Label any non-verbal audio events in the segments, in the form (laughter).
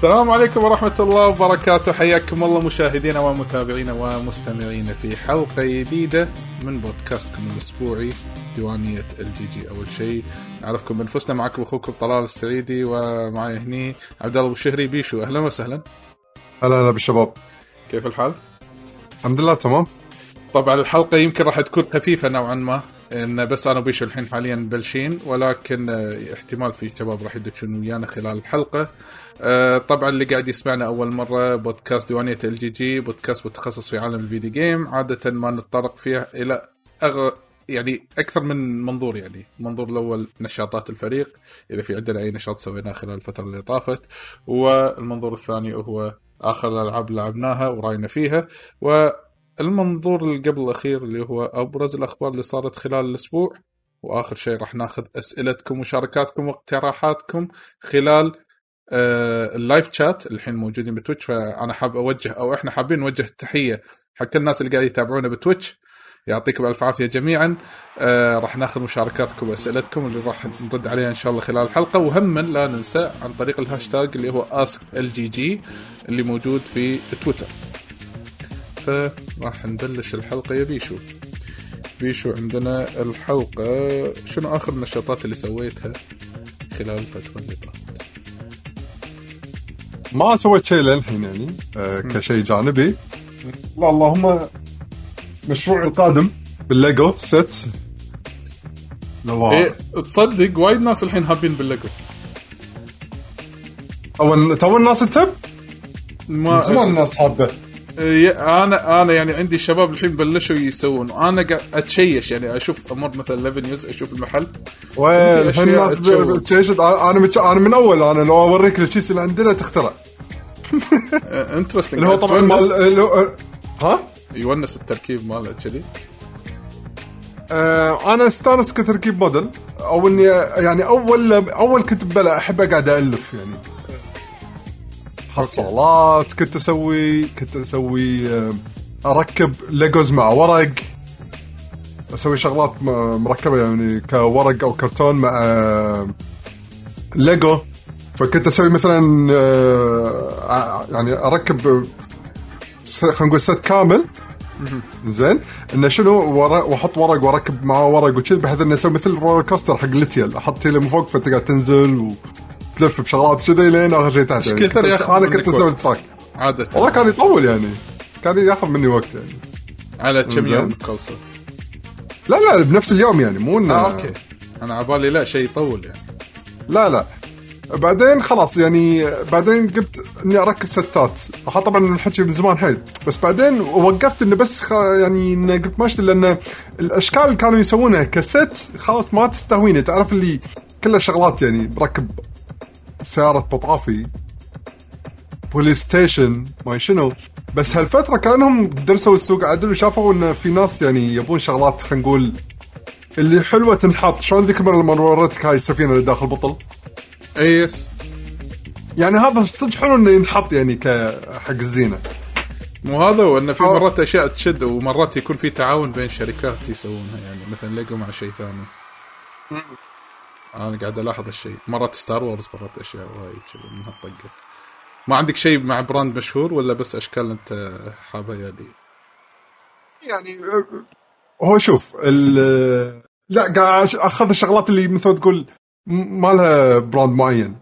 السلام عليكم ورحمة الله وبركاته. حياكم الله مشاهدينا ومتابعينا ومستمعينا في حلقة جديدة من بودكاستكم الأسبوعي ديوانية ال GG أول شيء. نعرفكم بنفسنا معكم أخوكم طلال السعيدي ومعي هني عبد الله الشهري بيشو. أهلا وسهلا. هلا هلا بالشباب. كيف الحال؟ الحمد لله تمام. طبعا الحلقة يمكن راح تكون خفيفة نوعا ما إن بس أنا وبيشو الحين حاليا بلشين ولكن آه، احتمال في شباب راح يدشون ويانا خلال الحلقة. آه، طبعا اللي قاعد يسمعنا أول مرة بودكاست ديوانية ال GG بودكاست متخصص في عالم ال video game. عادة ما نتطرق فيها إلى أغ... يعني أكثر من منظور يعني المنظور الأول نشاطات الفريق إذا في عندنا أي نشاط سويناه خلال الفترة اللي طافت. والمنظور الثاني هو آخر الألعاب لعبناها ورأينا فيها. و المنظور اللي قبل الأخير اللي هو أبرز الأخبار اللي صارت خلال الأسبوع وآخر شيء راح ناخذ أسئلتكم ومشاركاتكم واقتراحاتكم خلال آه ال live chat الحين موجودين بتويتش. فأنا حاب أوجه أو إحنا حابين نوجه تحيه حق الناس اللي قاعد يتابعونا بتويتش. يعطيكم الف عافية جميعا. آه راح ناخذ مشاركاتكم وأسئلتكم اللي راح نرد عليها إن شاء الله خلال الحلقة. وهم لا ننسى عن طريق الهاشتاج اللي هو Ask LGG اللي موجود في تويتر. فراح نبلش الحلقة يا بيشو. بيشو عندنا الحلقة شنو آخر النشاطات اللي سويتها خلال الفترة اللي طافت ما سويت شيء للحين يعني آه كشيء جانبي. لا اللهم مشروعي القادم بالليجو ست إيه تصدق وايد ناس الحين هابين بالليجو. تو تو الناس تب؟ ما الناس حابة. أنا أنا يعني عندي شباب الحين بلشوا يسوون. وأنا قاعد أتشيش يعني أشوف أمر مثلا 11 نيوز أشوف المحل. وين؟ الناس تشيش أنا. أنا من أول أنا لو أوريك الشيس اللي عندنا تخترع. (laughs) انترستنج اللي هو طبعا مال ها؟ يونس التركيب ماله كذي؟ آه أنا استانس كتركيب موديل. أو اني يعني أول أول كنت بلا أحب أقعد الف يعني. حصالات كنت أسوي كنت أسوي آه، أركب ليجوز مع ورق. أسوي شغلات مركبة يعني كورق أو كرتون مع آه، ليجو. فكنت أسوي مثلا آه، يعني أركب خلينا نقول set كامل. زين. إنه شنو ورق وأحط ورق وأركب معاه ورق وكذا بحيث إنه أسوي مثل roller coaster حق ليتيل أحط تيلي من فوق فتقعد تنزل و... تلف بشغلات كذي لين آخر شيء تحت يعني. أنا كنت أسوي ال track عادة. والله كان يطول يعني. كان ياخذ مني وقت يعني. على كم يوم تخلصه؟ لا لا بنفس اليوم يعني مو انه آه okay. أنا على بالي لا شيء يطول يعني. لا لا. بعدين خلاص يعني بعدين قلت إني أركب set ات. طبعا الحكي من زمان حيل. بس بعدين وقفت إنه بس خ... يعني إنه قلت ماشي لأن الأشكال اللي كانوا يسوونها ك set خلاص ما تستهويني. تعرف اللي كلها شغلات يعني بركب سيارة مطافي police station ما شنو. بس هالفترة كأنهم درسوا السوق. عدل وشافوا إن في ناس يعني يبون شغلات خلينا نقول اللي حلوة تنحط. شلون ذيك المرة لما وريتك هاي السفينة اللي داخل بطل إي yes. يعني هذا صدق حلو إنه ينحط يعني كحق الزينة. مو هذا هو إنه في مرات أشياء تشد ومرات يكون في تعاون بين شركات يسوونها. يعني مثلا ليجو مع شيء ثاني. أنا قاعد ألاحظ الشيء مرات ستار وورز مرات أشياء وايد كذي من هالطقه ما عندك شيء مع brand مشهور ولا بس أشكال أنت حابها يعني يعني هو شوف ال (laughs) لا قاعد أخذ الشغلات اللي مثل تقول ما لها brand معين.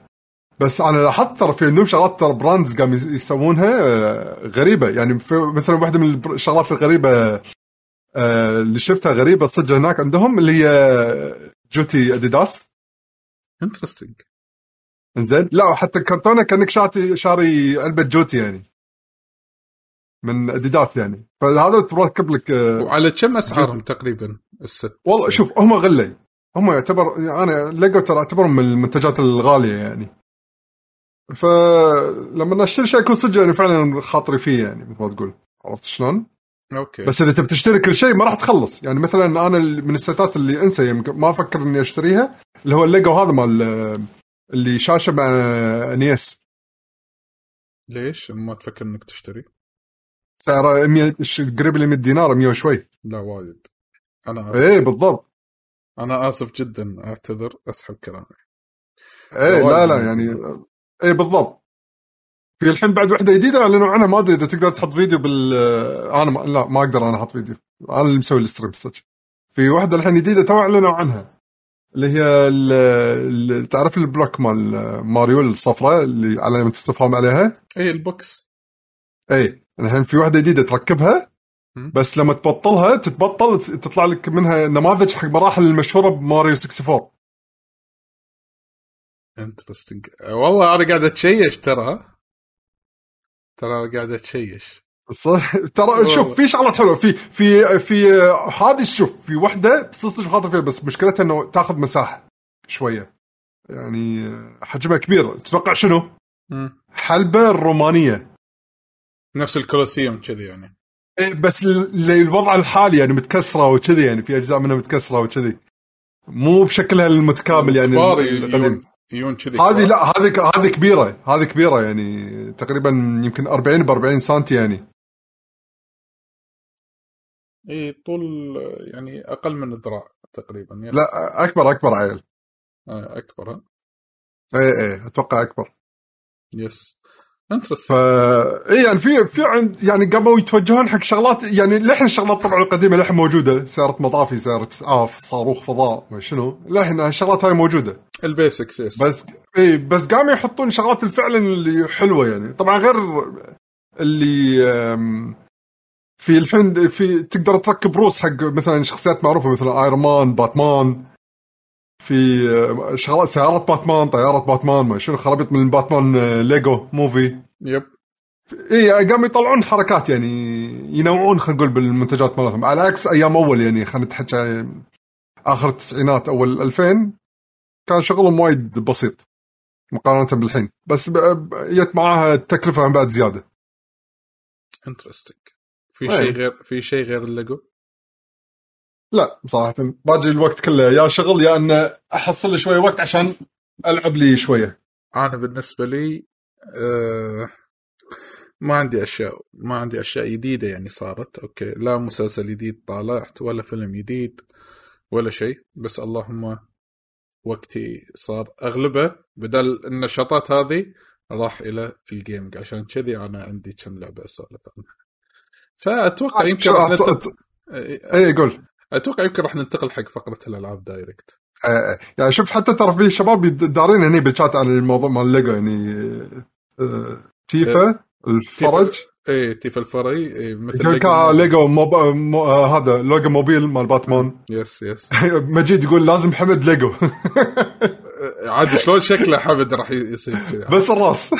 بس أنا لاحظت ترى في عندهم شغلات ترى brands قام يسوونها آه، غريبة. يعني مثلا واحدة من الشغلات الغريبة آه، اللي شفتها غريبة صدق هناك عندهم اللي هي جوتي اديداس interesting إنزين؟ لا حتى الكرتونه كأنك شاتي شاري علبه جوتي يعني. من اديداس يعني. فهذا تركب لك آه، وعلى كم أسعارهم تقريبا؟ ال set. والله شوف هم غلي. هم يعتبر أنا ليجو ترى أعتبرهم من المنتجات الغالية يعني. فلما أشتري شيء يكون صدق يعني فعلا خاطري فيه يعني مثل ما تقول. عرفت شلون؟ okay. بس إذا تبي تشتري كل شيء ما راح تخلص. يعني مثلا أنا من ال set ات اللي أنسى ما أفكر إني أشتريها اللي هو الليجو هذا مال اللي شاشة مع نيس. ليش؟ ما تفكر إنك تشتري؟ سعره 100 قريب ل 100 دينار 100 وشوي. لا وايد. أنا آسف. إيه بالضبط. أنا آسف جدا أعتذر أسحب كلامي إيه لا لا يعني إيه بالضبط. في الحين بعد وحدة جديدة اعلنوا عنها ما أدري إذا تقدر تحط فيديو بال أنا ما... لا ما أقدر أنا أحط فيديو. أنا اللي مسوي ال stream صدق في واحدة الحين جديدة تو أعلنوا عنها. اللي هي ال... ال... تعرف ال block مال ماريو الصفراء اللي علامه استفهام عليها؟ إي ال box. إي. الحين في واحدة جديدة تركبها. بس لما تبطلها تتبطل تطلع لك منها نماذج حق مراحل المشهورة بماريو 64 انترستنج والله أنا قاعد أتشيش ترى. ترى قاعد اتشيش صح. ترى. شوف في شغلات حلوة. في في في هذه شوف في وحدة تصير خاطر فيها بس مشكلتها إنه تاخذ مساحة شوية. يعني حجمها كبير. تتوقع شنو؟ حلبة الرومانيه نفس الكولوسيوم كذي يعني. إيه، بس للوضع الحالي يعني متكسرة وكذي يعني في أجزاء منها متكسرة وكذي. مو بشكلها المتكامل يعني القديم يون كذي. هذه. لا هذه هذه كبيرة هذه كبيرة يعني تقريبا يمكن 40 ب 40 سم يعني. إي طول يعني أقل من الذراع تقريبا yes. لا أكبر أكبر عيل. آه، أكبر ها؟ إي إي أتوقع أكبر. yes ف interesting إي يعني في في عند يعني قاموا يتوجهون حق شغلات يعني لحن الشغلات طبعا القديمة لحن موجودة. سيارة مطافي سيارة اسعاف صاروخ فضاء ما شنو. لحن الشغلات هاي موجودة. ال basics yes بس إي بس قاموا يحطون شغلات فعلا اللي حلوة يعني. طبعا غير اللي في الحين في تقدر تركب روس حق مثلا شخصيات معروفة مثل ايرون مان باتمان في شغلات سيارات باتمان طيارات باتمان ما شنو خرابيط من باتمان ليجو movie yep إي قاموا يطلعون حركات يعني ينوعون خلينا نقول بالمنتجات مالتهم على عكس أيام أول يعني خلينا نتحكى آخر التسعينات أول الألفين كان شغلهم وايد بسيط مقارنة بالحين. بس جت معاها التكلفة من بعد زيادة. interesting في أي. شيء غير في شيء غير الليجو؟ لا بصراحه باجي الوقت كله يا شغل يا أن أحصل شوية وقت عشان ألعب لي شوية. أنا بالنسبة لي آه ما عندي اشياء ما عندي أشياء جديدة يعني صارت. أوكي لا مسلسل جديد طالعت ولا فيلم جديد ولا شيء. بس اللهم وقتي صار أغلبه بدل النشاطات هذه راح إلى ال gaming عشان كذي أنا عندي كم لعبة أسولف عنها. فأتوقع يمكن شو- راح ننتقل اي قول. أتوقع يمكن راح ننتقل حق فقرة الألعاب direct آه، يعني شوف حتى ترى في شباب دارين هني بالشات عن الموضوع مال ليجو يعني آه، تيفا. الفرج. إيه تيف الفري إيه مثل كا ليجو موب... مو... آه هذا لوجو موبيل مال باتمان. يس يس (laughs) مجيد يقول لازم حمد ليجو. (laughs) عاد شلون شكله حمد راح يصير كذا. بس الراس.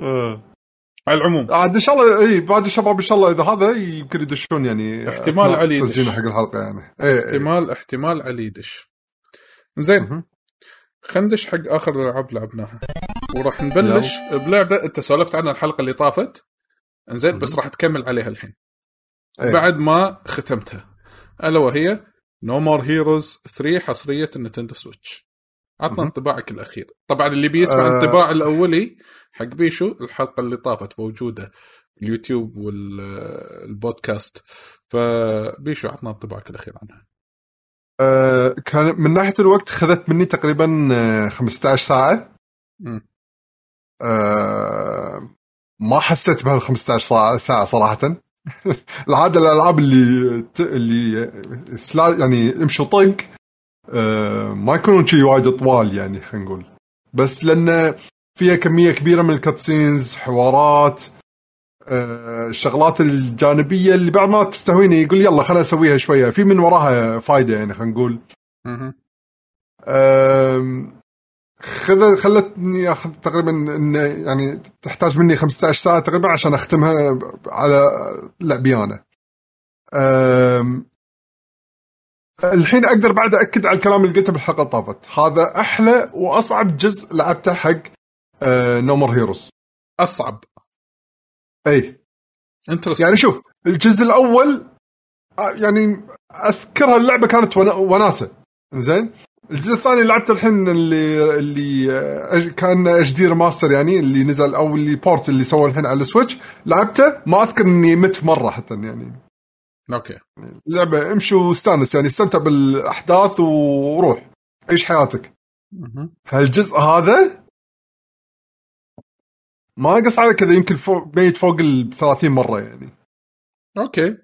آه. (laughs) على العموم. عاد إن شاء الله إي بعد الشباب إن شاء الله إذا هذا يمكن يدشون يعني احتمال أثناء علي يدش. حق الحلقة يعني. إي إي. احتمال احتمال علي يدش. زين. مهم. خلينا ندش حق آخر الالعاب لعبناها وراح نبلش بلعبة أنت سولفت عنها الحلقة اللي طافت إنزين بس. راح تكمل عليها الحين إي. بعد ما ختمتها ألا وهي No More Heroes 3 حصرية ال Nintendo Switch عطنا. انطباعك الأخير طبعا اللي بيسمع آه. انطباع الأولي حق بيشو الحلقة اللي طافت موجودة اليوتيوب والبودكاست فبيشو عطنا انطباعك الأخير عنها آه كان من ناحية الوقت خذت مني تقريبا آه، 15 ساعة. مم. آه ما حسيت بهال 15 ساعة ساعة صراحة. (laughs) العاده الألعاب اللي ت... اللي سلا يعني امشوا طق آه ما يكونون شي وايد طوال يعني خلينا نقول. بس لأن فيها كمية كبيرة من الكاتسينز حوارات آه الشغلات الجانبية اللي بعد ما تستهويني يقول يلا خليني اسويها شوية. في من وراها فايدة يعني خلينا نقول. خذ خلتني أخذ تقريبا يعني تحتاج مني 15 ساعة تقريبا عشان أختمها على لعبي أنا. أم، الحين أقدر بعد أكد على الكلام اللي قلته بالحلقة طافت، هذا أحلى وأصعب جزء لعبته حق نومر هيروز. أصعب. اي يعني شوف الجزء الأول آه، يعني أذكرها اللعبة كانت ون- وناسة. زين؟ الجزء الثاني اللي لعبته الحين اللي اللي آه، كأن HD remaster يعني اللي نزل أو اللي port اللي سووه الحين على ال Switch. لعبته ما أذكر إني مت مرة حتى يعني. أوكي. اللعبة امشي واستانس يعني استمتع بالأحداث وروح. عيش حياتك. هالجزء هذا ما قص على كذا يمكن فوق ميت فوق ال 30 مرة يعني. أوكي.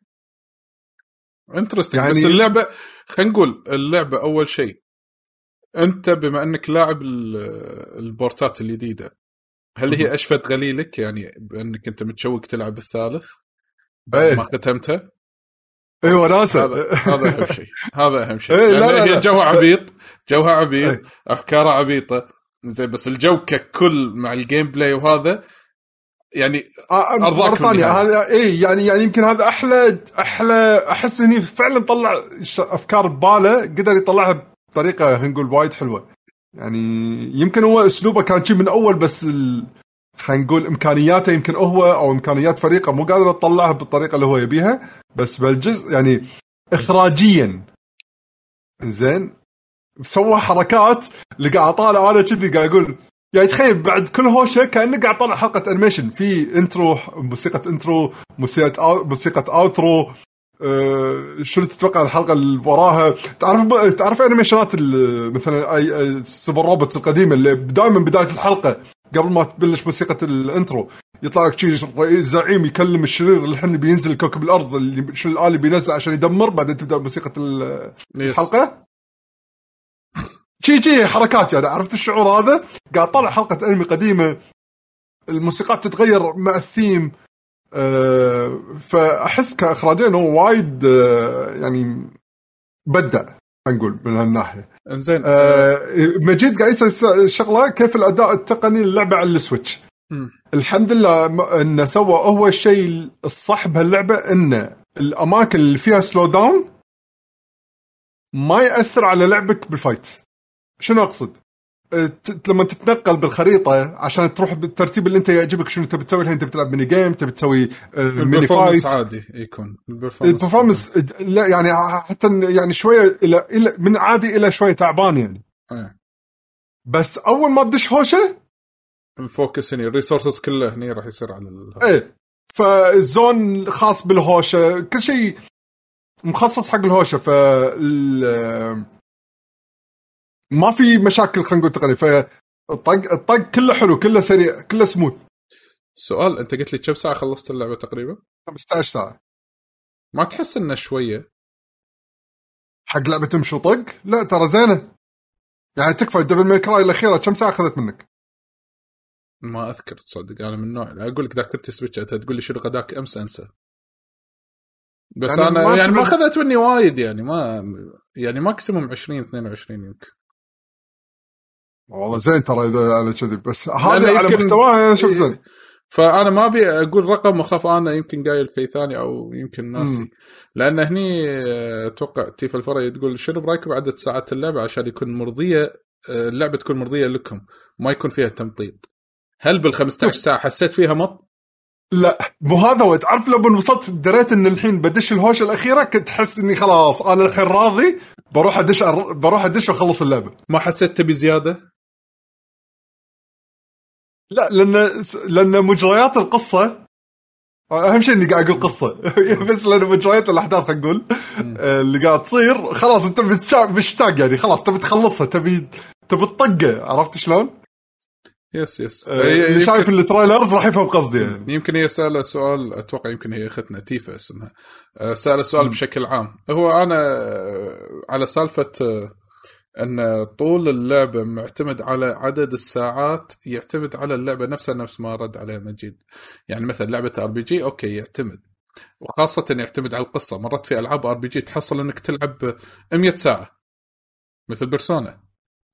interesting يعني- بس اللعبة خلينا نقول اللعبة أول شيء أنت بما أنك لاعب ال- البورتات الجديدة هل هي. أشفت غليلك يعني بأنك أنت متشوق تلعب الثالث إيه. ما ختمتها؟ اي وناسه هذا هذا أهم شيء. هذا أهم شيء. (laughs) إيه، لا، لا، هي. جوها عبيط جوها عبيط إيه. افكارها عبيطة. زين بس الجو ككل مع ال gameplay وهذا يعني آه، أرضاك مرة ثانية. هذا اي يعني يعني يمكن هذا أحلى أحلى أحس إني فعلا طلع أفكار ببالة قدر يطلعها بطريقة نقول وايد حلوة. يعني يمكن هو أسلوبه كان شيء من أول بس ال... خلينا نقول إمكانياته يمكن هو أو إمكانيات فريقه مو قادر تطلعها بالطريقة اللي هو يبيها. بس بالجزء يعني اخراجيا زين سوى حركات اللي قاعد أطالع أنا كذي قاعد أقول يعني تخيل بعد كل هوشة كأنك قاعد طالع حلقة animation في intro موسيقى intro موسيقى أو موسيقى outro أه شنو تتوقع الحلقة اللي وراها؟ تعرف تعرف انيميشنات مثلا أي super robots القديمة اللي دائما بداية الحلقة قبل ما تبلش موسيقى ال intro يطلع لك شيء رئيس زعيم يكلم الشرير اللي الحين بينزل كوكب الأرض اللي شو الآلي بينزل عشان يدمر بعدين تبدأ موسيقى. الحلقة؟ شي شي حركات يعني عرفت الشعور هذا؟ قاعد طالع حلقة أنمي قديمة الموسيقات تتغير مع الثيم أه فأحس كإخراجين هو وايد أه يعني بدع نقول من هالناحية. إنزين أه مجيد قاعد يسأل شغلة كيف الأداء التقني للعبة على ال Switch. الحمد لله إنه سوى هو الشيء الصح بهاللعبة إنه الأماكن اللي فيها slow down ما يأثر على لعبك بال fight شنو أقصد؟ أه، لما تتنقل بالخريطة عشان تروح بالترتيب اللي أنت يعجبك شنو تبي تسوي؟ الحين تبي تلعب mini game تبي تسوي أه، mini fight عادي يكون. ال performance لا يعني حتى يعني شوية إلى إلى من عادي إلى شوية تعبان يعني. إيه. بس أول ما تدش هوشة ال focus هني. ال resources كله هني راح يصير على ال... إيه. فال zone خاص بالهوشة كل شيء مخصص حق الهوشة. ف ما في مشاكل خلينا نقول تقنيه فالطق الطق كله حلو كله سريع كله سموث سؤال انت قلت لي كم ساعة خلصت اللعبة تقريبا؟ 15 ساعة. ما تحس إنه شوية؟ حق لعبة تمشي وطق؟ لا ترى زينة. يعني تكفى Devil May Cry الأخيرة كم ساعة أخذت منك؟ ما أذكر تصدق أنا من نوع أقول لك ذاكرتي سمچ أنت تقول لي شنو غداك أمس أنسى. بس يعني أنا ما يعني ما أخذت مني وايد يعني ما يعني maximum 20 22 يمكن. والله زين ترى إذا على كذي بس هذا على يمكن- محتواه أنا أشوف زين فأنا ما أبي أقول رقم وأخاف أنا يمكن قايل شيء ثاني أو يمكن ناسي مم. لأن هني آه، أتوقع تيفا الفرعي تقول شنو برأيكم بعدد ساعات اللعبه عشان يكون مرضية آه، اللعبة تكون مرضية لكم ما يكون فيها تمطيط هل بال 15 (laughs) ساعة حسيت فيها مط؟ لا مو هذا هو تعرف لما وصلت دريت إن الحين بدش الهوشه الأخيرة كنت أحس إني خلاص أنا الحين راضي بروح أدش بروح أدش وأخلص اللعبة ما حسيت تبي زيادة؟ لا لأن لأن مجريات القصة أهم شيء إني قاعد أقول قصة. (laughs) بس لأن مجريات الأحداث نقول آه، اللي قاعد تصير خلاص أنت مشتاق يعني خلاص تبي تخلصها تبي تبي تطقه عرفت شلون؟ yes yes آه، هي- اللي شايف يمكن, ال trailers راح يفهم قصدي يعني. يمكن هي سأله سؤال أتوقع يمكن هي أختنا تيفا اسمها. آه، سأله سؤال. بشكل عام. هو أنا آه، على سالفة آه، أن طول اللعبة معتمد على عدد الساعات يعتمد على اللعبة نفسها نفس ما رد عليه مجيد. يعني مثلا لعبة RPG أوكي يعتمد. وخاصة يعتمد على القصة. مرات في ألعاب RPG تحصل إنك تلعب 100 ساعة. مثل Persona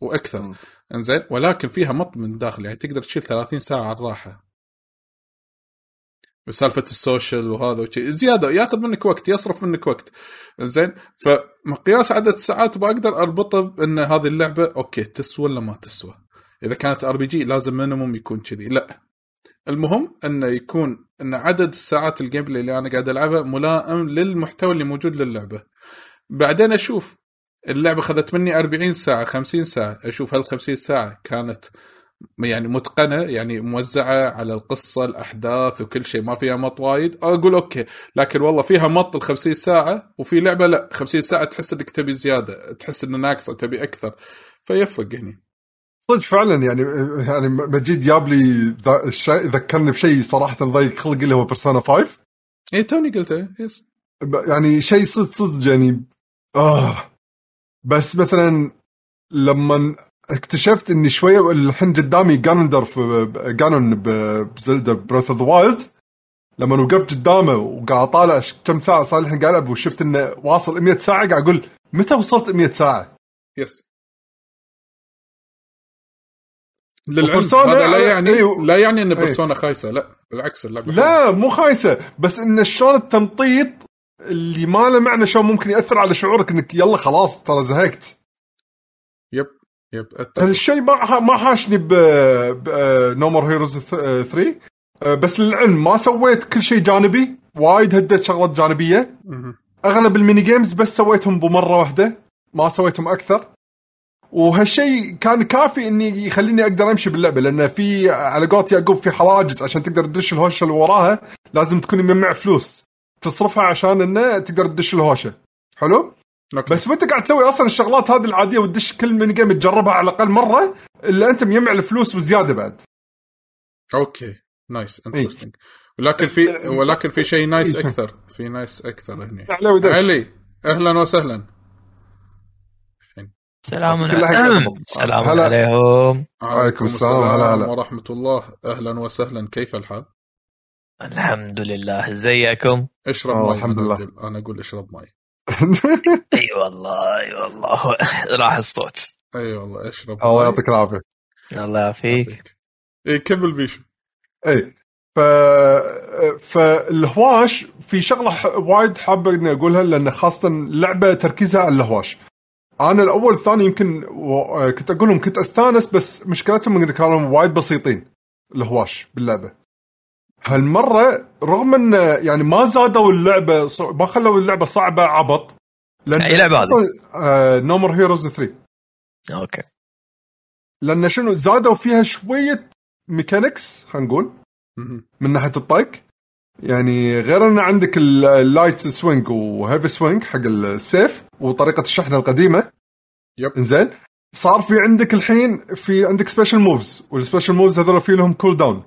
وأكثر. إنزين. ولكن فيها مط من داخل. يعني تقدر تشيل 30 ساعة على الراحة. وسالفه ال social وهذا وشي. زيادة ياخذ منك وقت يصرف منك وقت. زين؟ فمقياس عدد الساعات بقدر أربطه بأن هذه اللعبة okay تسوى ولا ما تسوى؟ إذا كانت RPG لازم minimum يكون كذي. لا. المهم أنه يكون أن عدد الساعات ال gameplay اللي أنا قاعد العبها ملائم للمحتوى اللي موجود للعبة. بعدين أشوف اللعبة أخذت مني 40 ساعة 50 ساعة. أشوف هل 50 ساعة كانت يعني متقنة يعني موزعة على القصة الأحداث وكل شيء ما فيها مط وايد. أقول أوكي لكن والله فيها مط ال 50 ساعة وفي لعبة لا 50 ساعة تحس إنك تبي زيادة تحس انه ناقصة تبي أكثر. فيفرق هني صدق فعلا يعني يعني مجيد جاب لي ذكرني بشيء صراحة ضيق خلقي اللي هو بيرسونا 5 اي توني قلته yes. يعني شيء صدق صدق يعني آه. بس مثلا لما اكتشفت إني شوية الحين قدامي Ganondorf Ganon ب Zelda Breath of the Wild لما وقفت قدامه وقاعد أطالع كم ساعة صار الحين قاعد ألعب وشفت إنه واصل 100 ساعة قاعد أقول متى وصلت 100 ساعة؟ yes للعلم هذا لا يعني أيوه. لا يعني إن أيوه. Persona خايسة لا بالعكس اللعبه. لا مو خايسة بس إن شلون التمطيط اللي ما له معنى شلون ممكن يأثر على شعورك إنك يلا خلاص ترى زهقت yep. الشيء ما ما حاشني ب No More Heroes 3 آه، بس للعلم ما سويت كل شيء جانبي. وايد هديت شغلات جانبية. أغلب ال mini games بس سويتهم بمرة واحدة. ما سويتهم أكثر. وهالشيء كان كافي إني يخليني أقدر أمشي باللعبة. لأن في على قولة يعقوب في حواجز عشان تقدر تدش الهوشة اللي وراها لازم تكون مجمع فلوس. تصرفها عشان إنه تقدر تدش الهوشة. حلو؟ okay. بس وانت قاعد تسوي أصلا الشغلات هذه العادية وتدش كل mini game تجربها على الأقل مرة إلا أنت مجمع الفلوس وزيادة بعد. okay. nice interesting ولكن في ولكن في شيء nice إيه. أكثر. في nice أكثر هنا علي أهلا وسهلا. سلام عليكم. سلام. عليكم وعليكم السلام، هلا هلا. ورحمة الله. أهلا وسهلا. كيف الحال؟ الحمد لله. ازيكم اشرب ماي الحمد أنا لله. أقول- أنا أقول اشرب ماي. اي والله اي والله. (laughs) راح الصوت. اي والله اشرب الله. يعطيك العافية. الله يعافيك. اي كمل بيشو اي ف فالهواش في شغلة ح- وايد حابة إني أقولها لأن خاصة اللعبه تركيزها على الهواش. أنا الأول الثاني يمكن و... كنت أقول لهم كنت أستانس بس مشكلتهم إن كانوا وايد بسيطين الهواش باللعبة. هالمرة رغم إن يعني ما زادوا اللعبة. ما خلوا اللعبة صعبة عبط لأن أي لعبة هذه؟ No More Heroes 3 okay لأن شنو زادوا فيها شوية mechanics خلينا نقول. من ناحية الطق يعني غير إن عندك ال- ال light swing و heavy swing حق السيف وطريقة الشحن القديمة yep. إنزين صار في عندك الحين في عندك special moves وال special moves هذول في لهم cooldown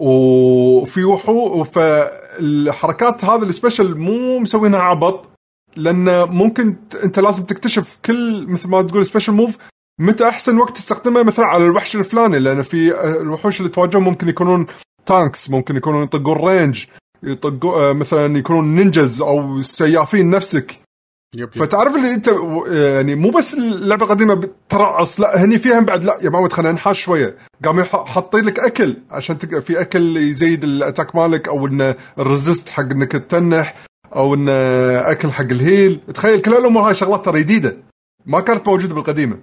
وفي وحو فالحركات هذه ال special مو مسوينها عبط لأن ممكن أنت لازم تكتشف كل مثل ما تقول special move متى أحسن وقت تستخدمه مثلا على الوحش الفلاني لأن في آه، الوحوش اللي تواجههم ممكن يكونون tanks ممكن يكونون يطقون range يطقوا آه، مثلا يكونون ninjas أو سيافين نفسك. yep yep. فتعرف اللي انت يعني مو بس اللعبة القديمة بترعص لا هني فيها بعد لا يا معود خلينا نحاش شوية. قاموا حاطين لك أكل عشان تق... في أكل يزيد ال attack مالك أو إنه ال resist حق إنك تتنح أو إنه أكل حق ال heal. تخيل كل الأمور هاي شغلات ترى جديدة. ما كانت موجودة بالقديمة.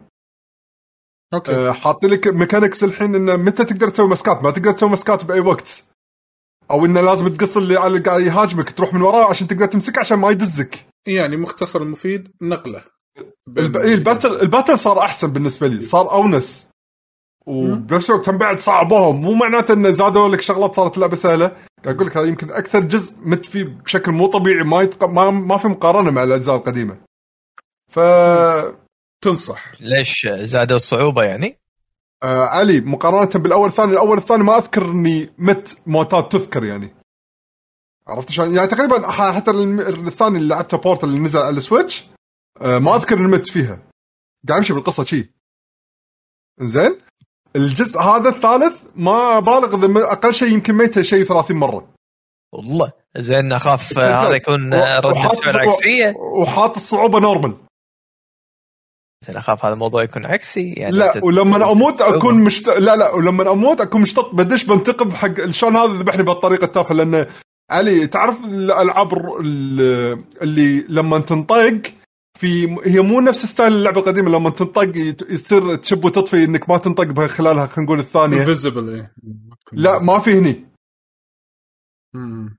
okay. أه حاطين لك mechanics الحين إنه متى تقدر تسوي مسكات؟ ما تقدر تسوي مسكات بأي وقت. أو إنه لازم تقص اللي على قاعد يهاجمك تروح من وراه عشان تقدر تمسكه عشان ما يدزك. يعني مختصر المفيد نقله. الب... إيه ال battle ال battle صار أحسن بالنسبة لي. صار أونس. وبنفس الوقت هم بعد صعبوهم. مو معناته انه زادوا لك شغلات صارت اللعبه سهلة. قاعد أقول لك هذا يمكن أكثر جزء مت فيه بشكل مو طبيعي ما يتق... ما, ما في مقارنة مع الأجزاء القديمة. ف تنصح. ليش زادوا الصعوبة يعني؟ آه علي مقارنة بالأول الثاني الأول الثاني ما أذكر إني مت موتات تذكر يعني. عرفت شلون؟ يعني تقريبا حتى الثاني اللي لعبته port اللي نزل على ال Switch آه ما أذكر إني مت فيها. قاعد امشي بالقصة شي. زين الجزء هذا الثالث ما بالغ أقل شيء يمكن ميته شيء 30 مرة. والله. زين أخاف. هذا يكون ردة فعل عكسية. وحاط الصعوبة normal زين أخاف هذا الموضوع يكون عكسي يعني لا أنت- ولما أموت. أكون مشت... لا لا ولما أموت أكون مشتط بدش بنتقم حق شلون هذا ذبحني بهالطريقة التافهه لأن علي تعرف الألعاب اللي لما تنطق في هي مو نفس ستايل اللعبة القديمة لما تنطق يصير تشب وتطفي إنك ما تنطق بها خلالها خلينا نقول الثانية. invincible لا ما في هني.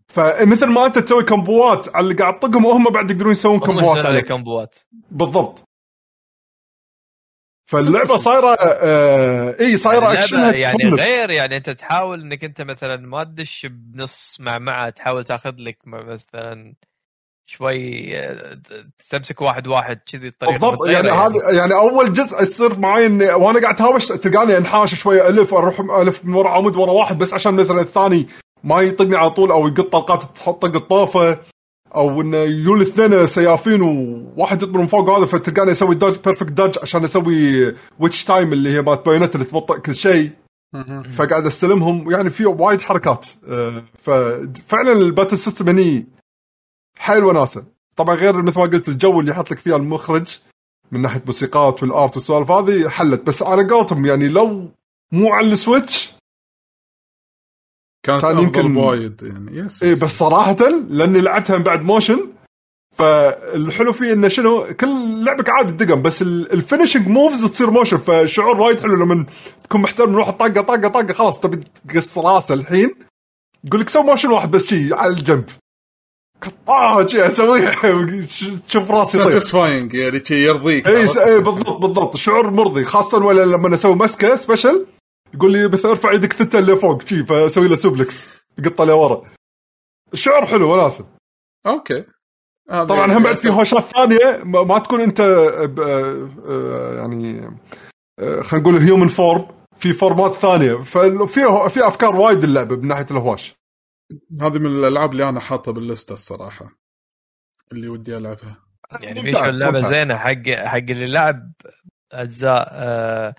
فمثل ما أنت تسوي كمبوات على اللي قاعد تطقهم وهم بعد يقدرون يسوون كمبوات عليك. كمبوات. بالضبط. فاللعبة صايرة آه إي صايرة أكشنها يعني تحمس. غير يعني أنت تحاول إنك أنت مثلا ما تدش بنص معمعه تحاول تأخذ لك مثلا شوي آه، تمسك واحد واحد كذي الطريقة بالضبط. يعني هذا يعني أول جزء يصير معي إني وأنا قاعد تهاوش تلقاني انحاش شوية ألف أروح ألف من ورا عمود ورا واحد بس عشان مثلا الثاني ما يطقني على طول أو يقط طلقات تحط طق الطوفه أو انه يجون الاثنين سيافين وواحد يطبر من فوق هذا فتلقاني أسوي dodge perfect dodge عشان أسوي Witch Time اللي هي مالت بايونيتا اللي تبطئ كل شيء. فقاعد أستلمهم يعني في وايد حركات. ففعلا ال battle system هني حيل وناسه طبعا غير مثل ما قلت الجو اللي يحط لك فيها المخرج من ناحية موسيقات وال art والسوالف هذه حلت. بس على قولتهم يعني لو مو على السويتش كانت كان يمكن وايد يعني yes اي بس صراحة لأني لعبتها من بعد motion فالحلو فيه إنه شنو كل لعبه عادي الدقم بس ال finishing moves تصير motion فشعور وايد حلو لما تكون محترم روح طقه طقه طقه خلاص تبي تقص راسه الحين يقول لك سوي motion واحد بس شي على الجنب. آه شي أسويها. (laughs) تشوف راسي يطير. satisfying يعني شي يرضيك اي اي بالضبط بالضبط شعور مرضي خاصة ولا لما أسوي مسكة special يقول لي بس ارفع يدك ثته اللي فوق شي فاسوي له suplex. يقطه لورا شعور حلو وناسه okay. طبعا يعني هم بعد في هوشات ثانية ما ما تكون أنت ب- آه، يعني آه، خلينا نقول human form في form ات ثانية. ففي في أفكار وايد اللعبة من ناحية الهواش. هذه من الألعاب اللي أنا حاطها بال list ه الصراحة اللي ودي ألعبها. يعني في اللعبة. زينة حق حق اللي لعب أجزاء آه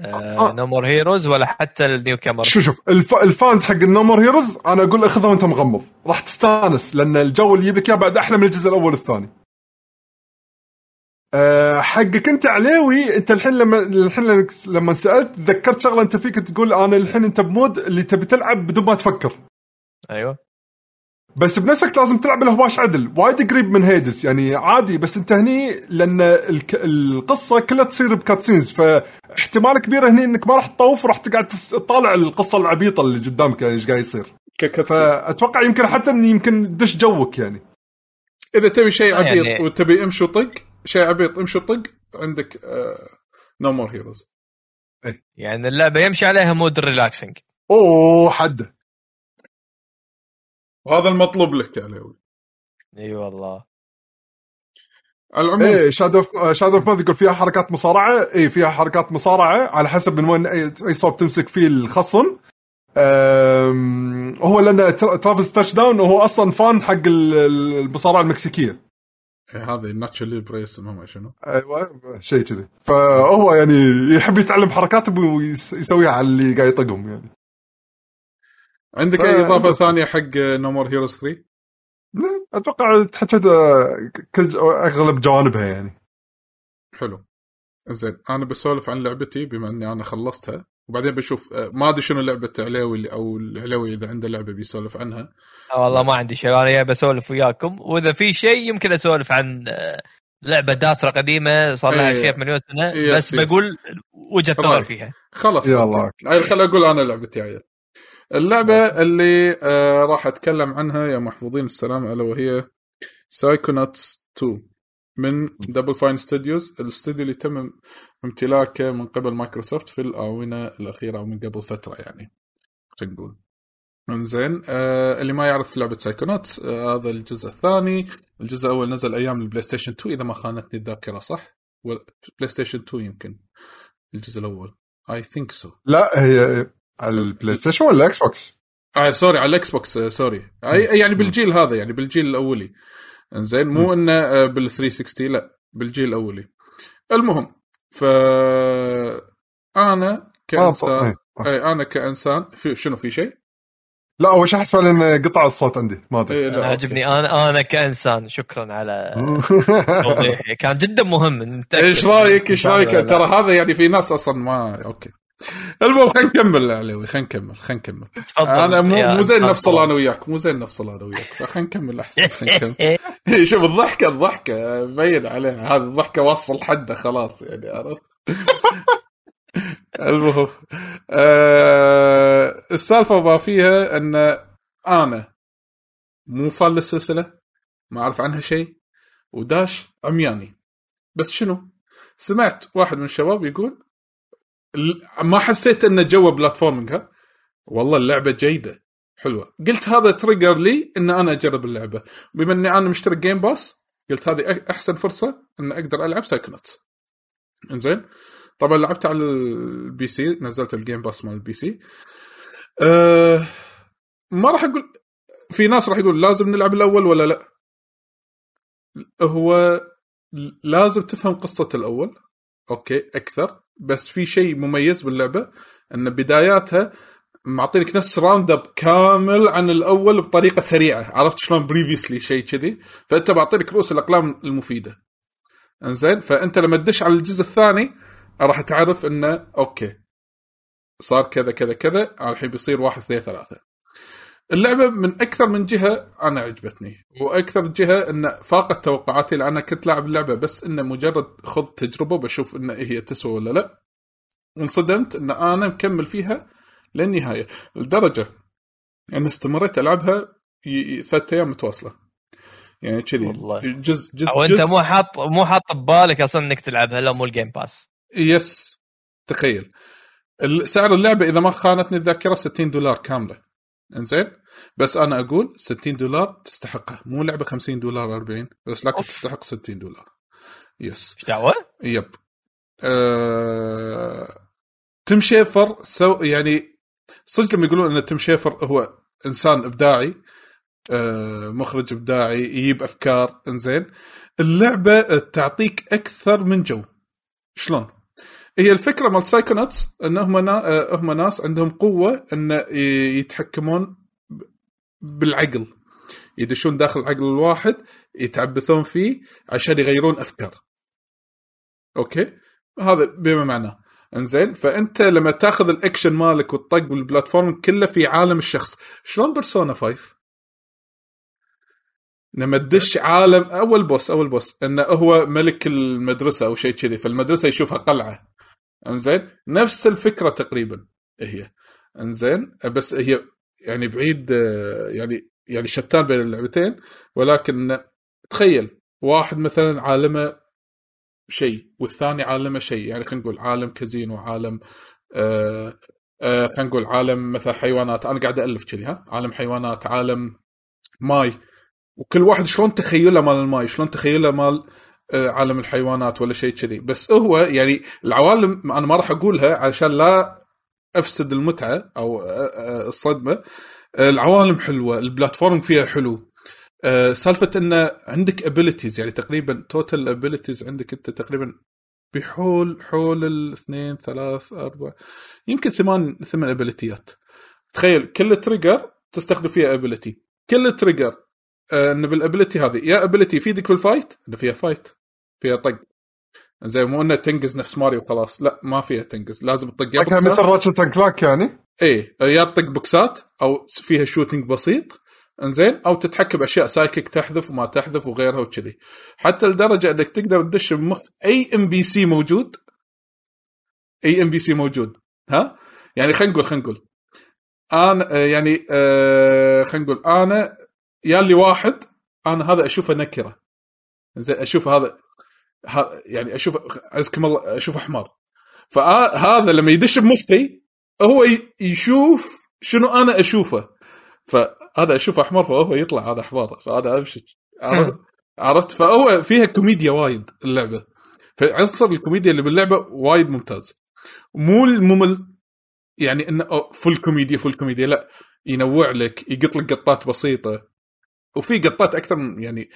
آه. آه هيروز ولا حتى ال newcomer شوف شوف الف... ال fans حق النو مور هيروز أنا أقول أخذها وأنت مغمض راح تستانس لأن الجو اللي يجيب لك إياه بعد أحلى من الجزء الأول والثاني. أه حقك أنت عليوي أنت الحين لما الحين لما سألت تذكرت شغلة أنت فيك تقول أنا الحين أنت ب mood اللي تبي تلعب بدون ما تفكر أيوه بس بنفس الوقت لازم تلعب الهواش عدل. وايد قريب من هيدس. يعني عادي بس انت هني لأن الك... القصة كلها تصير ب cutscenes. فاحتمال كبير هني إنك ما راح تطوف وراح تقعد تس- تطالع القصة العبيطة اللي قدامك يعني إيش قاعد يصير. ك cutscene فأتوقع يمكن حتى إن يمكن تدش جوك يعني. إذا تبي شيء عبيط يعني- وتبي امشي وطق شيء عبيط امشي وطق عندك نو مور هيروز يعني اللعبة يمشي عليها mood relaxing أوه حده وهذا المطلوب لك يا عليوي إي والله. على العموم إيه شادو شادو اوف يقول فيها حركات مصارعة. إيه فيها حركات مصارعة على حسب من وين اي أي صوب تمسك فيه الخصم. هو لأن تر- ترافيس تاتش داون وهو أصلا fan حق ال- ال- المصارعة المكسيكية. إيه، هذا ناتشو ليبرا اسمه ما شنو؟ أيوه شيء كذي. فهو يعني يحب يتعلم حركات ويسويها على اللي قاعد يطقهم يعني. عندك أي إضافة ثانية حق نو مور هيروز 3 لا، أتوقع تحكيت كل أغلب جوانبها يعني. حلو. زين أنا بسولف عن لعبتي بما إني أنا خلصتها وبعدين بشوف آه، ما أدري شنو لعبة عليوي اللي- أو العلوي إذا عنده لعبة بيسولف عنها. آه والله ما عندي شيء. أنا بسولف وياكم وإذا في شيء يمكن أسولف عن آه، لعبة داثرا قديمة صار لها إيه. شيء مليون سنة بس yes. بقول وجهة نظر. فيها. خلاص. يلا. خل أقول أنا لعبتي عيل. اللعبة اللي آه راح أتكلم عنها يا المحفوظين السلام ألا وهي سايكوناتس 2 من دبل فاين ستوديوز الاستوديو اللي تم امتلاكه من قبل مايكروسوفت في الآونة الأخيرة أو من قبل فترة يعني خلينا نقول. انزين آه اللي ما يعرف لعبة سايكوناتس آه هذا الجزء الثاني. الجزء الأول نزل أيام البلاي ستيشن 2 إذا ما خانتني الذاكرة صح؟ بلاي ستيشن 2 يمكن الجزء الأول. I think so لا هي على البلاي ستيشن ولا إكس بوكس؟ آه sorry على الإكس بوكس آه sorry. أي يعني بالجيل هذا يعني بالجيل الأولي. إنزين مو إنه آه بال 360 لا بالجيل الأولي. المهم ف أنا آه، كانسان إيه. أي أنا كإنسان في شنو في شيء؟ لا أول شيء أحسب ان قطع الصوت عندي ما أدري. إيه، okay. عجبني. أنا أنا كإنسان شكرا على توضيحي. كان جدا مهم (laughs) إيش رأيك؟ إيش رأيك؟ ترى هذا يعني في ناس أصلا ما okay. المهم خلينا نكمل علوي خلينا نكمل خلينا نكمل. أنا مو مو زين نفصل. أنا وياك مو زين نفصل أنا وياك. خلينا نكمل أحسن خلينا نكمل. (laughs) (laughs) شوف الضحكة الضحكة مبين عليها. هذه الضحكة وصل حدة خلاص يعني عرفت؟ (laughs) المهم آه السالفة ما فيها إن أنا مو fan للسلسلة ما أعرف عنها شيء وداش عمياني. بس شنو؟ سمعت واحد من الشباب يقول ما حسيت إنه جو platforming ها؟ والله اللعبة جيدة. حلوة. قلت هذا trigger لي إن أنا أجرب اللعبة. بما إني أنا مشترك جيم باس قلت هذه أحسن فرصة إن أقدر ألعب سايكونوتس إنزين؟ طبعا لعبت على ال PC نزلت الجيم باس مال ال PC أه ما راح أقول في ناس راح يقول لازم نلعب الأول ولا لا؟ هو لازم تفهم قصة الأول. okay أكثر. بس في شيء مميز باللعبة إن بداياتها معطينك نفس round up كامل عن الأول بطريقة سريعة. عرفت شلون previously شيء كذي؟ فأنت بعطيك رؤوس الأقلام المفيدة. إنزين؟ فأنت لما تدش على الجزء الثاني راح تعرف إنه okay صار كذا كذا كذا الحين بيصير واحد اثنين ثلاثة. اللعبة من أكثر من جهة أنا عجبتني وأكثر جهة إن فاقت توقعاتي لأن كنت لاعب اللعبة بس انه مجرد خذ تجربة بشوف إن هي تسوى ولا لا. انصدمت إن أنا مكمل فيها للنهاية لدرجة إن استمريت ألعبها ثلاث أيام متواصلة. يعني كذي. جزء جزء أو أنت مو حاط مو حاط ببالك أصلا إنك تلعبها لو مو الجيم باس يس تخيل. سعر اللعبة إذا ما خانتني الذاكرة 60 دولار كاملة. انزين؟ بس أنا أقول 60 دولار تستحقها. مو لعبة 50 دولار 40 بس لكن أوف. تستحق 60 دولار. yes إيش دعوة؟ yep أه... تيم شيفر so يعني صدق لما يقولون إن تيم شيفر هو إنسان إبداعي أه... مخرج إبداعي يجيب أفكار إنزين. اللعبة تعطيك أكثر من جو. شلون؟ هي الفكرة مال سايكونوتس ان هم نا... آه، هم ناس عندهم قوة إن يتحكمون بالعقل. يدشون داخل عقل الواحد يتعبثون فيه عشان يغيرون أفكار. okay؟ هذا بما معناه إنزين؟ فأنت لما تاخذ الأكشن مالك وتطق بال platform كله في عالم الشخص شلون بيرسونا 5 لما تدش عالم أول boss أول boss إنه هو ملك المدرسة أو شيء كذي فالمدرسة يشوفها قلعة. انزين؟ نفس الفكرة تقريبا. هي؟ انزين بس هي يعني بعيد يعني يعني شتان بين اللعبتين ولكن تخيل واحد مثلا عالمه شيء والثاني عالمه شيء. يعني خلينا نقول عالم كازينو عالم آه آه خلينا نقول عالم مثلا حيوانات. أنا قاعد الف كذي ها؟ عالم حيوانات عالم ماي. وكل واحد شلون تخيله مال الماي؟ شلون تخيله مال عالم الحيوانات ولا شيء كذي. بس هو يعني العوالم أنا ما راح أقولها علشان لا أفسد المتعة أو آه، آه، الصدمة. آه، العوالم حلوة ال platform فيها حلو. آه، سالفة انه عندك abilities يعني تقريبا total abilities عندك أنت تقريبا بحول حول الاثنين ثلاث أربع يمكن ثمان ثمان ability ات تخيل كل trigger تستخدم فيها ability كل trigger آه، انه بال ability هذه. يا ability يفيدك بال fight انه فيها fight فيها طق. زي مو إنه تنقز نفس ماريو وخلاص. لا ما فيها تنقز. لازم تطق. يا box ات. مثل راتشت كلاك يعني. إيه يا تطق box ات أو فيها shooting بسيط. إنزين أو تتحكم بأشياء psychic تحذف وما تحذف وغيرها وكذي. حتى لدرجة إنك تقدر تدش بمخ أي NPC موجود. أي NPC موجود. ها؟ يعني خلينا نقول خلينا نقول. أنا آه، يعني آه، خلينا نقول. أنا يا لي واحد أنا هذا أشوفه نكرة. زين أشوف هذا ها يعني أشوف عزكم الله أشوفه حمار. فهذا لما يدش بمخي هو يشوف شنو أنا أشوفه. فهذا أشوفه حمار فهو يطلع هذا حمار. فهذا أمشي. عرفت؟ (laughs) فهو فيها كوميديا وايد اللعبة. فعنصر الكوميديا اللي باللعبة وايد ممتاز. مو الممل يعني إنه full كوميديا full كوميديا لا. ينوع لك يقط لك قطات بسيطة. وفي قطات أكثر من يعني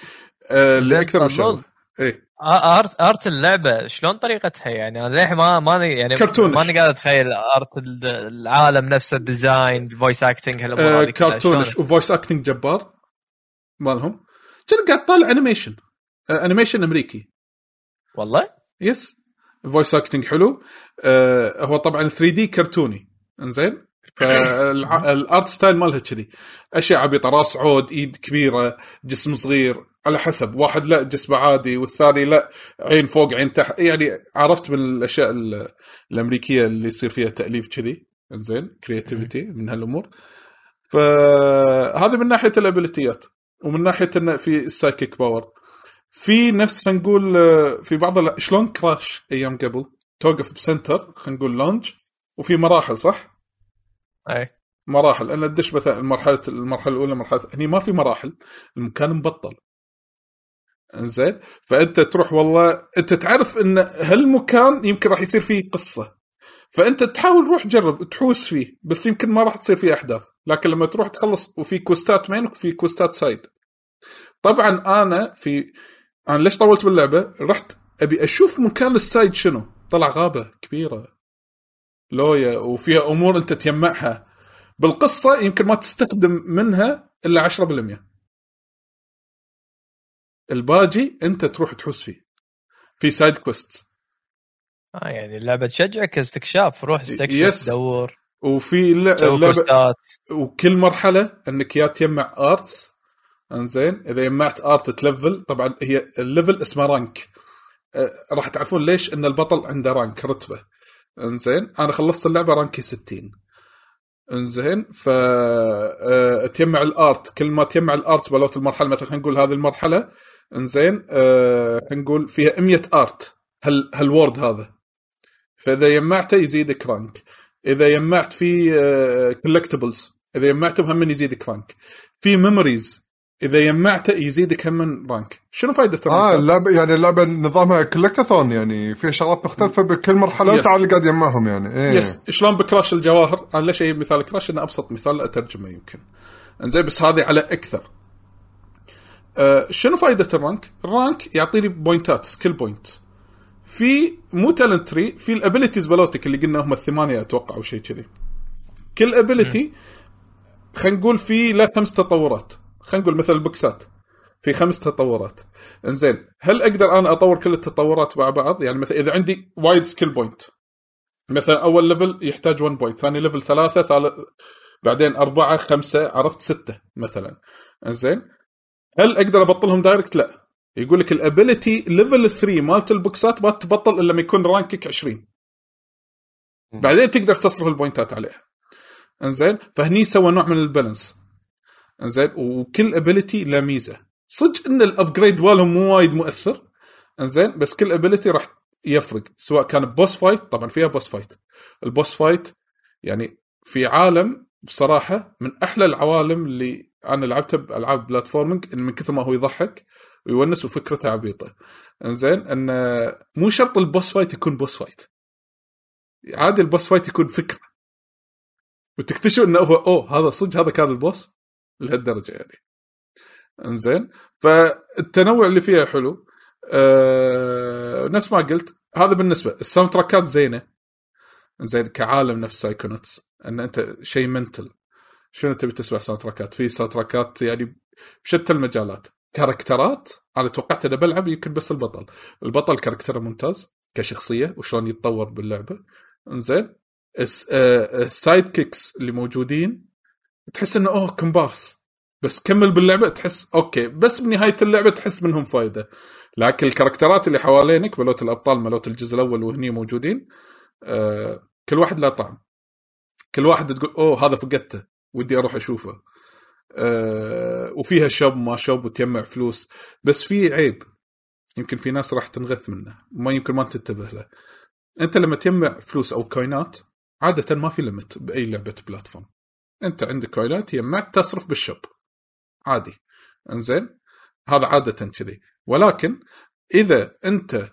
آه لأكثر من. شغلة. إيه. آ- art art اللعبة شلون طريقتها؟ يعني أنا للحين ما ماني يعني cartoonish. ماني قاعد أتخيل art ال- العالم نفسه ال design ال voice acting هالأمور آه cartoonish؟ و voice acting جبار مالهم. كان قاعد طالع animation آه animation أمريكي. والله؟ yes voice acting حلو. آه هو طبعا 3D كرتوني. إنزين. فال art style مالها كذي. أشياء عبيطة راس عود إيد كبيرة جسم صغير على حسب. واحد لا جسمه عادي والثاني لا عين فوق عين تحت. يعني عرفت من الأشياء ال- الأمريكية اللي يصير فيها تأليف كذي. انزين creativity من هالأمور. فهذا من ناحية ال ability ات ومن ناحية إنه في ال psychic power في نفس خلينا نقول في بعض شلون كراش أيام قبل؟ توقف ب center خلينا نقول lounge وفي مراحل صح؟ أي. مراحل. أنا أدش مثلا المرحله المرحلة الأولى مرحله هني ما في مراحل. المكان مبطل. إنزين؟ فأنت تروح والله أنت تعرف إن هالمكان يمكن راح يصير فيه قصة. فأنت تحاول روح جرب تحوس فيه بس يمكن ما راح تصير فيه أحداث. لكن لما تروح تخلص وفي quest ات main وفي quest ات side. طبعا أنا في أنا ليش طولت باللعبة؟ رحت أبي أشوف مكان ال side شنو. طلع غابة كبيرة. لوية وفيها أمور أنت تجمعها. بالقصة يمكن ما تستخدم منها إلا 10% الباجي أنت تروح تحوس فيه في side quest آه يعني اللعبة تشجعك استكشاف روح استكشف yes. دور. وفي quest ات وكل مرحلة إنك يا تجمع arts إنزين إذا جمعت art تلفل طبعا هي ال level اسمه rank أه، راح تعرفون ليش إن البطل عنده rank رتبة. انزين أنا خلصت اللعبة rank ي 60 انزين ف أه، تجمع ال art كل ما تجمع ال art مالوت المرحلة مثلا خلينا نقول هذه المرحلة انزين أه، خلينا نقول فيها 100 art هال هال world هذا. فإذا جمعته يزيدك rank. إذا جمعت في collectibles إذا جمعتهم هم يزيدك rank. في memories إذا جمعته يزيدك هم من rank شنو فائده آه ال rank؟ اللعبه يعني اللعبة نظامها collectathon يعني فيها شغلات مختلفة بكل مرحلة yes. اللي قاعد يجمعهم يعني. إيه. yes شلون ب Crash الجواهر؟ أنا ليش أجيب مثال Crash؟ إنه أبسط مثال اترجمه يمكن. إنزين بس هذه على أكثر. أه شنو فائده ال rank؟ ال rank يعطيني point ات skill point في مو talent tree في ال abilities مالوتك اللي قلنا هم الثمانية أتوقع أو شيء كذي. كل ability خلينا نقول في له خمس تطورات. خلينا نقول مثل ال box ات في خمس تطورات. إنزين هل أقدر أنا أطور كل التطورات مع بعض؟ يعني مثلا إذا عندي وايد skill point مثلا أول level يحتاج 1 point ثاني ليفل ثلاثة ثالث بعدين أربعة خمسة عرفت ستة مثلا. إنزين هل أقدر أبطلهم direct؟ لا. يقول لك ال ability level 3 مالت ال box ات ما تبطل إلا لما يكون rank ك 20 بعدين تقدر تصرف ال point ات عليها. إنزين فهني سوى نوع من ال balance انزين وكل ability له ميزة. صدق إن ال upgrade مالهم مو وايد مؤثر؟ إنزين بس كل ability راح يفرق. سواء كان boss fight طبعا فيها boss fight ال boss fight يعني في عالم بصراحة من أحلى العوالم اللي أنا لعبتها بألعاب platforming من كثر ما هو يضحك ويونس وفكرته عبيطة. إنزين إن مو شرط ال boss fight يكون boss fight عادي ال boss fight يكون فكرة. وتكتشف إنه هو أوه هذا صدق هذا كان ال boss لهالدرجة يعني. إنزين؟ فالتنوع اللي فيها حلو. أه نفس ما قلت هذا بالنسبة ال sound track ات زينة. زين كعالم نفس Psychonauts إن أنت شيء mental. شنو تبي تسمع sound track ات؟ في sound track ات يعني بشتى المجالات. character ات أنا توقعت إنه بلعب يمكن بس البطل. البطل character ه ممتاز كشخصية وشلون يتطور باللعبة. إنزين آه، ال sidekicks اللي موجودين تحس إنه أوه كومبارس بس كمل باللعبة تحس أوكي. بس بنهاية اللعبة تحس منهم فايدة. لكن ال character ات اللي حوالينك مالوت الأبطال مالوت الجزء الأول وهني موجودين آه كل واحد له طعم. كل واحد تقول أوه هذا فقدته ودي أروح أشوفه. آه وفيها شوب ما شوب وتجمع فلوس. بس في عيب. يمكن في ناس راح تنغث منه. ما يمكن ما تنتبه له. أنت لما تجمع فلوس أو كوينات عادة ما في ليمت بأي لعبة بلاتفورم انت عندك كوينات جمعت تصرف بالشوب. عادي. انزين؟ هذا عادة كذي. ولكن إذا أنت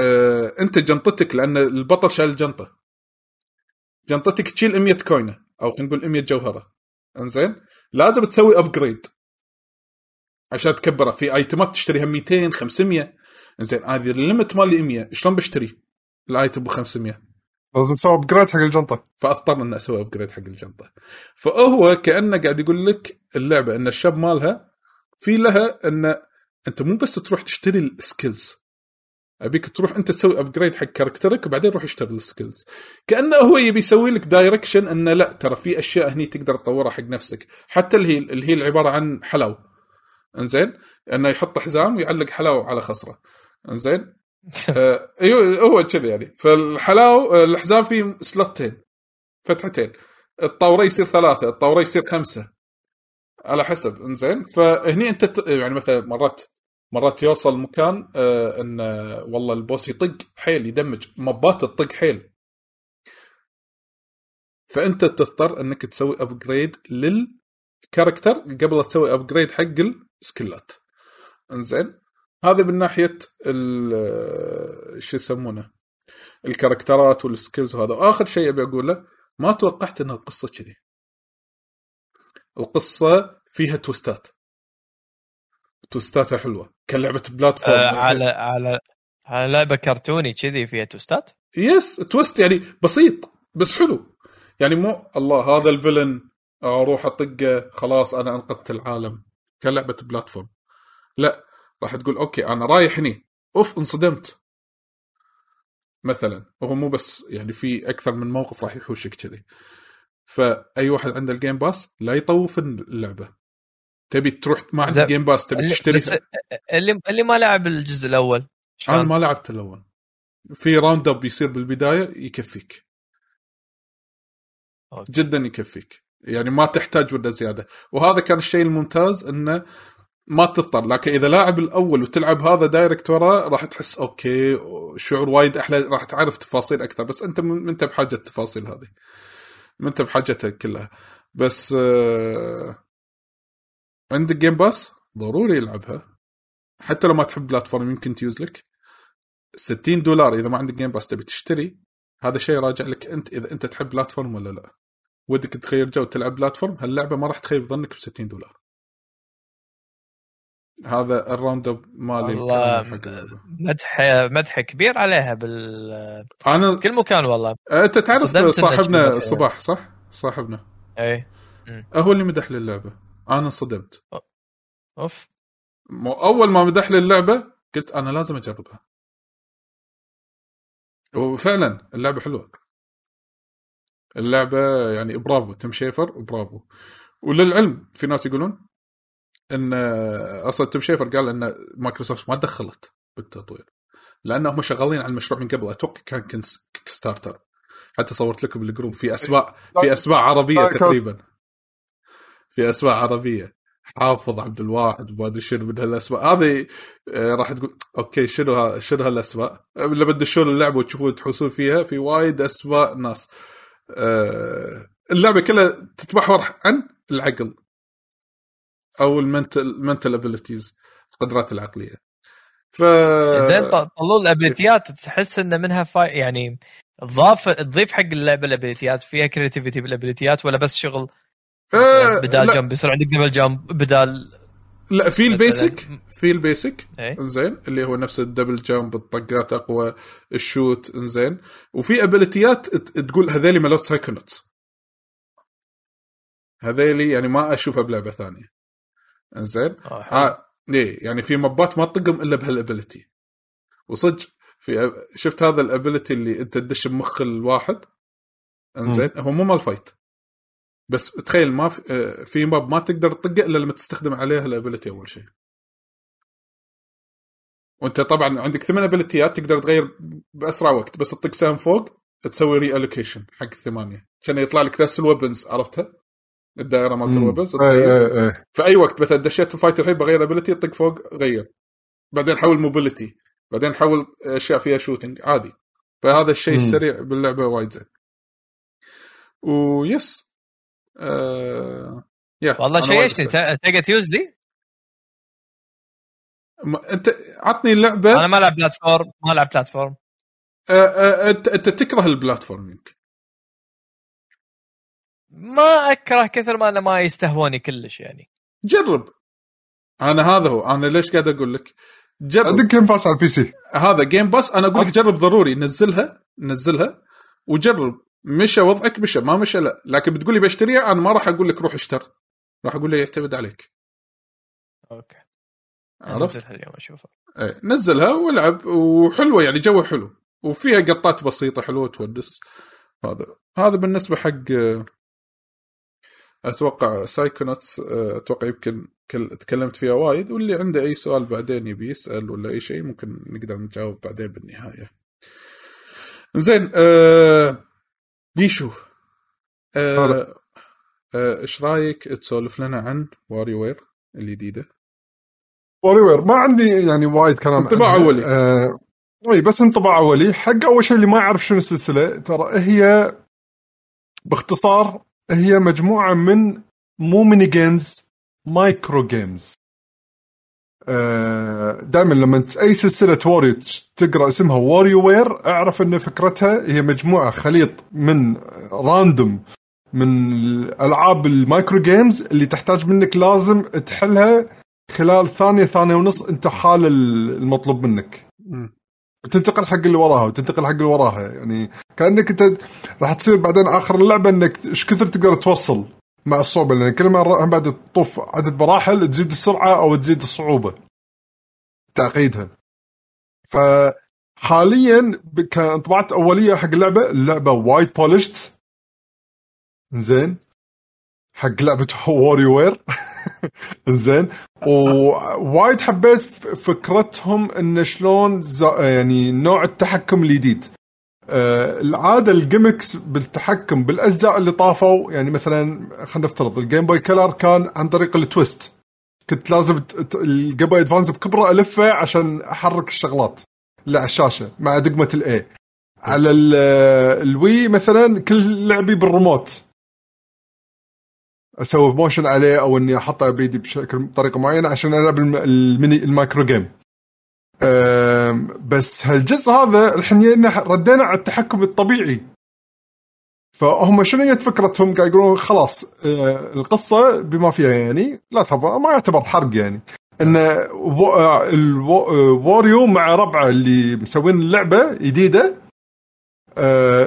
آه أنت جنطتك لأن البطل شايل الجنطه جنطتك تشيل 100 كوينة أو خلينا نقول 100 جوهرة. انزين؟ لازم تسوي upgrade عشان تكبره. في item ات تشتريها 200 500 انزين هذه ال limit مالي 100 شلون بشتري؟ ال item ب 500 لازم تسوي upgrade حق الجنطة. فاضطر ان أسوي upgrade حق الجنطة. فهو كأنه قاعد يقول لك اللعبة إن ال shop مالها في لها إن أنت مو بس تروح تشتري ال skills أبيك تروح أنت تسوي upgrade حق character ك وبعدين روح اشتري ال skills كأنه هو يبي يسوي لك direction إنه لا ترى في أشياء هني تقدر تطورها حق نفسك. حتى اللي هي عباره عن حلاو إنزين؟ إنه يحط حزام ويعلق حلاو على خصرة. إنزين؟ أيوه هو كذا يعني. فالحلاو آه، الحزام فيه slot ين فتحتين. الطاوره يصير ثلاثة الطاوره يصير خمسة. على حسب إنزين. فهني أنت يعني مثلا مرات مرات يوصل مكان آه إن آه، والله البوس يطق حيل يدمج مبات تطق حيل. فأنت تضطر إنك تسوي ابجريد للكاركتر قبل لا تسوي ابجريد حق السكلات. إنزين. هذا من ناحية ال- شو يسمونه ال character ات وال skills وهذا. وآخر شيء أبي أقوله ما توقعت إن القصة كذي. القصة فيها twist ات. twist اتها حلوة. كلعبة platform. آه على على على لعبة كرتوني كذي فيها twist ات؟ yes twist يعني بسيط بس حلو. يعني مو الله هذا ال villain أروح أطقه خلاص أنا أنقذت العالم. كلعبة platform. لا راح تقول أوكي أنا رايح هني. أوف انصدمت. مثلا وهو مو بس يعني في أكثر من موقف راح يحوشك كذي. فأي واحد عنده ال Game Pass لا يطوف اللعبة. تبي تروح ما عندك زين. Game Pass تبي تشتري اللي اللي ما لعب الجزء الأول؟ أنا ما لعبت الأول. في round up يصير بالبداية يكفيك. أوكي. جدا يكفيك. يعني ما تحتاج ولا زيادة. وهذا كان الشيء الممتاز إنه ما تضطر لكن إذا لاعب الأول وتلعب هذا direct وراه راح تحس أوكي شعور وايد أحلى راح تعرف تفاصيل أكثر. بس أنت ما أنت بحاجة التفاصيل هذه. ما أنت بحاجتها كلها. بس آه عندك Game Pass ضروري يلعبها. حتى لو ما تحب platform يمكن تيوز لك. 60 دولار إذا ما عندك Game Pass تبي تشتري. هذا شيء راجع لك أنت إذا أنت تحب platform ولا لا. ودك تغير جو تلعب platform هاللعبة ما راح تخيب ظنك ب 60 دولار. هذا ال round اب مالي والله. مدح مدح كبير عليها بال أنا كل مكان والله. أنت تعرف صاحبنا. صباح صح؟ صاحبنا. اي هو اللي مدح لي اللعبه أنا انصدمت أوف. أول ما مدح لي اللعبه قلت أنا لازم أجربها. وفعلا اللعبة حلوة. اللعبة يعني برافو. Tim Schafer برافو. وللعلم في ناس يقولون إن أصلا Tim Schafer قال إن مايكروسوفت ما دخلت بالتطوير لانهم شغالين على المشروع من قبل. أتوقع كان Kickstarter حتى صورت لكم بال group في اسماء في اسماء عربية تقريبا. في اسماء عربية. حافظ عبد الواحد وما أدري شنو من هالاسماء هذه آه، راح تقول okay شنو ها شنو هالاسماء لما تدشون اللعبة وتشوفون تحوسون فيها في وايد اسماء ناس. آه، اللعبة كلها تتمحور عن العقل. أو ال mental abilities القدرات العقلية. ف زين طلول ال ability ات تحس إن منها فا... يعني تضاف تضيف حق اللعبه الابيليتيات فيها كريتيفيتي بالابيليتيات ولا بس شغل؟ آه، بدال لا, jump يصير عندك double jump بدال لا في ال basic في ال basic انزين اللي هو نفس ال double jump الطقات أقوى ال shoot انزين وفي ability ات تقول هذيلي مالوت Psychonauts هذيلي يعني ما أشوفها بلعبة ثانية. انزين آه،. آه ليه يعني في mob ات ما تطقم إلا بهال ability وصدق في شفت هذا ال ability اللي أنت تدش بمخ الواحد؟ إنزين هو مو مال fight بس تخيل ما في, آه، في mob ما تقدر تطقه إلا لما تستخدم عليها ال ability أول شيء. وأنت طبعا عندك ثمان ability ات تقدر تغير بأسرع وقت بس تطق سهم فوق تسوي reallocation حق الثمانية. عشان يطلع لك نفس ال weapons عرفتها؟ الدائرة مالت ال weapons اي تغير. اي اي في أي وقت مثلا دشيت في fight الحين بغير ability طق فوق غير. بعدين حول mobility بعدين حول أشياء فيها shooting عادي. فهذا الشيء. السريع باللعبة وايد زين. ويس آه... يا والله استانست. سيجا Tuesday ما- أنت عطني اللعبة. أنا ما العب platform ما العب platform آه، آه، أنت أنت تكره ال platform يمكن ما أكره كثر ما أنا ما يستهوني كلش يعني. جرب. أنا هذا هو. أنا ليش قاعد أقول لك؟ جرب. عندك جيم باس على البي سي هذا جيم باس أنا أقول لك جرب ضروري. نزلها. نزلها. وجرب. مشى وضعك مشى. ما مشى لا. لكن بتقول لي بشتريها أنا ما راح أقول لك روح اشتر. راح أقول لك يعتمد عليك. okay. عرفت؟ انزلها اليوم أشوفها. إيه. نزلها والعب. وحلوة يعني. جوها حلو. وفيها قطات بسيطة حلوة تونس هذا. هذا بالنسبة حق أتوقع Psychonauts آه، أتوقع يمكن كل- تكلمت فيها وايد واللي عنده أي سؤال بعدين يبي يسأل ولا أي شيء ممكن نقدر نجاوب بعدين بالنهاية. زين آه بيشو آه. آه، إيش رأيك تسولف لنا عن WarioWare الجديدة؟ واري وير ما عندي يعني وايد كلام انطباع عنها. أولي. آه إي بس انطباع أولي حق أول شيء اللي ما يعرف شنو السلسلة ترى هي باختصار هي مجموعة من مو mini games micro games دائما لما أي سلسلة Wario تقرأ اسمها WarioWare أعرف إن فكرتها هي مجموعة خليط من random من الألعاب ال micro games اللي تحتاج منك لازم تحلها خلال ثانية ثانية ونص أنت حال المطلوب منك. وتنتقل حق اللي وراها وتنتقل حق اللي وراها. يعني كأنك أنت راح تصير بعدين آخر اللعبة إنك إيش كثر تقدر توصل مع الصعوبة. لأن كل ما بعد تطوف عدد مراحل تزيد السرعة أو تزيد الصعوبة تعقيدها. فحاليا ب- كانطباعات أولية حق اللعبة اللعبة وايد polished زين. حق لعبة (laughs) WarioWare (laughs) زين ووايد حبيت فكرتهم إن شلون يعني نوع التحكم الجديد. آه، العادة ال gimmicks بالتحكم بالأجزاء اللي طافوا يعني مثلا خلينا نفترض ال Game Boy Color كان عن طريق ال twist. كنت لازم ال Game Boy Advance بكبره ألفه عشان أحرك الشغلات اللي على الشاشة مع دقمة ال A على ال- ال Wii مثلا كل لعبي بالريموت. أسوي motion عليه أو إني احطه بايدي بشكل بطريقة معينة عشان ألعب الم- ال mini ال micro game بس هالجزء هذا الحين ردينا على التحكم الطبيعي. فهم شنو هي فكرتهم؟ قاعد يقولون خلاص آه، القصة بما فيها يعني لا تخاف ما يعتبر حرق يعني. إن آه، الو- آه، مع ربعة اللي مسوين اللعبة جديدة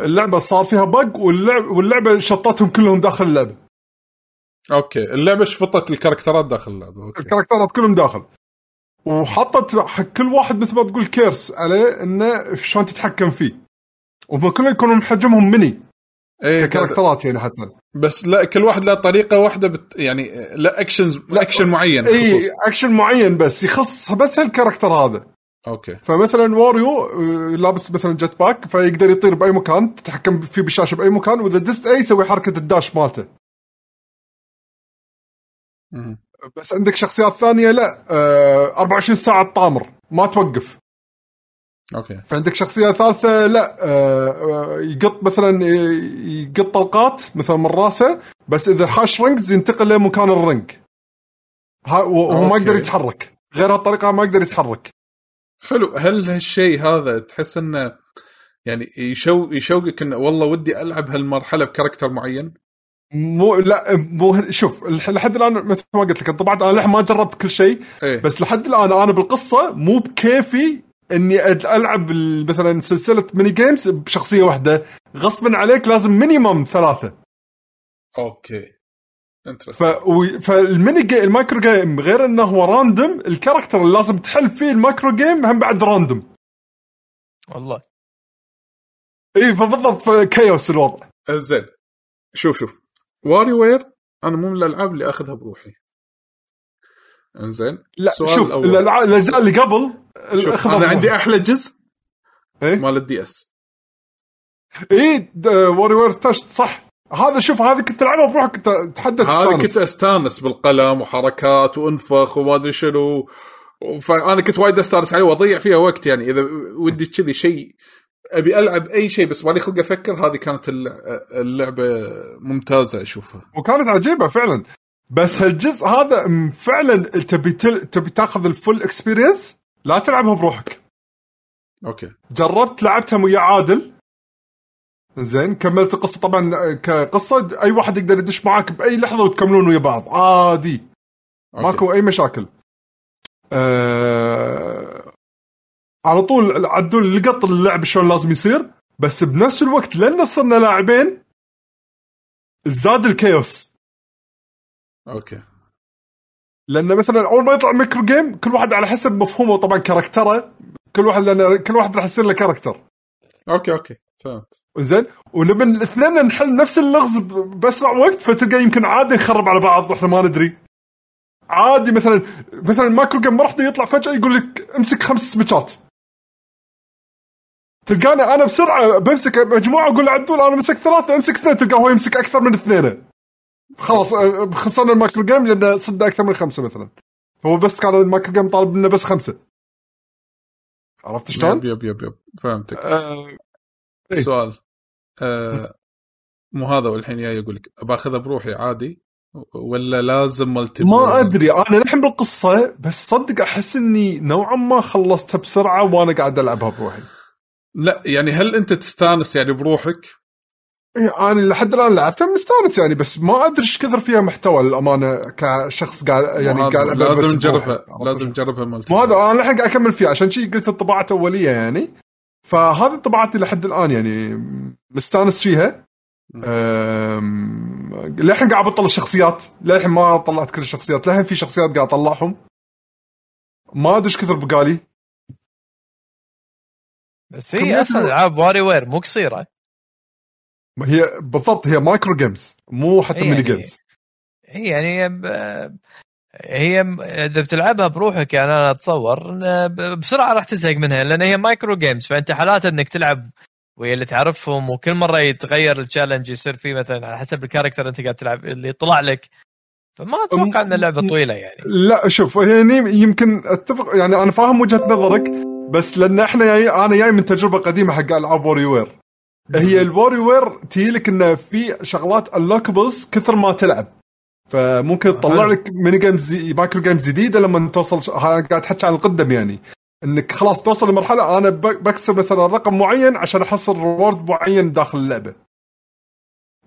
اللعبة صار فيها bug واللعبة شفطتهم كلهم داخل اللعبة. okay اللعبة شفطت ال character ات داخل اللعبة؟ okay. ال character ات كلهم داخل. وحطت حق كل واحد مثل ما تقول curse عليه إنه شلون تتحكم فيه. وهم كلهم يكونون حجمهم ميني إيه ك character ات يعني حتى. بس لا كل واحد له طريقة واحدة بس يعني لها actions لها action معين اي. اكشن معين بس يخص بس هال character هذا. okay. فمثلا واريو آه، لابس مثلا jet pack فيقدر يطير بأي مكان تتحكم فيه بالشاشة بأي مكان وإذا دست A يسوي حركة ال dash مالته. بس عندك شخصيات ثانية لا. آه 24 ساعة طامر ما توقف. okay. فعندك شخصية ثالثة لا. آه، آه، يقط مثلا يقط طلقات مثلا من راسه بس إذا حاش rings ينتقل لمكان ال ring وهو ما. يقدر يتحرك. غير هالطريقه ما يقدر يتحرك. حلو. هل هالشيء هذا تحس إنه يعني يشو يشوقك انه والله ودي ألعب هالمرحلة ب character معين؟ مو لا مو شوف لحد الآن مثل ما قلت لك طبعا أنا للحين ما جربت كل شيء إيه. بس لحد الآن أنا بالقصة مو بكيفي إني ألعب ال- مثلا سلسلة mini games بشخصية واحدة. غصبا عليك لازم minimum ثلاثة. okay. ف... و- فال mini ga... ال micro game غير إنه هو random ال character اللي لازم تحل فيه ال micro game هم بعد random والله. اي فبالضبط chaos الوضع. زين. شوف شوف. WarioWare أنا مو من الألعاب اللي أخذها بروحي إنزين لا شوف الاجزاء اللي قبل شوف أنا عندي. أحلى جزء إيه؟ مال ال DS اي WarioWare Touched صح هذا شوف هذا كنت تلعبها بروحك كنت هذا تستانس. كنت أستانس بالقلم وحركات وأنفخ وما أدري شنو فأنا كنت وايد أستانس عليه وأضيع فيها وقت يعني إذا ودي كذي شيء أبي ألعب أي شيء بس مالي خلق أفكر هذه كانت الل- اللعبة ممتازة أشوفها. وكانت عجيبة فعلا. بس هالجزء هذا فعلا تبي. تبي تاخذ ال full experience لا تلعبها بروحك. okay. جربت لعبتها ويا عادل. زين كملت القصة. طبعا كقصة أي واحد يقدر يدش معاك بأي لحظة وتكملون ويا بعض. عادي. okay. ماكو أي مشاكل. آه... على طول عدول لقط اللعب شلون لازم يصير بس بنفس الوقت لأن صرنا لاعبين زاد ال chaos. okay. لأن مثلا أول ما يطلع micro game كل واحد على حسب مفهومه طبعا character ه كل واحد لأن كل واحد راح يصير له character. okay okay. فهمت. زين؟ ولما الاثنين نحل نفس اللغز بأسرع وقت فتلقى يمكن عادي نخرب على بعض وإحنا ما ندري. عادي مثلا مثلا micro game ما راح يطلع فجأة يقول لك امسك خمس سمكات تلقاني أنا بسرعة بمسك مجموعة أقول عدول أنا مسكت ثلاثة أمسك اثنين تلقاه هو يمسك أكثر من اثنين. خلاص أه، خسرنا ال micro game لأنه صاد أكثر من خمسة مثلا. هو بس كان ال micro game طالب منه بس خمسة. عرفت شلون؟ yep yep yep yep. فهمتك. آه إيه. سؤال. آه مو هذا والحين جاي يقول لك باخذها بروحي عادي؟ ولا لازم multi ما أدري. أنا للحين بالقصة بس صدق أحس إني نوعا ما خلصتها بسرعة وأنا قاعد ألعبها بروحي. لا يعني هل أنت تستانس يعني بروحك؟ إيه، أنا لحد الآن لعبتها مستانس يعني بس ما أدري إيش كثر فيها محتوى للأمانة كشخص قاعد يعني قاعد لازم. نجربها لازم نجربها ملتي مو هذا أنا الحين قاعد أكمل فيها عشان شي قلت الطباعة اوليه يعني. فهذه طباعتي لحد الآن يعني مستانس فيها. للحين قاعد أبطل الشخصيات. للحين ما طلعت كل الشخصيات للحين في شخصيات قاعد أطلعهم. ما أدري إيش كثر بقالي. بس هي أصلا ألعاب WarioWare مو قصيرة. هي بالضبط هي micro games مو حتى ميني يعني- games. هي يعني هي إذا بتلعبها بروحك يعني أنا أتصور بسرعة راح تزهق منها لأن هي micro games فأنت حلاتها إنك تلعب ويا اللي تعرفهم وكل مرة يتغير ال challenge يصير فيه مثلا على حسب ال character أنت قاعد تلعب اللي يطلع لك. فما أتوقع إن اللعبة طويلة يعني. لا شوف يعني يمكن أتفق يعني أنا فاهم وجهة نظرك بس لأن إحنا جاي أنا جاي من تجربة قديمة حق ألعاب WarioWare هي ال WarioWare تجيلك انه في شغلات unlockables كثر ما تلعب. فممكن تطلع. لك mini games micro games جديدة لما توصل قاعد تحكي عن القدم يعني. إنك خلاص توصل لمرحلة أنا ب- بكسر مثلا رقم معين عشان أحصل reward معين داخل اللعبة.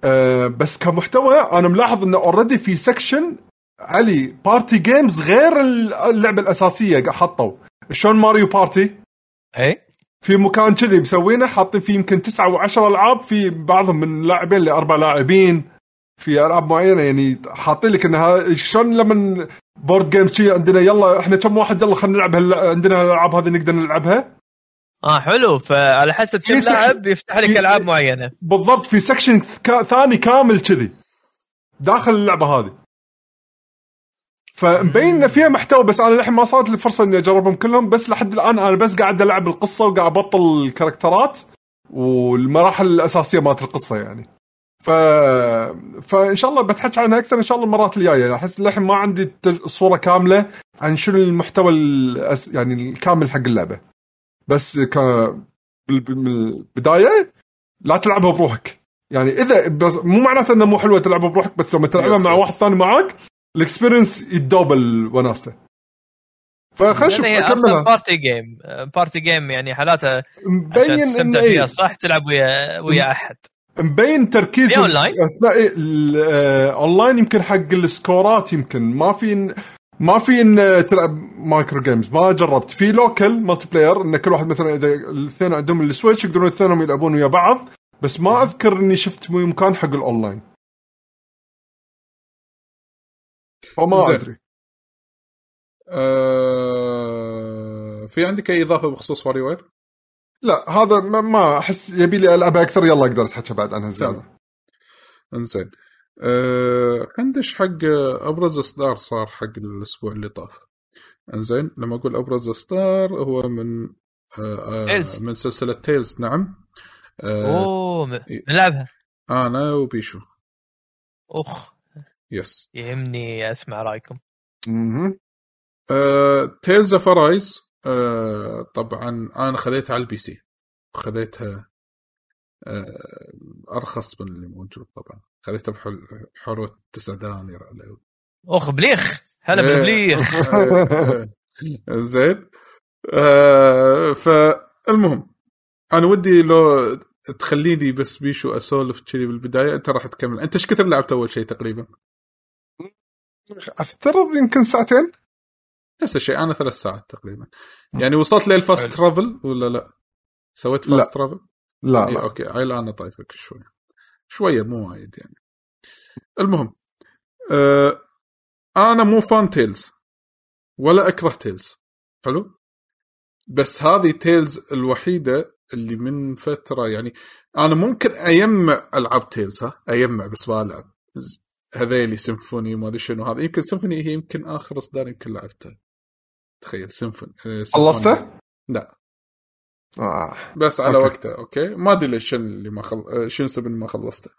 أه بس كمحتوى أنا ملاحظ انه already في section علي party games غير اللعبة الأساسية حطوا. شلون Mario Party؟ اي في مكان كذي مسوينه حاطين فيه يمكن تسعة وعشرة ألعاب في بعضهم من لاعبين لأربع لاعبين في ألعاب معينة يعني حاطين لك انها شلون لما board games شي عندنا يلا إحنا كم واحد يلا خلينا نلعب هال- عندنا الألعاب هذه نقدر نلعبها؟ آه حلو. فعلى حسب كم لاعب يفتح لك في- ألعاب معينة. بالضبط في section ثاني كامل كذي داخل اللعبة هذه. فمبين إن فيها محتوى بس أنا للحين ما صارت لي فرصة إني أجربهم كلهم بس لحد الآن أنا بس قاعد ألعب القصة وقاعد أبطل الكاركترات والمراحل الأساسية مالت القصة يعني. ف فإن شاء الله بتحكي عنها أكثر إن شاء الله المرات الجاية. أحس للحين ما عندي التج- الصورة كاملة عن شنو المحتوى الأس... يعني الكامل حق اللعبة. بس ك بال- بال- من البدايه لا تلعبها بروحك. يعني اذا بس مو معناته انه مو حلوة تلعبها بروحك بس لما تلعبها مع. واحد ثاني معاك ال experience يتدوبل وناسته. هي أصلا أكملها. party game party game يعني حلاتها عشان مبين تستمتع إيه، فيها صح تلعب ويا ويا أحد. مبين تركيز في أونلاين؟ اثناء اونلاين يمكن حق ال scoreات يمكن. ما في ما في إن تلعب micro games ما جربت. في local multiplayer إن كل واحد مثلا إذا الاثنين عندهم ال Switch يقدرون الاثنين يلعبون ويا بعض. بس ما أذكر إني شفت مكان حق الاونلاين فما زين. أدري. آه... في عندك أي إضافة بخصوص WarioWare؟ لا هذا ما, ما أحس يبي لي العبها أكثر يلا أقدر أتحچى بعد عنها زيادة. إنزين. أه... خندش حق أبرز إصدار صار حق الأسبوع اللي طاف. إنزين لما أقول أبرز إصدار هو من آه آه. من سلسلة Tales نعم. آه أوه نلعبها. أنا وبيشو. اخ yes. يهمني أسمع رأيكم. مهم. Tales of Arise طبعا أنا خذيتها على ال PC. خذيتها آه أرخص من اللي موجود طبعا. خذيتها بحل حروه 9 دنانير على أخ بليخ! هلا إيه. بالبليخ! (laughs) آه، زين. آه، فالمهم أنا ودي لو تخليني بس بيشو أسولف كذي بالبداية أنت راح تكمل. أنت إيش كثر لعبت أول شيء تقريبا؟ افترض يمكن ساعتين؟ نفس الشيء أنا ثلاث ساعات تقريبا. يعني وصلت لل fast. travel ولا لا؟ سويت. fast travel؟ لا إيه لا. okay. عيل أنا طايفك شوي. شوية مو وايد يعني. المهم آه أنا مو fan Tales ولا أكره Tales. حلو؟ بس هذه Tales الوحيدة اللي من فترة يعني أنا ممكن اجمع ألعاب Tales ها؟ اجمع بس ما ألعب. هذيلي سيمفوني ما أدري شنو هذا. يمكن سيمفوني هي يمكن آخر إصدار يمكن لعبته. تخيل سيمفوني آه،. خلصته؟ لا. آه. بس على okay. وقته okay؟ ما أدري ليش شنو اللي ما خل... آه، شنو سبب إني ما خلصته.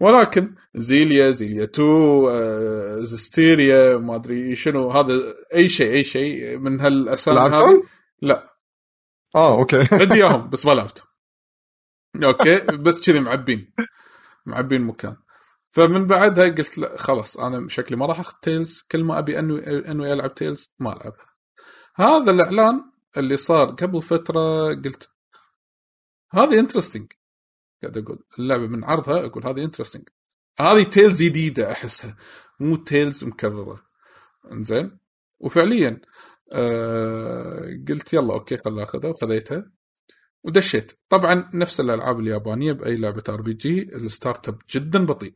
ولكن Xillia Xillia 2 آه، Zestiria ما أدري شنو هذا أي شيء أي شيء من هالأسامي هذه. لعبتهم؟ لا. آه okay. (laughs) عندي إياهم بس ما لعبت okay؟ بس كذي معبين. معبين مكان. فمن بعدها قلت لا خلاص أنا شكلي ما راح أخذ Tales كل ما أبي انوي انوي ألعب Tales ما ألعبها. هذا الإعلان اللي صار قبل فترة قلت هذه interesting قاعد أقول اللعبة من عرضها أقول هذه interesting هذه Tales جديدة أحسها مو Tales مكررة. إنزين؟ وفعليا آه قلت يلا okay خل أخذها وخذيتها ودشيت. طبعا نفس الألعاب اليابانية بأي لعبة RPG ال start up جدا بطيء.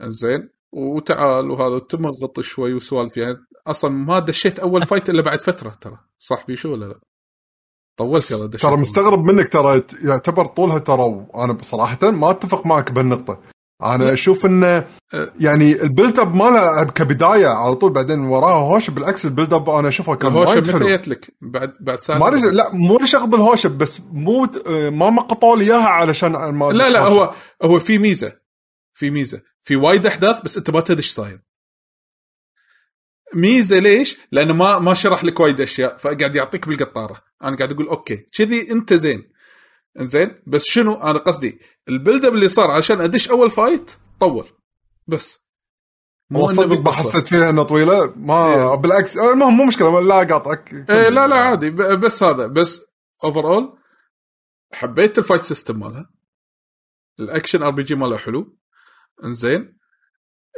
زين وتعال وهذا تم الغط شوي وسوالف يعني أصلا ما دشيت أول fight إلا بعد فترة ترى صح بيشو ولا لا؟ طولت يلا دشيت ترى مستغرب منك ترى يعتبر طولها ترى وأنا بصراحه ما أتفق معك بهالنقطة أنا أشوف إنه أه. يعني ال build up ماله كبداية على طول بعدين وراها هوش بالعكس ال build up أنا أشوفه كان وايد متى جت لك؟ بعد بعد ساعة ما. لا مو شغل بالهوشة بس مو ما مقطوا لي إياها علشان ما لا لا هو هو في ميزة في ميزة. في وايد أحداث بس أنت ما تدري إيش صاير. ميزة ليش؟ لأنه ما ما شرح لك وايد أشياء فقاعد يعطيك بالقطارة. أنا قاعد أقول okay. كذي أنت زين. زين بس شنو؟ أنا قصدي ال build up اللي صار عشان أدش أول fight طول. بس. مو صدق ما. حسيت فيها إنها طويلة. ما إيه. بالعكس. المهم مو مشكلة. لا قاطعك. إيه لا لا عادي. بس هذا. بس overall حبيت ال fight system مالها. ال action RPG ماله حلو. انزين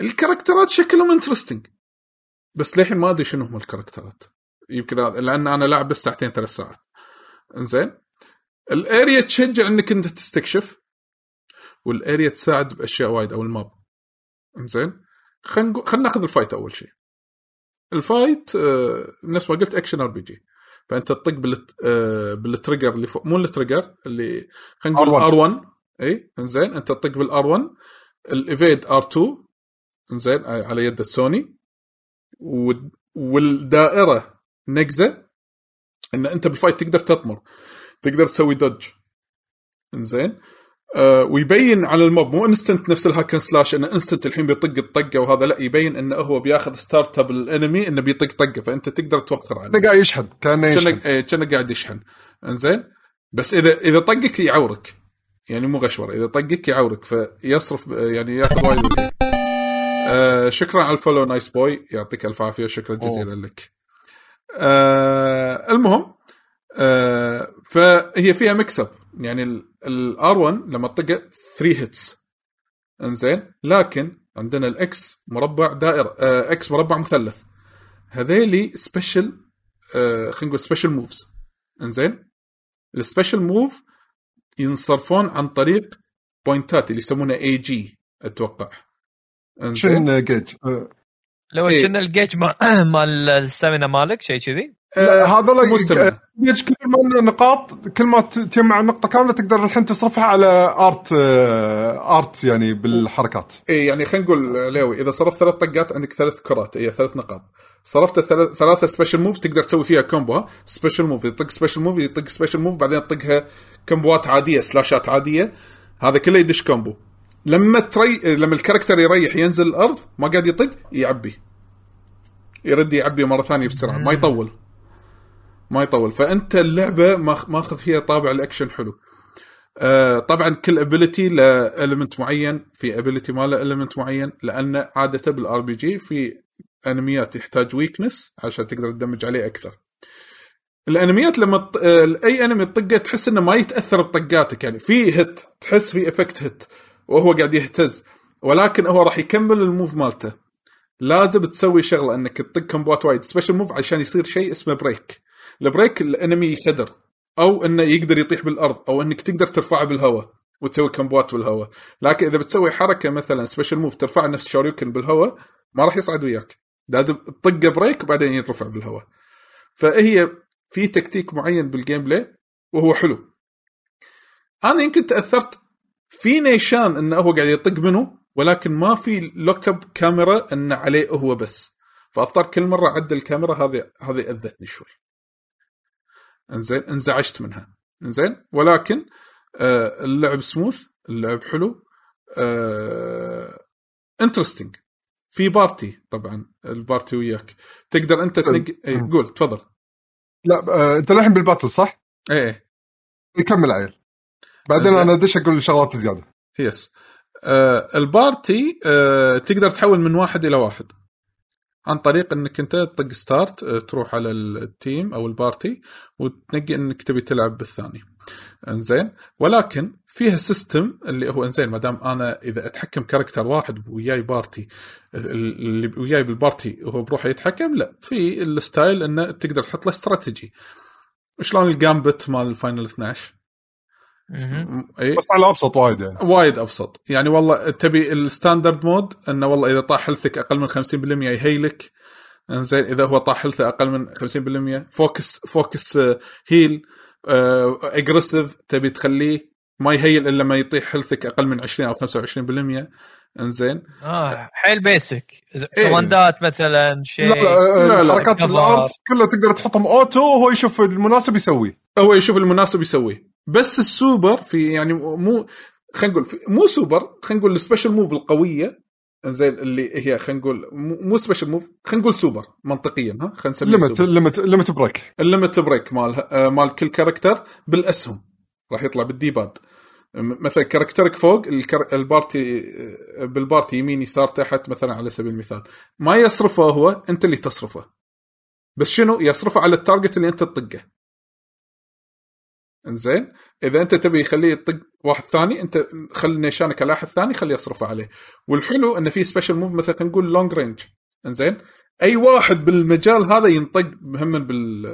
ال character ات شكلهم interesting بس للحين ما أدري شنو هم ال character ات. يمكن لأن أنا لاعب بس ساعتين ثلاث ساعات. انزين ال area تشجع إنك أنت تستكشف. وال area تساعد بأشياء وايد أو ال map. انزين خلينا خلينا ناخذ ال fight أول شيء. ال fight آه، نفس ما قلت action RPG. فأنت تطق بالت... آه، بال trigger اللي فوق. مو ال trigger اللي خلينا نقول R1. آر 1 اي انزين أنت تطق بالآر 1 الإيفيد آر 2 إنزين آه، على يد السوني. والدائرة نقزه إن أنت بالفايت تقدر تطمر تقدر تسوي دوج. إنزين آه ويبين على الموب مو انستنت نفس الهاكن سلاش انه انستنت الحين بيطق الطقة وهذا لا يبين انه هو بياخذ ستارت اب الأنمي إنه بيطق طقة فأنت تقدر توخر عنه كأنه قاعد يشحن كأنه يشحن. إيه، كأنه قاعد يشحن. إنزين بس اذا إذا طقك يعورك. يعني مو غشور إذا طقك يعورك فيصرف يعني ياخذ وايد. آه شكرا على ال follow Nice Boy. يعطيك ألف عافية شكرا جزيلا لك. آه المهم آه فهي فيها مكسب يعني ال R1 لما تطقه 3 hits إنزين؟ لكن عندنا ال X مربع دائرة آه X مربع مثلث. هذيلي سبيشل آه خلينا نقول سبيشل موفز إنزين؟ السبيشل موف ينصرفون عن طريق بوينتات اللي يسمونها اي جي أتوقع. شن جيج لو إيه. كنا الجيج مال (clears throat) مال الستامينا مالك شيء كذي؟ لا هذا مو لا استمنى. جيج كل ما نقاط كل ما تجمع نقطه كاملة تقدر الحين تصرفها على ارت آه، ارت يعني بالحركات. اي يعني خلينا نقول علاوي إذا صرفت ثلاث طقات عندك ثلاث كرات هي ثلاث نقاط. صرفت ثلاثة special move تقدر تسوي فيها combo special move يطق special move يطق special move بعدين تطقها combo ات عادية slash ات عادية. هذا كله يدش combo لما تري لما ال character يريح ينزل الأرض ما قاعد يطق يعبي. يرد يعبي مرة ثانية بسرعة. ما يطول. ما يطول. فأنت اللعبة ماخ- ماخذ فيها طابع الأكشن حلو. آه طبعا كل ability له element معين في ability ما له element معين لأن عادة بال RPG في انميات يحتاج weakness عشان تقدر تدمج عليه أكثر. الأنميات لما ت... آه، أي enemy تطقه تحس إنه ما يتأثر بطقاتك. يعني في hit تحس في effect hit وهو قاعد يهتز. ولكن هو راح يكمل ال move مالته. لازم تسوي شغلة إنك تطق كومبوات وايد. special move عشان يصير شيء اسمه break. ال break ال enemy يخدر. أو إنه يقدر يطيح بالأرض. أو إنك تقدر ترفعه بالهواء. وتسوي كمبوات بالهواء. لكن إذا بتسوي حركة مثلا special move ترفع نفس شوريوكن بالهواء ما راح يصعد وياك. لازم تطقه break وبعدين يرفع بالهواء. فهي في تكتيك معين بال gameplay وهو حلو. أنا يمكن تأثرت في نيشان إنه هو قاعد يطق منه ولكن ما في lock on camera انه عليه هو بس. فاضطر كل مرة اعدل الكاميرا هذه هذه أذتني شوي. إنزين انزعجت منها. إنزين ولكن آه اللعب سموث اللعب حلو آه interesting في party طبعا ال party وياك. تقدر أنت. تنقي مم. قول تفضل. لا آه، أنت الحين بال battle صح؟ إيه. يكمل عيل. بعدين. أنا أدش أقول شغلات زيادة. yes آه ال party آه تقدر تحول من واحد إلى واحد. عن طريق إنك أنت تطق start آه تروح على ال team أو ال party وتنقي إنك تبي تلعب بالثاني. إنزين. ولكن فيها system اللي هو إنزين ما دام أنا إذا أتحكم character واحد وياي party اللي وياي بال party وهو بروحه يتحكم لا. في ال style إنه تقدر تحط له استراتيجي شلون ال gambit مال فاينل 12 مهم. اي بس على أبسط وايد يعني. وايد أبسط. يعني والله تبي ال standard mode إنه والله إذا طاح health ك أقل من 50% يهيلك. إنزين إذا هو طاح health ه أقل من 50% focus focus آه، heal aggressive تبي تخليه ما يهيل إلا لما يطيح health ك أقل من 20 أو 25% إنزين. آه حيل basic إيه. كوماندات مثلا شيء لا لا, لا، لا. حركات. ال artes كلها تقدر تحطهم auto وهو يشوف المناسب يسويه هو يشوف المناسب يسويه بس السوبر في يعني مو خلينا نقول مو سوبر خلينا نقول ال special move القوية. زين اللي هي خلينا نقول مو special move خلينا نقول سوبر منطقيا ها؟ خلينا نسميه limit. limit limit break ال limit break مال آه، مال كل character بالاسهم. راح يطلع بال D-pad. م- مثلا character ك فوق الكر... ال party آه، بال party يمين يسار تحت مثلا على سبيل المثال. ما يصرفه هو انت اللي تصرفه. بس شنو؟ يصرفه على ال target اللي انت تطقه. إنزين. إذا أنت تبي يخليه يطق واحد ثاني أنت خلي نيشانك على أحد ثاني خليه يصرفه عليه. والحلو انه في special move مثلا نقول long range إنزين. أي واحد بالمجال هذا ينطق مهم بال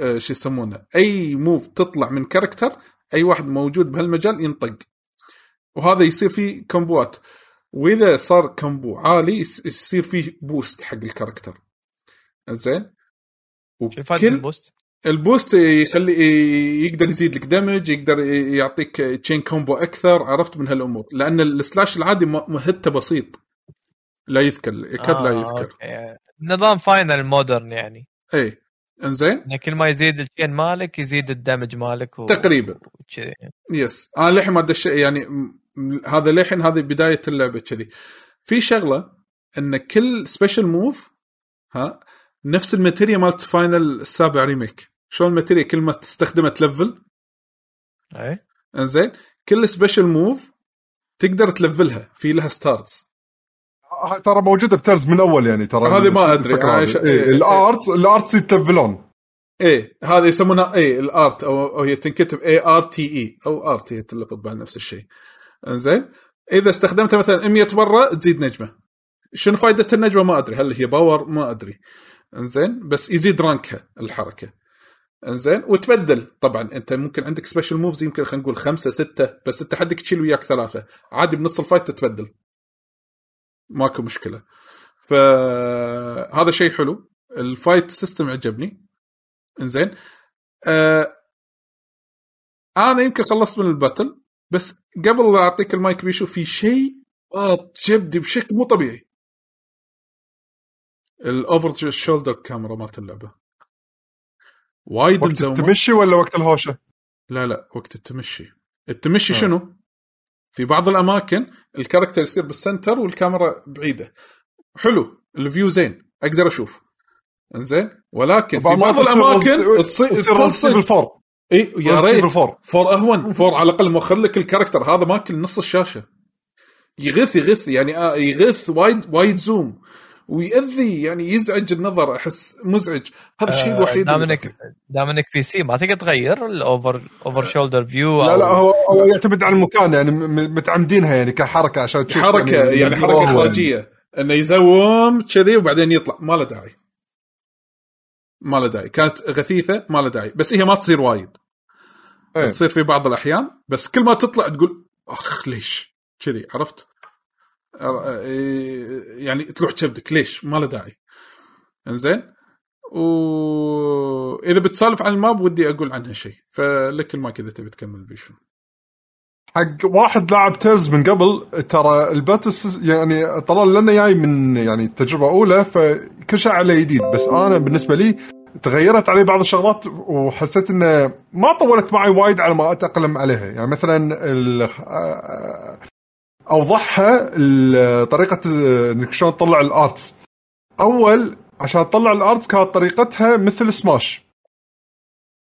آه، شو يسمونه؟ أي move تطلع من character أي واحد موجود بهالمجال ينطق. وهذا يصير فيه كومبوات وإذا صار combo عالي يصير فيه boost حق ال character زين شو فائده ال boost؟ يخلي يقدر يزيد لك damage يقدر يعطيك chain combo أكثر عرفت من هالأمور. لأن ال slash العادي مهته بسيط. لا يذكر يكاد لا آه، يذكر. okay. نظام فاينل modern يعني. اي إنزين؟ إن كل ما يزيد ال chain مالك يزيد ال damage مالك و... تقريبا. وكذي yes أنا للحين ما دش يعني هذا للحين هذه بداية اللعبة كذي. في شغلة إن كل special move ها نفس ال materia مالت فاينل السابع remake شلون ال materia كل ما تستخدمه تلفل. اي إنزين كل special move تقدر تلفلها في لها stars آه، ترى موجودة ب Tales من اول يعني ترى هذه ما إيه إيه. ال arte ال artes يتلفلون إيه هذه يسمونها إيه ال arte أو, أو هي تنكتب A R T E أو art هي تلفظ بعد نفس الشيء. إنزين إذا استخدمتها مثلا 100 مرة تزيد نجمة. شنو فائده النجمة؟ ما أدري. هل هي power ما أدري. إنزين بس يزيد rank ها الحركة. انزين وتبدل. طبعا أنت ممكن عندك special moves يمكن خلينا نقول خمسة ستة بس أنت حدك تشيل وياك ثلاثة. عادي بنص ال fight تتبدل. ماكو مشكلة. فهذا شيء حلو. ال fight system عجبني. إنزين. آه أنا يمكن خلصت من ال battle بس قبل لا أعطيك المايك بيشو في شيء جبدي بشكل مو طبيعي. ال over shoulder camera مالت اللعبة. وايد وقت مزومه التمشي ولا وقت الهوشة؟ لا لا وقت التمشي. التمشي آه. شنو؟ في بعض الأماكن ال character يصير بال center والكاميرا بعيدة. حلو ال view زين أقدر أشوف. إنزين؟ ولكن في بعض الأماكن تصير تصير بال four إي يا ريت. بالفور. فور اهون فور على الأقل موخر لك الكاركتر. هذا ماكل نص الشاشة. يغث يغث يعني آه يغث وايد وايد زوم. ويأذي يعني يزعج النظر أحس مزعج. هذا الشيء آه، الوحيد دام انك دام انك في سي ما تقدر تغير الاوفر اوفر شولدر فيو لا لا هو, هو يعتمد على المكان يعني متعمدينها يعني كحركة عشان تشوف حركة يعني حركة هو- إخراجية. إنه يزوم كذي وبعدين يطلع. ما له داعي. ما له داعي. كانت غثيثة ما له داعي. بس هي ما تصير وايد. إيه. تصير في بعض الأحيان بس كل ما تطلع تقول أخ ليش؟ كذي عرفت؟ يعني تلوح كبدك. ليش؟ ما له داعي. إنزين؟ واذا بتسولف عن ال map ودي أقول عنها شيء. فلك المايك إذا تبي تكمل بيشو. حق واحد لاعب Tales من قبل ترى ال battles يعني طلال لأنه جاي من يعني تجربة أولى فكل شيء عليه جديد. بس أنا بالنسبة لي تغيرت علي بعض الشغلات وحسيت إنه ما طولت معي وايد على ما أتأقلم عليها. يعني مثلا آه، أوضحها طريقة إنك شلون تطلع ال arts. أول عشان تطلع ال arts كانت طريقتها مثل سماش.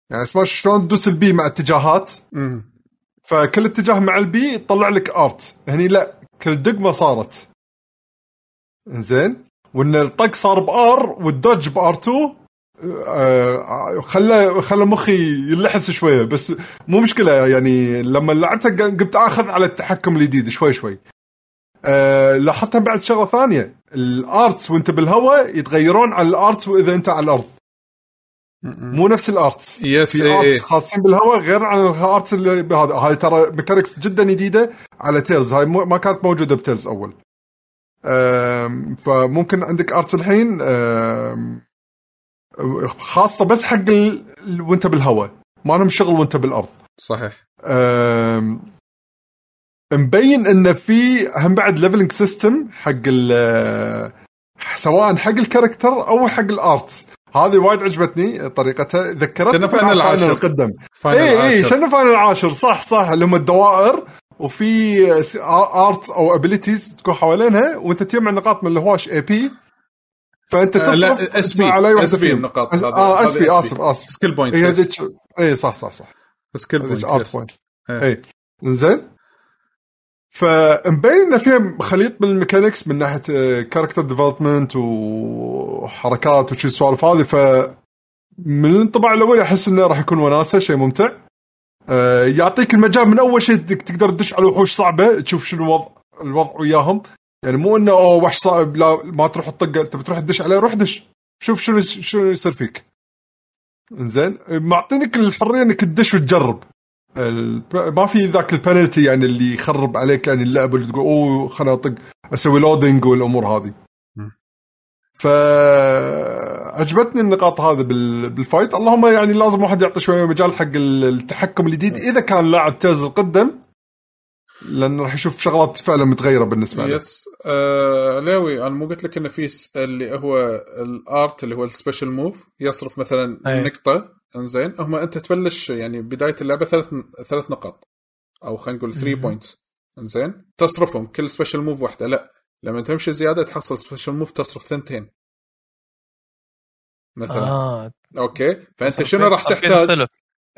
يعني سماش شلون تدوس ال B مع اتجاهات. فكل اتجاه مع ال B يطلع لك art. هني لا كل دقمة صارت. زين وإن الطق صار ب R وال dodge ب R 2 آه، خلى خلى مخي يلحس شوية بس مو مشكلة يعني لما لعبتها قمت آخذ على التحكم الجديد شوي شوي. أه لاحظتها بعد شغلة ثانية ال arts وانت بالهواء يتغيرون على ال arts وإذا انت على الأرض. مو نفس ال arts. yes في air arts إيه. خاصين بالهواء غير عن ال arts اللي بهذا. هاي ترى mechanics جدا جديدة على Tales هاي ما كانت موجودة ب Tales أول. فممكن عندك arts الحين. خاصة بس حق ال... ال- وانت بالهواء. ما لهم شغل وانت بالأرض. صحيح. أم، مبين انه في هم بعد leveling system حق ال سواء حق ال character أو حق ال arts هذه وايد عجبتني طريقتها. ذكرتني كنا Final العاشر. القدم. اي اي عاشر. شنو Final العاشر صح صح اللي هم الدوائر. وفي arts أو abilities تكون حوالينها. وانت تجمع نقاط من الهواش AP فأنت آه، تصرف لا SP على بي فيهم. النقاط آه SP SP. آسف آسف. skill point اي صح صح صح. skill point art. point. اي زين فمبين إن فيها خليط من ال mechanics من ناحية character development وحركات وشي السوالف هذه. ف من الانطباع الأول أحس إنه راح يكون وناسة شيء ممتع. آه، يعطيك المجال من أول شيء تقدر تدش على وحوش صعبة تشوف شنو الوضع الوضع وياهم. يعني مو إنه أوه وحش صعب لا ما تروح تطقه أنت بتروح تدش عليه روح دش. شوف شنو شنو يصير فيك. زين معطينك الحرية إنك تدش وتجرب. ما في ذاك البنالتي يعني اللي يخرب عليك يعني اللعبه اللي تقول أوه خليني أطق أسوي لودنج والأمور هذه. فعجبتني النقاط هذه بال- بال fight اللهم يعني لازم واحد يعطي شوية مجال حق ال- التحكم الجديد. إذا كان لاعب Tales القدم لأنه راح يشوف شغلات فعلا متغيرة بالنسبة له. yes آه علاوي أنا مو قلت لك إنه في س- اللي هو ال art اللي هو ال special move يصرف مثلا أي. نقطة إنزين. هم أنت تبلش يعني بداية اللعبة ثلاث ثلاث نقاط أو خلينا نقول 3 مهم. points إنزين. تصرفهم كل special move واحدة. لا لما تمشي زيادة تحصل special move تصرف ثنتين. مثلا. آه. آه أوكي. فأنت شنو راح تحتاج.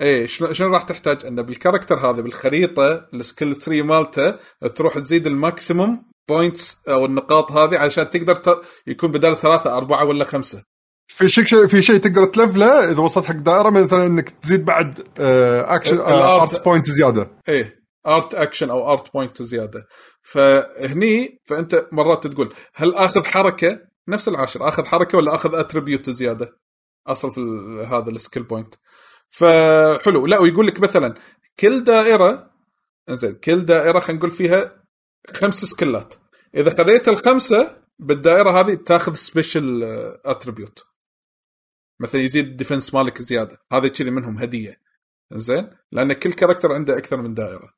إيه شنو شنو راح تحتاج؟ إنه بال character هذا بالخريطة ال skill tree مالته تروح تزيد ال maximum points أو النقاط هذه عشان تقدر ت... يكون بدل ثلاثة أربعة ولا خمسة. في شيء في شيء تقدر تلفله إذا وصلت حق دائرة مثلا إنك تزيد بعد action art point زيادة. إيه art action أو art point زيادة. فهني فأنت مرات تقول هل آخذ حركة؟ نفس العاشر آخذ حركة ولا آخذ attribute زيادة؟ اصرف هذا ال skill point فحلو. لا ويقول لك مثلا كل دائرة زين كل دائرة خلينا نقول فيها خمس سكلات. إذا خذيت الخمسة بالدائرة هذه تاخذ special attribute مثلا يزيد ال defense مالك زيادة. هذا كذي منهم هدية. زين لأن كل character عنده أكثر من دائرة.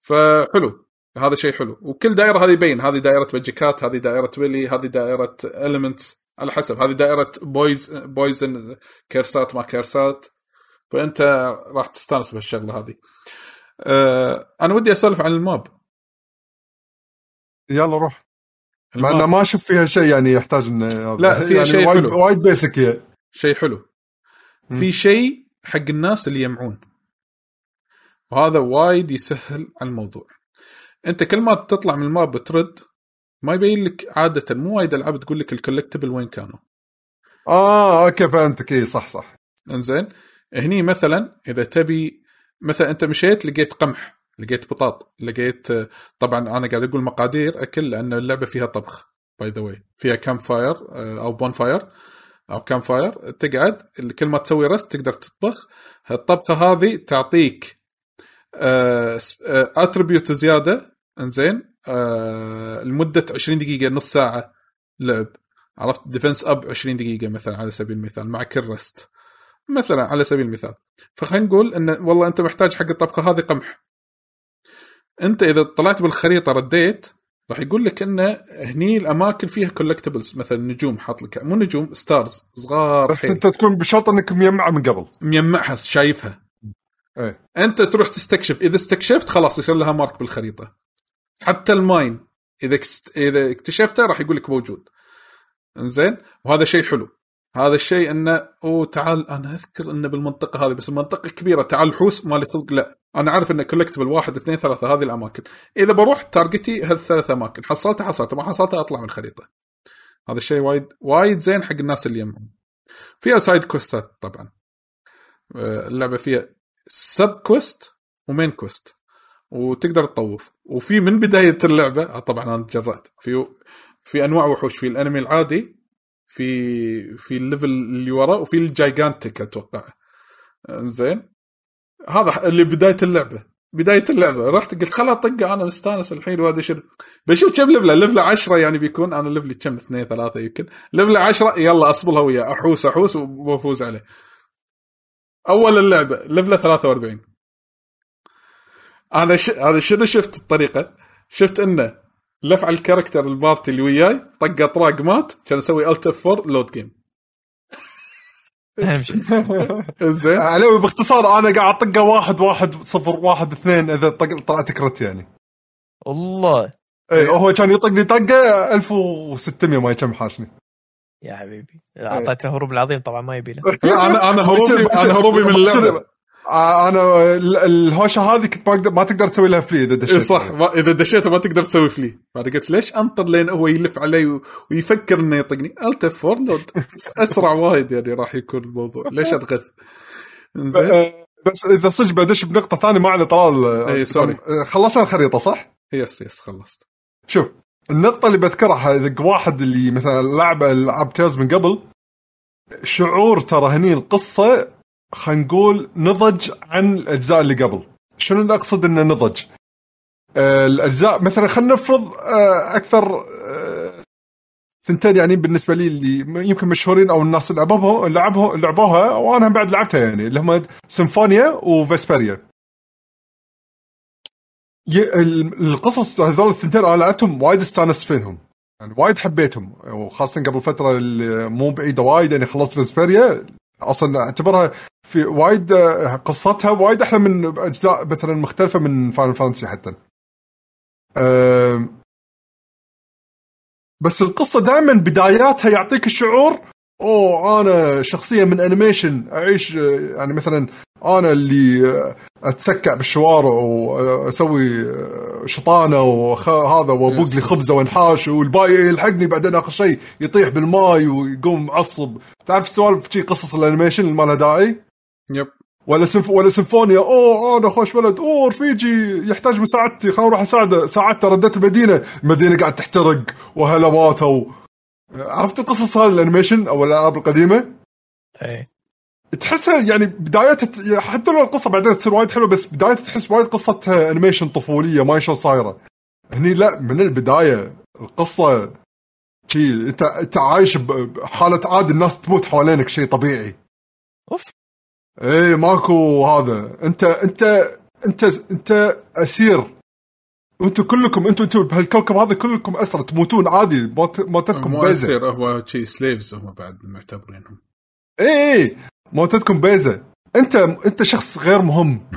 فحلو. هذا شيء حلو. وكل دائرة هذه يبين هذه دائرة ماجيكات هذه دائرة ويلي هذه دائرة elements على حسب. هذه دائرة poiso- poison كيرسات ما كيرسات. فأنت راح تستانس بهالشغلة هذه. أه أنا ودي أسولف عن ال map يلا روح. مع إنه ما أشوف فيها شيء يعني يحتاج انه لا، فيها يعني شيء وايد حلو. وايد basic هي. شيء حلو. في شيء حق الناس اللي يمعون. وهذا وايد يسهل على الموضوع. أنت كل ما تطلع من ال map بترد ما يبين لك عادة مو وايد العاب تقول لك ال collectible وين كانوا. آه أوكي فهمتك. اي صح صح. إنزين؟ هني مثلا إذا تبي مثلا أنت مشيت لقيت قمح لقيت بطاط لقيت طبعا أنا قاعد أقول مقادير أكل لأن اللعبة فيها طبخ by the way فيها camp fire أو bonfire أو camp fire تقعد كل ما تسوي rest تقدر تطبخ. الطبخة هذه تعطيك attribute زيادة. إنزين؟ آه لمدة 20 دقيقة نص ساعة لعب. عرفت؟ defense up 20 دقيقة مثلا على سبيل المثال مع كل rest مثلا على سبيل المثال. فخلينا نقول إن والله أنت محتاج حق الطبخه هذه قمح. أنت إذا طلعت بالخريطة رديت راح يقول لك إن هني الأماكن فيها collectibles مثلا نجوم حاط لك. مو نجوم stars صغار بس حيل. أنت تكون بشرط إنك مجمعه من قبل. مجمعها شايفها. إيه. أنت تروح تستكشف. إذا استكشفت خلاص يصير لها mark بالخريطة. حتى ال mine إذا. إذا اكتشفته راح يقول لك موجود. إنزين؟ وهذا شيء حلو. هذا الشيء إنه أوه تعال أنا أذكر إنه بالمنطقة هذه بس المنطقة كبيرة. تعال حوس مالي خلق لا. أنا عارف إنه collectible واحد اثنين ثلاثة هذه الأماكن. إذا بروح target ي هالثلاث أماكن. حصلتها حصلتها ما حصلتها أطلع من الخريطة. هذا الشيء وايد وايد زين حق الناس اللي يهمهم فيها side quest ات طبعا. آه، اللعبة فيها sub quest و main quest وتقدر تطوف. وفي من بداية اللعبة آه، طبعا أنا تجرأت. في في أنواع وحوش. في ال enemy العادي في في ال level اللي ورا وفي ال gigantic أتوقع. زين هذا اللي بداية اللعبة. بداية اللعبة. رحت قلت خل أطقه أنا مستأنس الحين وهذا شنو. بشوف كم level ه level ه 10 يعني بيكون. أنا level ي كم؟ اثنين ثلاثة يمكن. level ه 10 يلا اصبلها وياه أحوس أحوس وبفوز عليه. أول اللعبة level ه 43 أنا ش... هذا شنو شفت الطريقة؟ شفت إنه لف على ال character ال party اللي وياي طق أطراق مات كان أسوي alt F 4 load game زين علوي باختصار أنا قاعد أطقه واحد واحد صفر واحد اثنين إذا طق طلعت crit يعني. والله. اي هو كان يطقني طقة 1600 ما كم حاشني. يا حبيبي. أعطيته هروب العظيم طبعا ما يبي له أنا أنا هروبي أنا هروبي من اللعبة. أنا الهوشة هذه كنت ما ما تقدر تسوي لها flee إذا دشيت. صح. ما إذا دشيت ما تقدر تسوي flee بعد قلت ليش أنطر لين هو يلف علي ويفكر إنه يطقني؟ alt four load أسرع وايد يعني راح يكون الموضوع. ليش أتغث؟ زين آه، بس إذا صدق بدش بنقطة ثانية ما علي طلال. اي sorry. خلصنا الخريطة صح؟ yes yes خلصت. شوف النقطة اللي بذكرها إذا واحد اللي مثلا لعب العاب Tales من قبل شعور ترى هني القصة خلينا نقول نضج عن الأجزاء اللي قبل. شنو اللي أقصد إنه نضج؟ آه الاجزاء مثلا خلينا نفرض آه أكثر آه ثنتين يعني بالنسبة لي اللي يمكن مشهورين أو الناس لعبوها لعبوها لعبوها وأنا بعد لعبتها يعني اللي هم Symphonia و Vesperia. القصص هذول الثنتين أنا لعبتهم وايد استانست فيهم. يعني وايد حبيتهم وخاصة قبل فترة مو بعيدة وايد يعني خلصت Vesperia. أصلا أعتبرها في وايد قصتها وايد أحلى من أجزاء مثلا مختلفة من Final Fantasy حتى. بس القصة دائما بداياتها يعطيك الشعور أوه أنا شخصيه من animation أعيش يعني مثلا أنا اللي اتسكع بالشوارع وأسوي شطانة وهذا وأبوق لي خبزة وأنحاش والباقي يلحقني بعدين آخر شيء يطيح بالماي ويقوم معصب تعرف سوالف شي قصص ال animation اللي ما لها داعي؟ yep ولا سنف... ولا Symphonia. أوه أنا خوش ولد. أوه رفيجي يحتاج مساعدتي. خليني أروح اساعده ساعدته رديت المدينة. المدينة قاعد تحترق وهلواته و... عرفت القصص هذه ال animation أو الألعاب القديمة؟ إيه. تحسها يعني بدايتها حتى لو القصة بعدين تصير وايد حلوة بس بدايتها تحس وايد قصتها animation طفولية ما شلون صايرة. هني لا من البداية القصة شي انت انت عايش بحاله عادي الناس تموت حوالينك شيء طبيعي. أوف. إيه ماكو هذا. انت انت انت انت أسير. وأنتم كلكم أنتم أنتم بهالكوكب هذا كلكم اسرى تموتون عادي موتتكم مو أسير هو شي سليفز هم بعد معتبرينهم. إيه إيه. موتتكم بيزة. انت انت شخص غير مهم.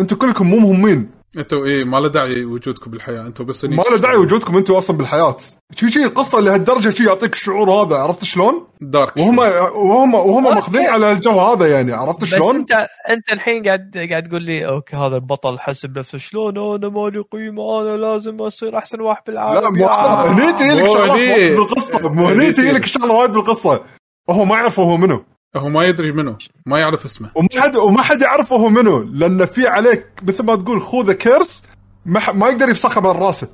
أنتم كلكم مو مهمين. أنتوا إيه ما له داعي وجودكم بالحياة. أنتم بس ما له داعي وجودكم أنتم أصلا بالحياة. شي شي القصة لهالدرجة شي يعطيك الشعور هذا عرفت شلون؟ دارك. وهم وهم وهم ماخذين على الجو هذا يعني عرفت شلون؟ بس أنت أنت الحين قاعد قاعد تقول لي okay هذا البطل حسب نفسه. شلون؟ أنا مالي قيمة أنا لازم أصير أحسن واحد بالعالم. لا مو هني تجي لك شغلات وايد بالقصة. مو هني تجي لك شغله وايد بالقصة. هو ما يعرف هو منو. هو ما يدري منو ما يعرف اسمه. وما حد وما حد يعرف هو منو لأن في عليك مثل ما تقول خوذه curse ما, ما يقدر يفسخها من راسه.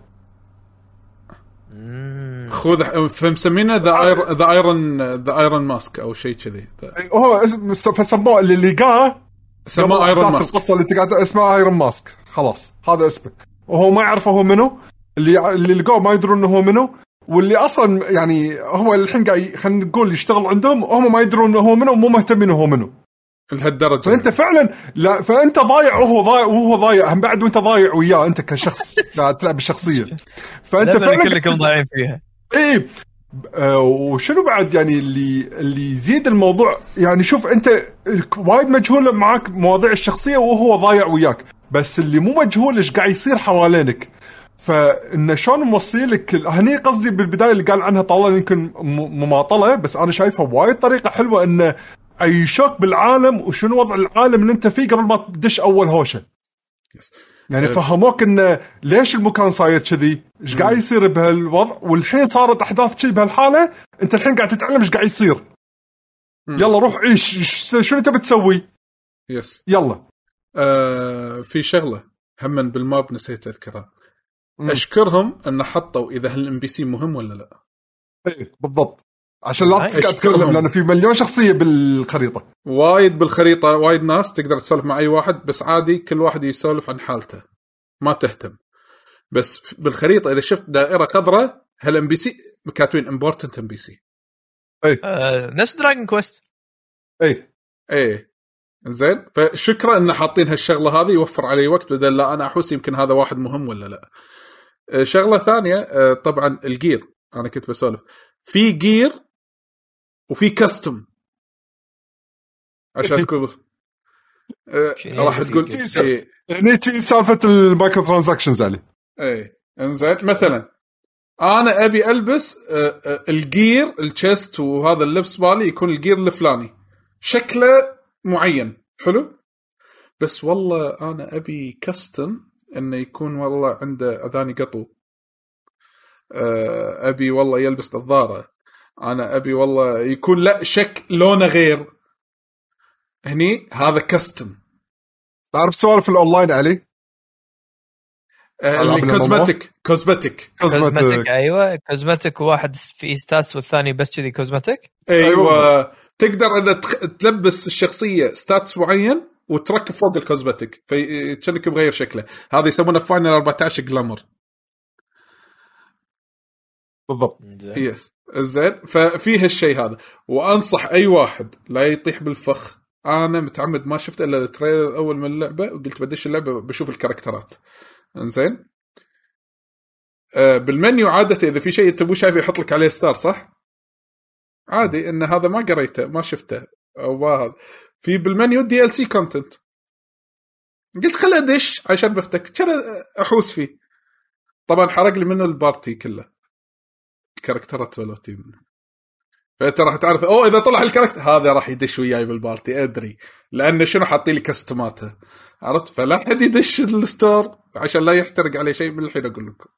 خذ فمسمينه the the iron the iron mask أو شيء كذي. هو فسموه اللي لقاه. سموه ايرون ماسك القصة اللي قاعد اسمها ايرون ماسك خلاص هذا اسمه. وهو ما يعرف هو منو اللي اللي لقوه ما يدرون إنه هو منو واللي أصلا يعني هو الحين قاعد خلينا نقول يشتغل عندهم هم ما يدرون إنه هو منو ومو مهتمين إنه هو منو. لهالدرجة. فأنت فعلا لا فأنت ضايع وهو ضايع وهو ضايع هم بعد وأنت ضايع وياه أنت كشخص (laughs) قاعد تلعب الشخصيه فأنت فعلا كلكم ضايعين فيها. إيه. آه وشنو بعد يعني اللي اللي يزيد الموضوع؟ يعني شوف أنت وايد مجهول معاك مواضيع الشخصية وهو ضايع وياك بس اللي مو مجهول إيش قاعد يصير حوالينك؟ فانه شلون موصي لك هني قصدي بالبداية اللي قال عنها طلال يمكن مماطلة بس أنا شايفها وايد طريقة حلوة انه عيشوك بالعالم وشنو وضع العالم اللي أنت فيه قبل ما تدش أول هوشة يس. يعني أه. فهموك انه ليش المكان صاير كذي؟ إيش قاعد يصير بهالوضع؟ والحين صارت أحداث كذي بهالحالة أنت الحين قاعد تتعلم إيش قاعد يصير. مم. يلا روح عيش شنو تبي تسوي؟ yes يلا آه في شغلة هم بال map نسيت أذكرها مم. أشكرهم أن حطوا إذا هال NPC مهم ولا لا. إيه، بالضبط. عشان لا تتكلم لأن في مليون شخصية بالخريطة. وايد بالخريطة وايد ناس تقدر تسولف مع أي واحد بس عادي كل واحد يسولف عن حالته. ما تهتم. بس بالخريطة إذا شفت دائرة خضراء هال NPC كاتبين important NPC آه، نفس Dragon Quest اي إيه. زين. فشكرا أن حاطين هالشغلة هذه يوفر علي وقت بدل لا أنا احس يمكن هذا واحد مهم ولا لا. شغلة ثانية آه، طبعا ال gear أنا كنت بسولف. في gear وفي costume عشان (laughs) تكون بس آه، راح يعني تقول gear؟ إيه هني تي سالفة ال micro transactions عليه. إيه إنزين. مثلا أنا أبي ألبس آه، آه، ال gear ال chest وهذا اللبس بالي يكون ال gear الفلاني. شكله معين. حلو؟ بس والله أنا أبي costume انه يكون والله عنده أذاني قطو. آه، أبي والله يلبس نظارة. أنا أبي والله يكون لا شك لونه غير. هني هذا costume تعرف سوالف الأونلاين علي؟ آه، اللي cosmetic cosmetic cosmetic أيوه. cosmetic واحد في stats والثاني بس كذي cosmetic أيوه, أيوة. تقدر ان تخ... تلبس الشخصية stats معين؟ وتركب فوق ال cosmetic فكأنك مغير شكله. هذا يسمونه Final 14 glamour بالضبط. yes زين. ففي هالشيء هذا. وأنصح أي واحد لا يطيح بالفخ. أنا متعمد ما شفت إلا ال trailer الأول من اللعبة وقلت بدش اللعبة بشوف ال characters ات. إنزين. آه بالمنيو عادة إذا في شيء أنت مو شايفه يحط لك عليه star صح؟ عادي إن هذا ما قريته ما شفته. أو ما هذا. في بال menu DLC content قلت خل أدش عشان بفتك. كان أحوس فيه. طبعا حرق لي منه ال party كله. ال characters ات ولوتي منه. فأنت راح تعرف أوه إذا طلع ال character هذا راح يدش وياي بال party أدري. لأنه شنو حاطين لي costume اته عرفت؟ فلا حد يدش ال store عشان لا يحترق عليه شيء من الحين أقول لكم.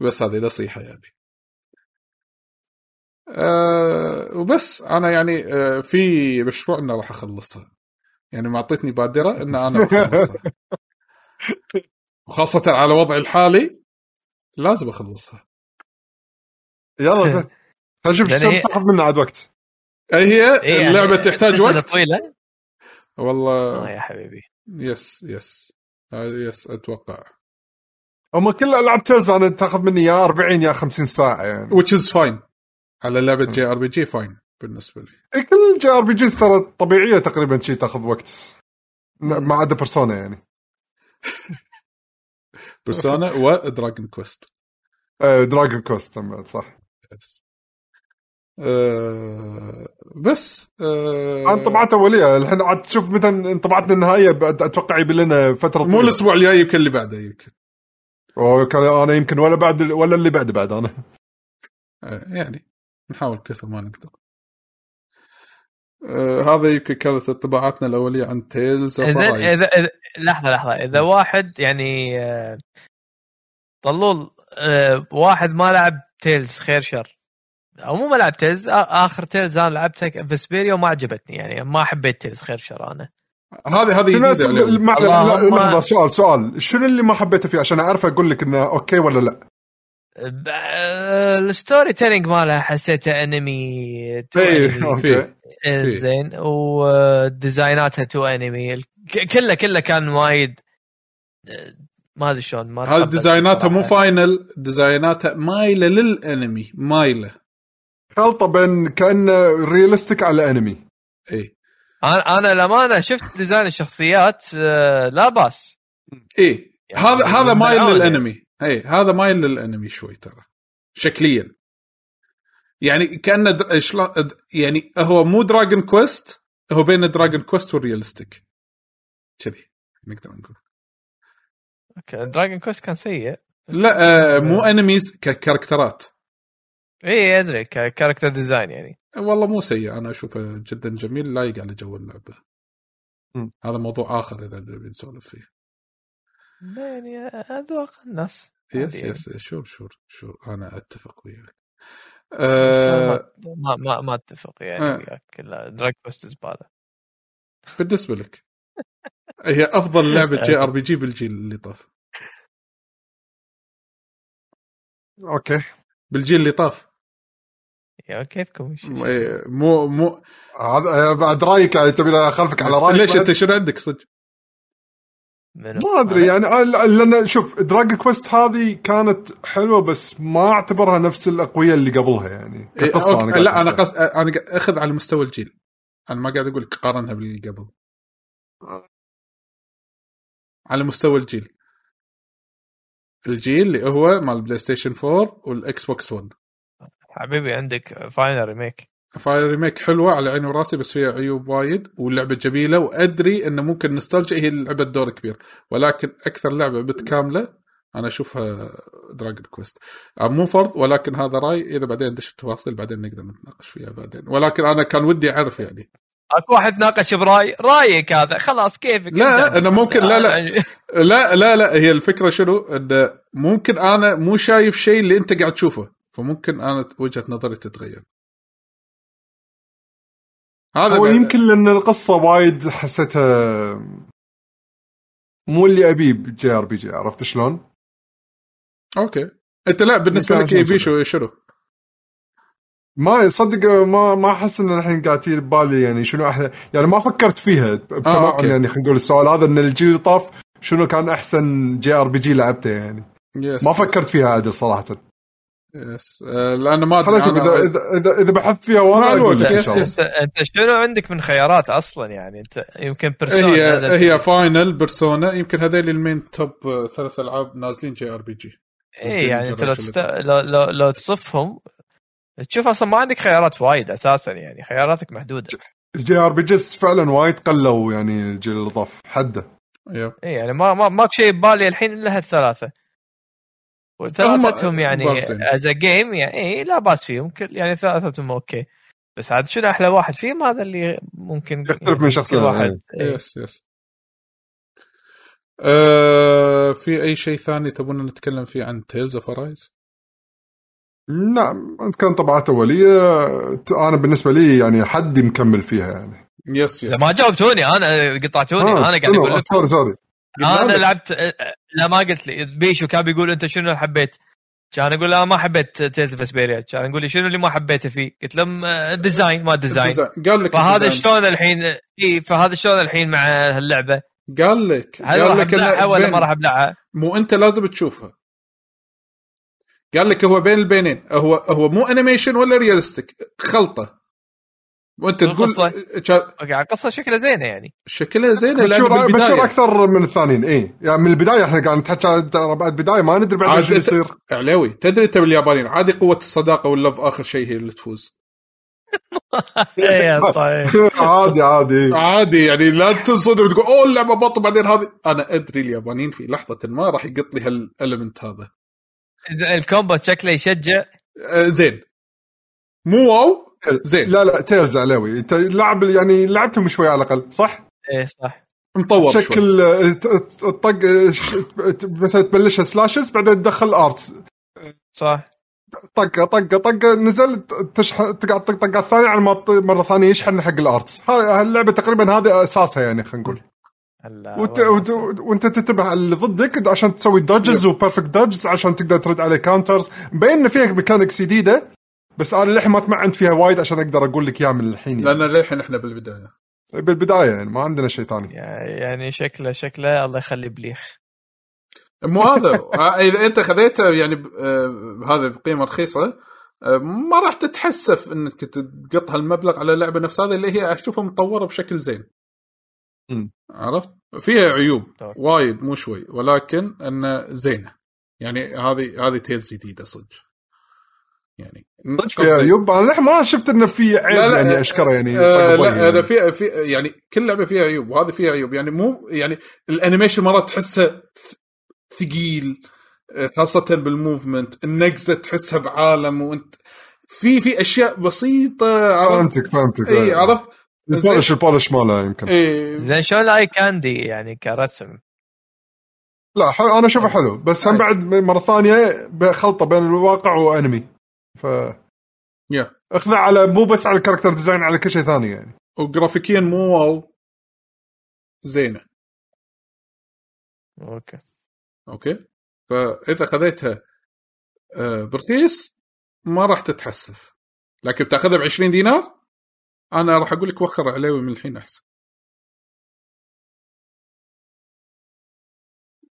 بس هذه نصيحة يعني. أه وبس. أنا يعني أه في مشروع إنه راح اخلصها يعني معطيتني بادرة إن أنا بخلصها وخاصة على وضعي الحالي لازم اخلصها يلا (laughs) زين خلينا نشوف لأن كم تاخذ منا عاد وقت. أي هي؟ إيه يعني اللعبة تحتاج سلسلة وقت؟ طويلة. والله. آه يا حبيبي. yes yes. آه، yes أتوقع. هم كل ألعاب تيلز أنا تاخذ مني يا 40 يا 50 ساعة يعني. Which is fine. على لعبة JRPG fine بالنسبة لي. إيه، كل JRPGs ترى طبيعية تقريبا شيء تاخذ وقت. ما عدا بيرسونا يعني. بيرسونا ودراجون كويست دراجون كويست صح. أه بس أه أنا طبعات اوليه الحين عاد تشوف مثلا انطباعاتنا النهائية أتوقع يبي لنا فترة مو طويلة. الأسبوع الجاي يمكن اللي بعده يمكن. أنا يمكن ولا بعد ولا اللي بعد بعد أنا. أه يعني. نحاول كثر ما نقدر. أه هذا يمكن كانت انطباعاتنا الأولية عن تيلز زين اذا إذا- لحظه لحظة. إذا واحد يعني آه، طلول آه، واحد ما لعب تيلز خير شر. أو مو ما لعب تيلز آخر تيلز أنا لعبتها فيسبيريا وما عجبتني يعني ما حبيت تيلز خير شر أنا. هذه هذه لحظه سؤال سؤال. شنو اللي ما حبيته فيه؟ عشان اعرف أقول لك إنه okay ولا لا. آه، ال storytelling مالها حسيته anime too. آه، فيه. زين. و design اتها too anime. كله كله كان وايد ما أدري شلون ما design اتها مو. فاينل design اتها مايلة للانمي مايلة. خلطه بين كأنه realistic على انمي؟ اي أنا أنا للأمانة شفت design الشخصيات آه، لا بأس. اي يعني هذا هذا مايل بالعون للانمي. اي هذا مايل للانمي شوي ترى. شكليا. يعني كأنه يعني هو مو دراجون كويست هو بين دراجون كويست وال realistic كذي نقدر نقول. okay دراجون كويست كان سيء. لا آه مو animes ك characters ات اي أدري character design يعني. والله مو سيء أنا أشوفه جدا جميل لايق على جو اللعبة. مم. هذا موضوع آخر إذا نبي نسولف فيه. لا يعني اذواق الناس yes yes sure sure sure أنا أتفق وياك. أه ما ما ما أتفق يعني آه. وياك. لا دراجون كويست زباله بالنسبة لك هي أفضل لعبة JRPG بالجيل اللي طاف. okay. بالجيل اللي طاف. يا كيفكم مو مو. هذا آه، بعد رأيك يعني تبي اخالفك على رأيك ليش؟ أنت شنو عندك صدق؟ ما أدري يعني آه، لا- لأن شوف دراجون كويست هذه كانت حلوة بس ما أعتبرها نفس الاقوياء اللي قبلها يعني. إيه، كقصة قاعد لا أنا. قص أنا أخذ على مستوى الجيل. أنا ما قاعد أقول لك قارنها باللي قبل. على مستوى الجيل. الجيل اللي هو مال بلاي ستيشن 4 والاكس بوكس 1 حبيبي عندك فاينل remake فاينل remake حلوة على عيني وراسي بس فيها عيوب وايد واللعبه جميلة وأدري إنه ممكن نوستالجيا هي اللي لعبت دور كبير ولكن أكثر لعبة متكامله أنا أشوفها دراجون كويست مو فرض ولكن هذا رأي إذا بعدين ندش التفاصيل بعدين نقدر نتناقش فيها بعدين. ولكن أنا كان ودي أعرف يعني. أكو واحد ناقش برأي رأيك هذا؟ خلاص كيفك؟ لا،. أنا ممكن- لا، لا. يعني- (laughs) لا لا لا هي الفكرة شنو؟ انه ممكن أنا مو شايف شيء اللي أنت قاعد تشوفه فممكن أنا وجهة نظري تتغير. هذا هو يمكن لأن القصة وايد حسيتها مو اللي أبيه ب JRPG عرفت شلون؟ okay أنت لا بالنسبة لك يبي كذا. شو شنو ما صدق ما ما أحس إن الحين قاعد تجي ببالي يعني شنو أحلى يعني ما فكرت فيها بتمعن okay. يعني خلينا نقول السؤال هذا إن الجيل طاف شنو كان أحسن JRPG لعبته يعني yes ما فكرت فيها عادل صراحة yes آه، لأنه ما نشوف اذا اذا اذا, إذا بحثت فيها وأنا yes، yes. انت شنو عندك من خيارات أصلا؟ يعني أنت يمكن بيرسونا هي هي فاينل بيرسونا يمكن هذيل ال main top آه، ثلاث ألعاب نازلين JRPG اي يعني أنت لو, تست... لو, لو, لو تصفهم تشوف أصلا ما عندك خيارات وايد أساسا يعني خياراتك محدودة. ال JRPGs فعلا وايد قلوا يعني الجيل اللي طاف حدة. yep اي يعني ما ما ماك شيء ببالي الحين إلا هالثلاثة. وثلاثتهم يعني. as game يعني إيه لا باس فيهم كل يعني ثلاثتهم okay بس عاد شنو أحلى واحد فيهم هذا اللي ممكن يختلف من شخص لواحد. واحد إيه. yes yes آه في أي شيء ثاني تبون نتكلم فيه عن تيلز اوف ارايز؟ نعم كانطباعات اوليه أنا بالنسبة لي يعني حدي مكمل فيها يعني yes yes لا ما جاوبتوني أنا قطعتوني آه، أنا قاعد؟ أقول لك sorry sorry أنا. لعبت لا ما قلت لي. بيشو كان بيقول أنت شنو حبيت؟ كان أقول لا ما حبيت Tales of Vesperia كان يقول لي شنو اللي ما حبيته فيه؟ قلت آه، design ما design قال لك فهذا. شلون الحين؟ إي فهذا شلون الحين مع هاللعبة؟ قال لك هل قال لك ولا ما راح أبلعها؟ مو أنت لازم تشوفها. قال لك هو بين البينين. هو هو مو animation ولا realistic خلطة. وأنت تقول على القصة شكلها زينة يعني. شكلها زينة لأن بتشوف بتشوف بالبدايه أكثر من الثانيين اي يعني من البداية إحنا قاعد نتحكى ترى بعد بدايه ما ندري بعد إيش يصير. علاوي تدري انت باليابانيين عادي قوة الصداقة واللف آخر شيء هي اللي تفوز. (laughs) إيه، طيب. (laughs) عادي عادي. عادي يعني لا تنصدم وتقول أوه اللعبة بط بعدين هذه أنا أدري اليابانيين في لحظة ما راح يقط لي هالالمنت هذا. الكومبات شكله يشجع. آه زين. مو wow زين. لا لا Tales علاوي انت لعب يعني لعبتهم شوي على الأقل صح؟ إيه صح. مطور شكل آه، الطق آه، ت- مثلا تبلشها slashes بعدين تدخل arts. صح. طقه طقه طقه نزل تشحن تقعد طق طقه ثانية على ما مرة ثانية يشحن حق ال arts. هاي اللعبه تقريبا هذه أساسها يعني خلينا نقول. وانت, والله وانت, وانت تنتبه على اللي ضدك عشان تسوي dodges و perfect dodges عشان تقدر ترد عليه counters مبين إن فيها mechanics جديدة. بس أنا للحين ما تمعنت فيها وايد عشان أقدر أقول لك إياها من الحين يعني. لأن للحين إحنا بالبداية. بالبداية يعني ما عندنا شيء ثاني. يعني شكله شكله الله يخلي بليخ مو هذا. (laughs) إذا أنت خذيته يعني ب- آه، هذا بقيمة رخيصة آه، ما راح تتحسف إنك تقط هالمبلغ على لعبه نفس هذه اللي هي أشوفها مطوره بشكل زين. عرفت؟ فيها عيوب. وايد مو شوي ولكن انه زينة. يعني هذه هذه Tales جديدة صدق. يعني. فيها عيوب أنا ما شفت إنه في عيب لا لا يعني أشكره يعني. آه بوجهي لا أنا يعني. في في يعني كل لعبة فيها عيوب وهذه فيها عيوب. يعني مو يعني ال animation مرات تحسه ثقيل خاصة بال movement. النقزة تحسها بعالم وأنت في في أشياء بسيطة عرفت؟ فهمتك فهمتك. إي عرفت؟ ال polish ال polish ماله يمكن. إي. زين شلون ال eye candy يعني كرسم؟ لا حلو أنا أشوفه حلو. بس هم بعد مرة ثانية خلطه بين الواقع وأنمي. ف يا اخذع على مو بس على ال character design على كل شيء ثاني يعني. وجرافيكيا مو wow. زينة. okay. okay. فإذا خذيتها آه، برخيص ما راح تتحسف. لكن بتأخذها ب 20 دينار أنا راح أقول لك وخر عليوي من الحين أحسن.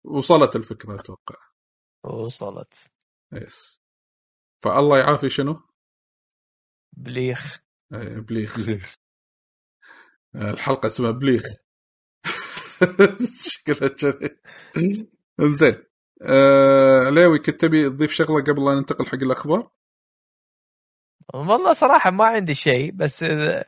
وصلت الفكرة أتوقع. وصلت. yes فالله يعافي شنو؟ بليخ آه، بليخ آه، الحلقة اسمها بليخ (laughs) شكلها كذي. زين آه عليوي كنت تبي تضيف شغلة قبل لا ننتقل حق الأخبار؟ والله صراحة ما عندي شيء بس إذا-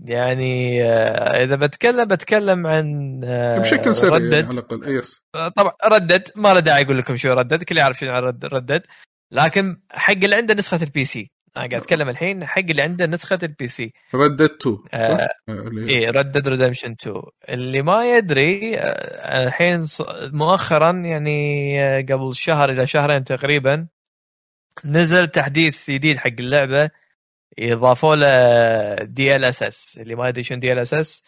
يعني آه، إذا بتكلم بتكلم عن آه، بشكل سريع يعني على الأقل. يس. آه، طبعا Red Dead ما له داعي أقول لكم شو Red Dead الكل يعرف شنو Red- Red Dead. لكن حق اللي عنده نسخة ال PC أنا قاعد أتكلم الحين حق اللي عنده نسخة ال PC Red Dead 2 صح؟ آه، اي Red Dead Redemption 2 اللي ما يدري آه، الحين مؤخرا يعني آه، قبل شهر إلى شهرين تقريبا نزل تحديث جديد حق اللعبة اضافوا له DLSS اللي ما يدري شنو DLSS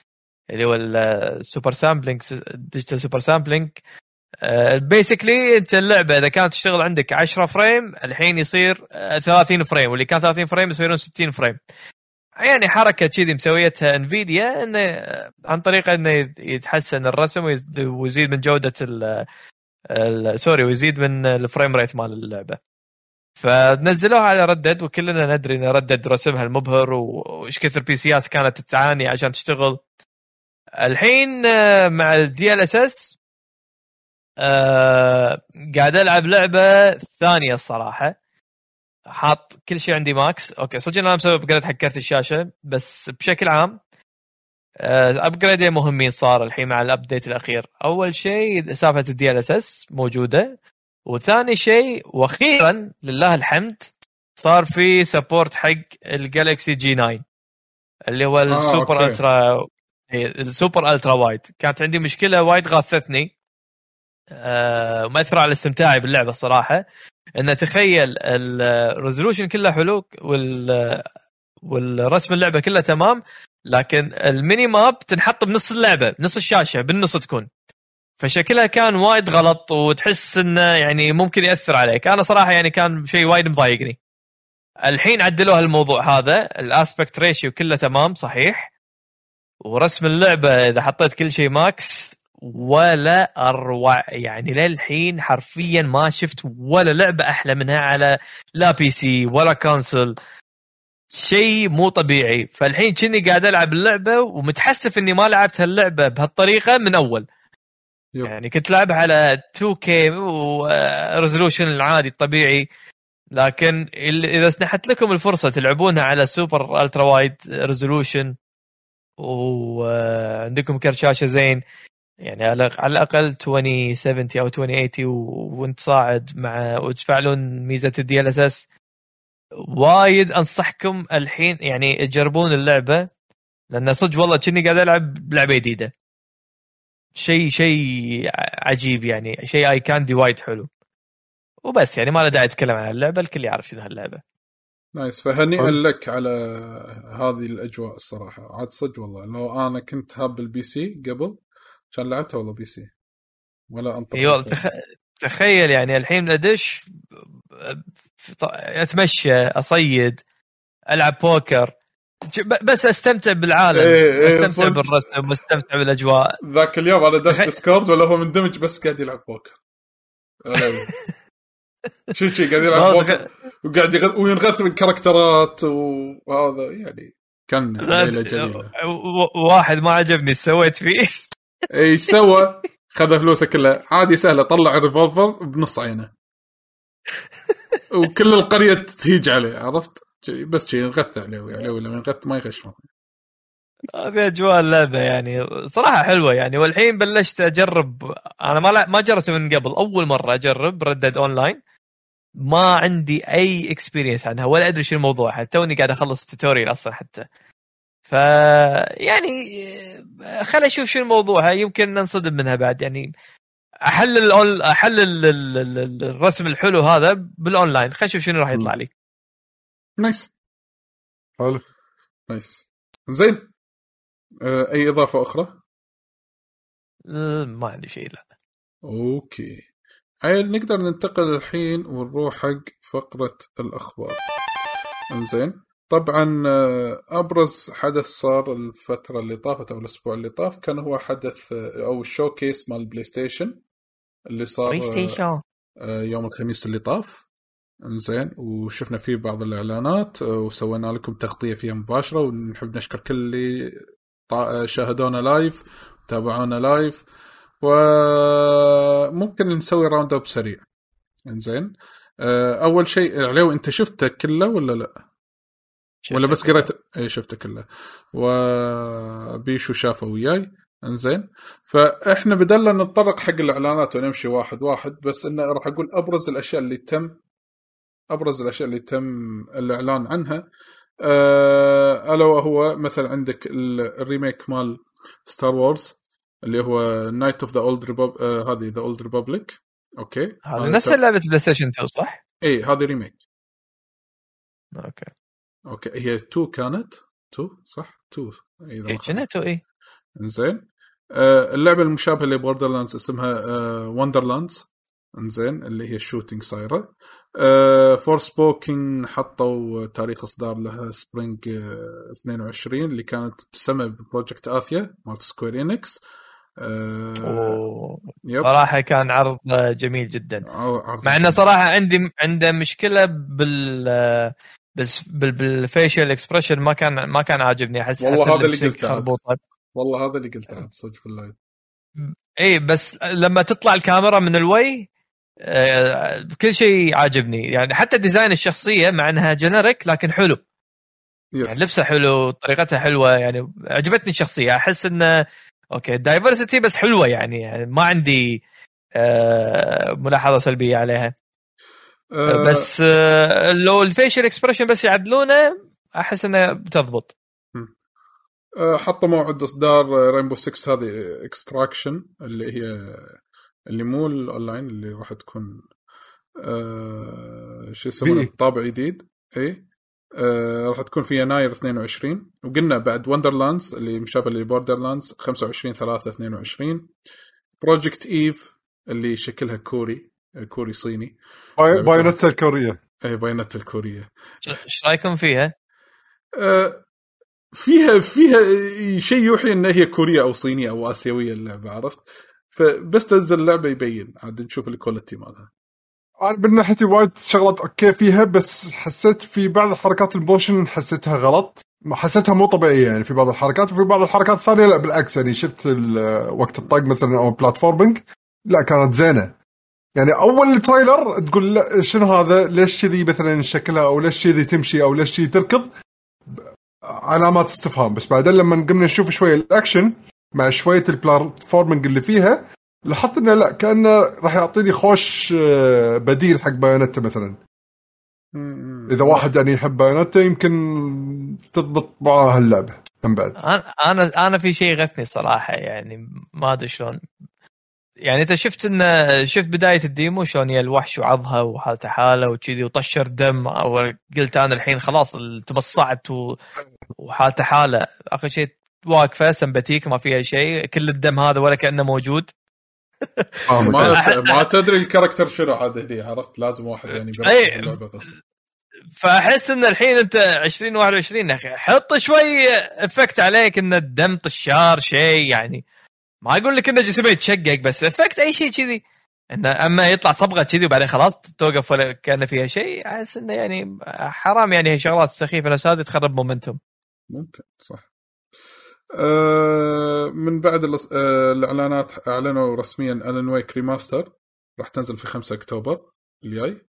اللي هو ال super sampling digital super sampling basically أنت اللعبة إذا كانت تشتغل عندك 10 frame الحين يصير آه، 30 frame واللي كان 30 frame يصيرون 60 frame. يعني حركة كذي مسويتها Nvidia انه آه، عن طريق انه يتحسن الرسم ويز- ويزيد من جودة ال sorry ويزيد من ال frame rate مال اللعبة. فنزلوها على Red Dead وكلنا ندري إن Red Dead رسمها المبهر وإيش كثر PC ات كانت تعاني عشان تشتغل. الحين آه، مع ال DLSS قاعد ألعب لعبة ثانية الصراحة. حاط كل شيء عندي max. okay صدق أنا مسوي upgrade حق كرت الشاشة بس بشكل عام upgrade ين مهمين صار الحين مع ال update الأخير. أول شيء سالفة ال DLSS موجودة. وثاني شيء وأخيرا لله الحمد صار في support حق الجالكسي جي 9 اللي هو ال super okay. ultra ال super ultra wide كانت عندي مشكلة وايد غاثتني. آه، مأثرة على استمتاعي باللعبة الصراحه إن تخيل ال resolution كله حلو وال والرسم اللعبة كلها تمام لكن ال mini map تنحط بنص اللعبة بنص الشاشة بالنص تكون. فشكلها كان وايد غلط وتحس إنه يعني ممكن يأثر عليك. أنا صراحة يعني كان شيء وايد مضايقني. الحين عدلوا هالموضوع هذا ال aspect ratio كله تمام صحيح. ورسم اللعبة إذا حطيت كل شيء max ولا أروع. يعني للحين حرفيا ما شفت ولا لعبة أحلى منها على لا PC ولا console شيء مو طبيعي. فالحين كني قاعد ألعب اللعبة ومتحسف إني ما لعبت هاللعبة بهالطريقة من أول. yep. يعني كنت لعبها على 2K و resolution العادي الطبيعي. لكن إذا سنحت لكم الفرصة تلعبونها على super ultra wide resolution وعندكم كرت شاشه زين. يعني على على الأقل 2070 أو 2080 و- وانت صاعد مع وتفعلون ميزة ال DLSS. وايد أنصحكم الحين يعني تجربون اللعبة لأن صدق والله كني قاعد ألعب بلعبه جديدة. شيء شيء عجيب يعني شيء eye candy وايد حلو. وبس يعني ما له داعي أتكلم عن اللعبه الكل يعرف شنو هاللعبة. nice. فهنيئا. لك على هذه الأجواء الصراحة. عاد صدق والله لو أنا كنت هاب ال PC قبل كان لعبتها والله PC. ولا انطر اي والله تخ... تخيل يعني الحين ادش أتمشى أصيد ألعب بوكر بس أستمتع بالعالم إيه، إيه، أستمتع. بالرسم واستمتع بالأجواء. ذاك اليوم على دش ديسكورد ولا هو مندمج بس قاعد يلعب بوكر. (laughs) شو شي قاعد يلعب بوكر وقاعد يغ... وينغث من كاركترات وهذا يعني كان ليله جميله واحد ما عجبني سويت فيه. (laughs) إيش سوى؟ خذ فلوسه كلها. عادي سهلة طلع الريفولفر بنص عينه. وكل القرية تهيج عليه عرفت؟ بس شي ينغث عليه عليه ولا ينغث؟ ما يغش هذه أجواء اللعبه يعني. صراحة حلوة يعني. والحين بلشت أجرب أنا ما ما جربت من قبل. أول مرة أجرب Red Dead Online ما عندي أي experience عنها ولا أدري شو الموضوع. توني قاعد أخلص ال tutorial أصلا حتى. ف يعني خليني أشوف شو الموضوع. يمكن ننصدم منها بعد. يعني احلل احلل الرسم الحلو هذا بالأونلاين. خلينا نشوف شنو راح يطلع لي. nice. حلو. nice. زين. أه أي إضافة أخرى؟ أه ما عندي شيء لا okay. عيل نقدر ننتقل الحين ونروح حق فقرة الأخبار. إنزين. طبعا آه، أبرز حدث صار الفترة اللي طافت أو الأسبوع اللي طاف كان هو حدث آه، أو ال showcase مال ال PlayStation اللي صار PlayStation يوم الخميس اللي طاف. إنزين وشفنا فيه بعض الإعلانات وسوينا لكم تغطية فيها مباشرة ونحب نشكر كل اللي شاهدونا live تابعونا live وممكن نسوي round up سريع. إنزين أول شيء عليو أنت شفته كله ولا لا؟ ولا بس قريت اي شفته كله وبيشو شافه وياي. إنزين. فإحنا بدلنا نتطرق حق الإعلانات ونمشي واحد واحد بس انه راح أقول أبرز الأشياء اللي تم أبرز الأشياء اللي تم الإعلان عنها. آه ألا وهو مثلا عندك ال remake مال Star Wars اللي هو Knights of the Old هذه the Old Republic okay. هذه نفس لعبة PlayStation 2 صح؟ اي هذه remake. okay. okay هي 2 كانت؟ 2 صح؟ 2 اي كانت 2 اي إنزين. آه اللعبة المشابهة ل Borderlands اسمها آه Wonderlands إنزين اللي هي ال shooting صايره آه Forspoken حطوا تاريخ إصدار لها spring آه 22 اللي كانت تسمى ب Project Athia مالت Square Enix آه صراحة كان عرض جميل جدا. مع إنه صراحة عندي عنده مشكلة بال بس بال facial expression ما كان ما كان عاجبني. أحس والله هذا اللي قلته والله هذا اللي قلته صدق في ال live اي بس لما تطلع الكاميرا من الويه آه كل شيء عاجبني. يعني حتى design الشخصية مع إنها generic لكن حلو. yes. يعني لبسها حلو طريقتها حلوة يعني عجبتني الشخصية. أحس إنه okay diversity بس حلوة يعني, يعني ما عندي آه ملاحظة سلبية عليها. أه بس آه لو ال facial expression بس يعدلونه أحس إنه بتضبط. أه حطوا موعد إصدار Rainbow 6 هذه Extraction اللي هي اللي مو الاونلاين اللي راح تكون شو يسمونه؟ طابع جديد. إي. راح تكون في يناير 22 وقلنا بعد Wonderlands اللي مشابه ل Borderlands 25 3 22 Project Eve اللي شكلها كوري. كوري صيني. Bayonetta الكورية. اي Bayonetta الكورية. إيش رايكم فيها؟ أه فيها فيها شيء يوحي إن هي كورية أو صينية أو آسيوية اللعبة عرفت؟ فبس تنزل اللعبة يبين. عاد نشوف ال quality مالها. أنا من ناحيتي وايد شغلات okay فيها بس حسيت في بعض الحركات ال motion حسيتها غلط. حسيتها مو طبيعية يعني في بعض الحركات. وفي بعض الحركات الثانية لا بالعكس يعني شفت وقت الطق مثلا أو platforming لا كانت زينة. يعني أول trailer تقول لا شنو هذا؟ ليش كذي مثلا شكلها أو ليش كذي تمشي؟ أو ليش كذي تركض؟ علامات استفهام. بس بعدين لما قمنا نشوف شوية الأكشن مع شوية ال platforming اللي فيها لاحظت إنه لا كأنه راح يعطيني خوش بديل حق Bayonetta مثلا. إذا واحد يعني يحب Bayonetta يمكن تضبط معاه هاللعبة. من بعد. أنا أنا في شيء غثني صراحة يعني ما أدري شلون. يعني انت شفت انه شفت بداية الديمو شلون يا الوحش وعضها وحالته حالة وكذي وطشر دم أو قلت أنا الحين خلاص تمصعت و... وحالته حالة. آخر شيء واقفه سمباتيك ما فيها شيء كل الدم هذا ولا كأنه موجود. ما (laughs) (laughs) ما تدري الكاركتر شنو عاد هني عرفت؟ لازم واحد يعني أي فأحس إن الحين أنت 2021 أخي حط شوي effect عليك إن الدم طشار شيء يعني. ما أقول لك إنه جسمه يتشقق بس effect أي شيء كذي. إنه أما يطلع صبغة كذي وبعدين خلاص توقف ولا كان فيها شيء أحس إنه يعني حرام يعني شغلات سخيفة. نفس هذه تخرب momentum ممكن صح. أه من بعد أه الإعلانات أعلنوا رسميا Alan Wake remaster راح تنزل في 5 أكتوبر الجاي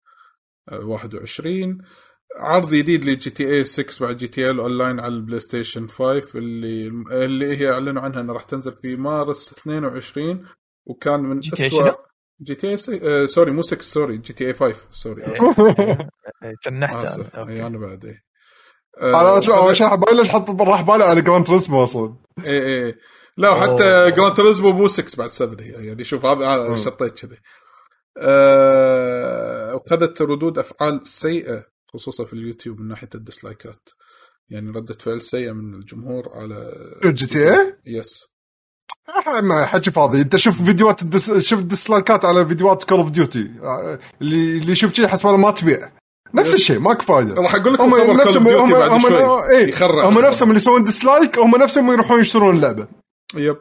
أه 21 عرض جديد ل GTA 6 بعد GTA Online على ال PlayStation 5 اللي اللي هي أعلنوا عنها إنها راح تنزل في مارس 22 وكان من GTA اسوء شنو؟ GTA آه sorry مو 6 sorry GTA 5 sorry (laughs) تنحت اسف أنا. اي okay. أنا بعد إيه. أنا آه، شو- شو بالي ليش حط راح بالي على Gran Turismo أصلا إيه إيه لا وحتى أوه. Gran Turismo مو 6 بعد 7 هي يعني شوف هذا. شطيت كذي أه وخذت ردود أفعال سيئة خصوصا في اليوتيوب من ناحية الديسلايكات. يعني ردة فعل سيئة من الجمهور على GTA yes ما حكي فاضي. أنت شوف فيديوهات الدس... شوف ديسلايكات على فيديوهات Call of Duty اللي اللي يشوف شيء حسب ما تبيع. نفس الشيء ماكو فايدة. راح أقول لك هم نفسهم هم هم شوي. إيه. هم. نفسهم اللي يسوون dislike هم نفسهم يروحون يشترون اللعبه yep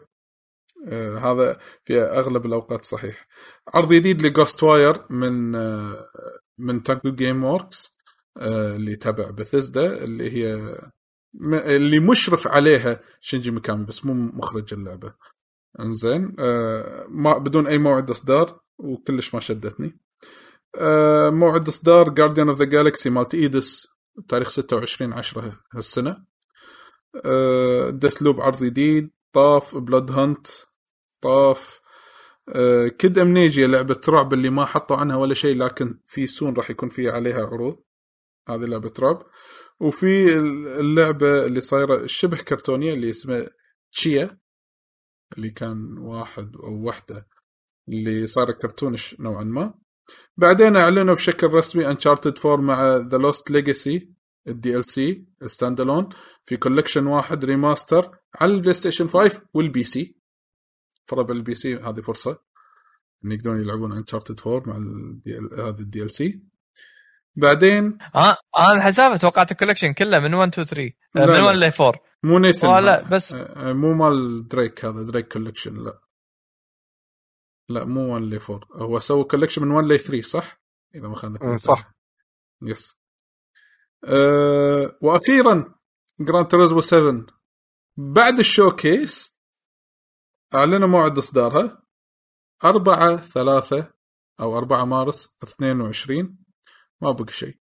آه هذا في أغلب الأوقات صحيح. عرض جديد ل Ghostwire من آه من Tango Gameworks آه اللي تبع بثزدا اللي هي اللي مشرف عليها شينجي ميكامي بس مو مخرج اللعبة. انزين آه ما بدون أي موعد إصدار وكلش ما شدتني. آه موعد إصدار Guardians of the Galaxy مالت Eidos تاريخ 26 10 هالسنة. آه Deathloop عرض جديد طاف Bloodhunt طاف. آه Kid Amnesia لعبة رعب اللي ما حطوا عنها ولا شيء لكن في soon راح يكون فيها عليها عروض. هذه لعبة رعب. وفي اللعبة اللي صايرة شبه كرتونية اللي اسمها Tchia اللي كان واحد أو وحدة اللي صار cartoonish نوعا ما. بعدين أعلنوا بشكل رسمي Uncharted 4 مع The Lost Legacy ال DLC standalone في collection واحد remaster على ال PlayStation 5 وال PC فرب ال PC هذه فرصة إن يقدرون يلعبون Uncharted 4 مع هذا ال DLC بعدين؟ آه أنا حسابه توقعت ال collection كله من 1 2 3 لا، من لا. 1 ل 4 مو Nathan آه، لا، هذا. بس- آه، مو مال دريك هذا Drake Collection لا. لا مو 1 ل 4 هو سوى collection من 1 ل 3 صح؟ إذا ما آه، صح. yes أه وأخيرا Gran Turismo 7 بعد ال showcase أعلنوا موعد إصدارها. 4 3 أو 4 مارس 22 ما بقى شيء.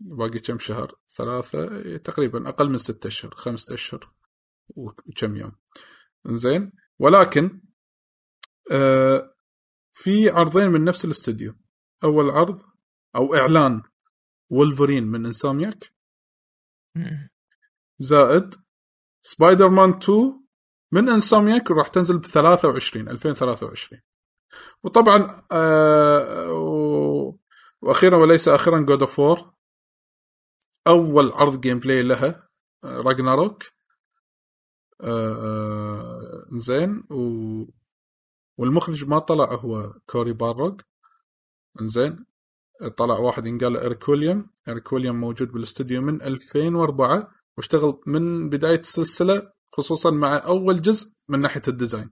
باقي كم شهر؟ ثلاثة تقريبا أقل من ستة أشهر خمسة أشهر وكم يوم. زين ولكن آه في عرضين من نفس الاستوديو. أول عرض أو إعلان وولفرين من Insomniac. زائد سبايدر مان 2 من Insomniac راح تنزل ب 23 2023 وطبعا آه. وأخيرا وليس أخيرا God of War أول عرض gameplay لها Ragnarok آه زين. و... والمخرج ما طلع هو كوري بارلوج زين. طلع واحد ينقال ايريك ويليام. ايريك ويليام موجود بالاستوديو من 2004 واشتغل من بداية السلسلة خصوصا مع أول جزء من ناحية ال design.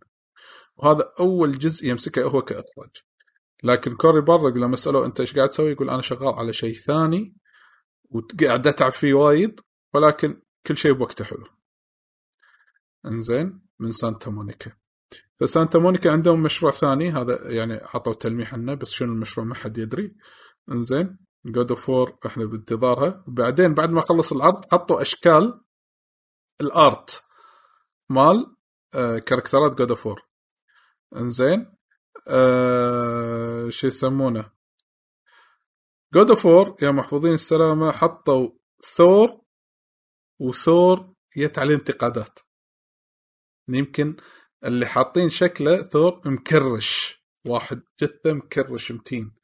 وهذا أول جزء يمسكه هو كإخراج. لكن كوري بارلوج لما سألوه أنت إيش قاعد تسوي؟ يقول أنا شغال على شيء ثاني وقاعد أتعب فيه وايد ولكن كل شيء بوقته حلو. إنزين من سانتا مونيكا. فسانتا مونيكا عندهم مشروع ثاني هذا يعني حطوا تلميح عنه بس شنو المشروع؟ ما حد يدري. إنزين God of War إحنا بانتظارها. وبعدين بعد ما خلص العرض حطوا أشكال ال art مال كاركترات God of War إنزين آه شو يسمونه؟ God of War يا محفوظين السلامة حطوا ثور وثور جت عليه انتقادات. يمكن اللي حاطين شكله ثور مكرش واحد جثة مكرش متين.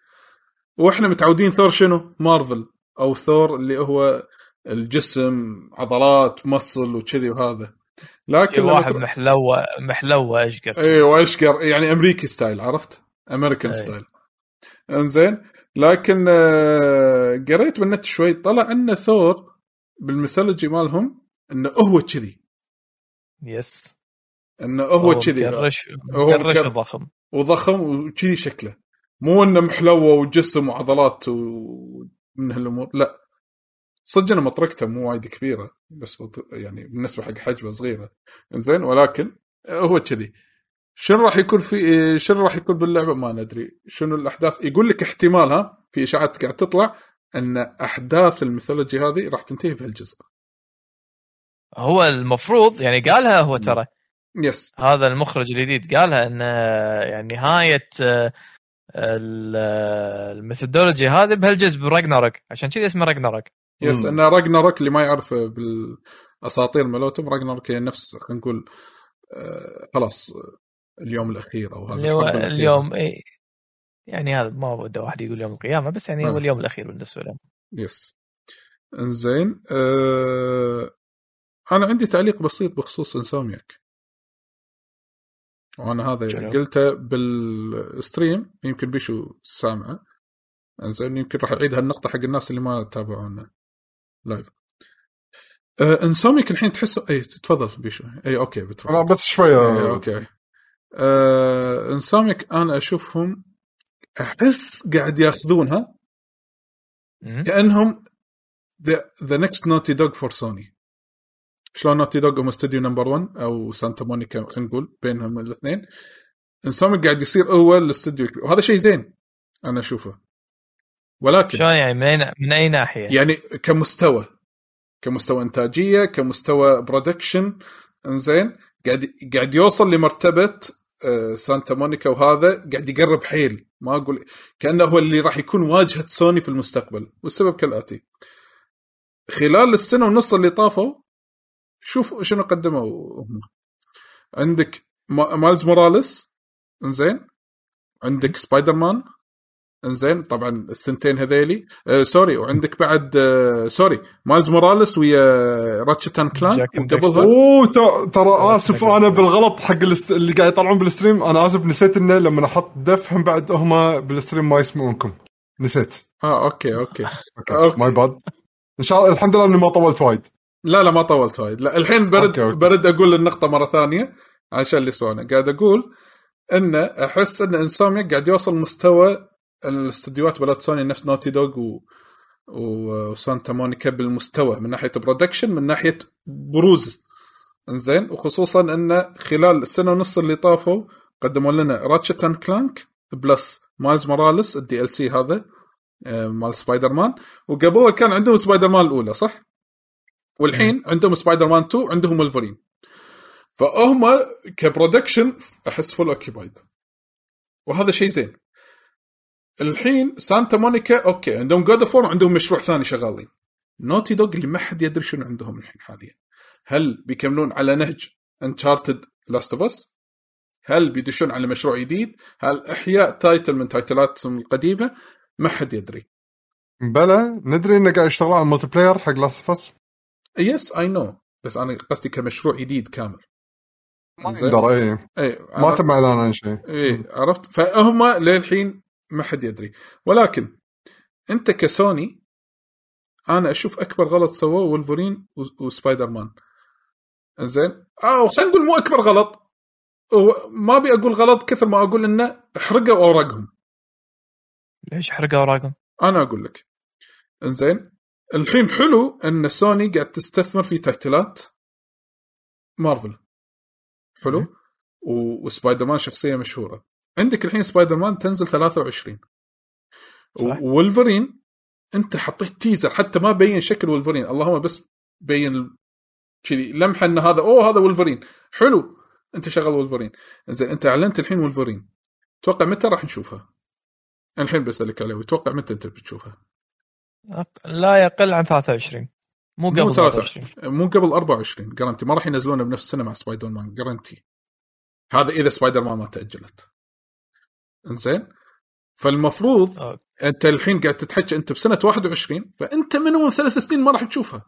وإحنا متعودين ثور شنو؟ مارفل أو ثور اللي هو الجسم عضلات muscle وكذي وهذا. لكن لما واحد تر- محلوه محلوة أشقر. اي وأشقر يعني أمريكي style عرفت؟ أمريكان أي. style. إنزين لكن آه، قريت بالنت شوي طلع إن ثور بال mythology مالهم انه هو كذي. yes. انه هو كذي هو مكرش مكر- وضخم. وضخم وكذي شكله. مو إنه محلوة وجسم وعضلات ومن هالأمور لا. صدق أنا مطرقته مو وايد كبيرة بس بط- يعني بالنسبة حق حجمه صغيرة. زين ولكن هو كذي. شنو راح يكون في شنو راح يكون باللعبة ما ندري. شنو الأحداث؟ يقول لك احتمال ها في إشاعات قاعد تطلع أن أحداث ال mythology هذه راح تنتهي بهالجزء. هو المفروض يعني قالها هو ترى. yes. هذا المخرج الجديد قالها أن يعني نهاية آه، ال mythology هذه بهالجزء ب Ragnarok. عشان كذي اسمه Ragnarok. yes مم. إن راجناروك اللي ما يعرف بالأساطير مالتهم راجناروك هي نفس خلينا نقول آه، خلاص اليوم الأخير أو هذا الأخيرة. اليوم إيه يعني هذا ما بده واحد يقول يوم القيامة بس يعني هو آه. اليوم الأخير بالنسبة له yes إنزين آه أنا عندي تعليق بسيط بخصوص Insomniac وأنا هذا شنو؟ قلته بال stream يمكن بيشو سامعه إنزين يمكن راح أعيد هالنقطة حق الناس اللي ما تابعونا live آه Insomniac الحين تحس اي تفضل بيشو اي okay بتروح لا بس شوية إيه، okay آه Insomniac أنا أشوفهم أحس قاعد ياخذونها. كأنهم the next Naughty Dog for Sony شلون Naughty Dog هم استوديو number 1 أو سانتا مونيكا خلينا نقول بينهم الاثنين. Insomniac قاعد يصير اول الاستوديو الكبير وهذا شيء زين أنا أشوفه. ولكن شلون يعني من أي من أي ناحية؟ يعني كمستوى كمستوى إنتاجية كمستوى production إنزين؟ قاعد قاعد يوصل لمرتبة آه، سانتا مونيكا وهذا قاعد يقرب حيل. ما أقول كأنه هو اللي راح يكون واجهة سوني في المستقبل. والسبب كالآتي. خلال السنة ونص اللي طافوا شوف شنو قدموا. هم عندك ما- مايلز موراليس إنزين؟ عندك سبايدر مان انزين طبعا الثنتين هذيلي. آه sorry وعندك بعد آه sorry مايلز موراليس ويا Ratchet and Clank. Jak and وقبلها أوه ترى آسف أنا بالغلط حق. اللي قاعد يطلعون بال stream. أنا آسف نسيت إنه لما أحط deaf هم بعد هم بال stream ما يسمعونكم. نسيت. آه okay okay. okay okay. My bad إن شاء الله الحمد لله إني ما طولت وايد. لا لا ما طولت وايد. لا الحين برد okay، okay. برد أقول النقطة مرة ثانية عشان اللي يسمعونا قاعد أقول ان أحس إن Insomniac قاعد يوصل مستوى الاستديوهات بلات سوني نفس Naughty Dog و... وسانتا مونيكا بالمستوى من ناحية production من ناحية بروز. انزين؟ وخصوصا إن خلال السنة ونص اللي طافوا قدموا لنا Ratchet and Clank plus مايلز موراليس ال DLC هذا آه، مال سبايدر مان وقبلها كان عندهم سبايدر مان الأولى صح؟ والحين عندهم سبايدر مان 2 عندهم ولفرين فهم ك production أحس fully occupied وهذا شيء زين. الحين سانتا مونيكا okay عندهم God of عندهم مشروع ثاني شغالين. Naughty Dog اللي ما حد يدري شنو عندهم الحين حاليا. هل بيكملون على نهج Uncharted Last of Us هل بيدشون على مشروع جديد؟ هل إحياء title من تايتلاتهم القديمة؟ ما حد يدري. بلى ندري إنه قاعد يشتغلون على ال multiplayer حق Last of Us yes I know بس أنا قصدي كمشروع جديد كامل. ما. يقدر اي اي ما تم إعلان عن شيء. إيه عرفت؟ فهم للحين ما حد يدري. ولكن أنت كسوني أنا أشوف أكبر غلط سووه وولفرين و- وسبايدر مان زين أو خلينا نقول مو أكبر غلط. ما أبي أقول غلط كثر ما أقول إنه حرقوا أوراقهم. ليش حرقوا أوراقهم؟ أنا أقول لك. إنزين؟ الحين حلو إن سوني قاعد تستثمر في تايتلات مارفل. حلو؟ وسبايدر مان شخصية مشهورة. عندك الحين سبايدر مان تنزل 23 صح. وولفرين انت حطيت teaser حتى ما بين شكل ولفرين. اللهم بس بين كذي لمحة إن هذا أوه هذا ولفرين. حلو. أنت شغل ولفرين. زين أنت أعلنت الحين ولفرين. توقع متى راح نشوفها؟ الحين بسألك عليه توقع متى أنت بتشوفها؟ لا يقل عن 23 مو مو قبل 23 23 مو قبل 24 guarantee ما راح ينزلونه بنفس السنة مع سبايدر مان guarantee هذا إذا سبايدر مان ما تأجلت. إنزين؟ فالمفروض okay. أنت الحين قاعد تتحكى أنت بسنة 21 فأنت minimum ثلاث سنين ما راح تشوفها.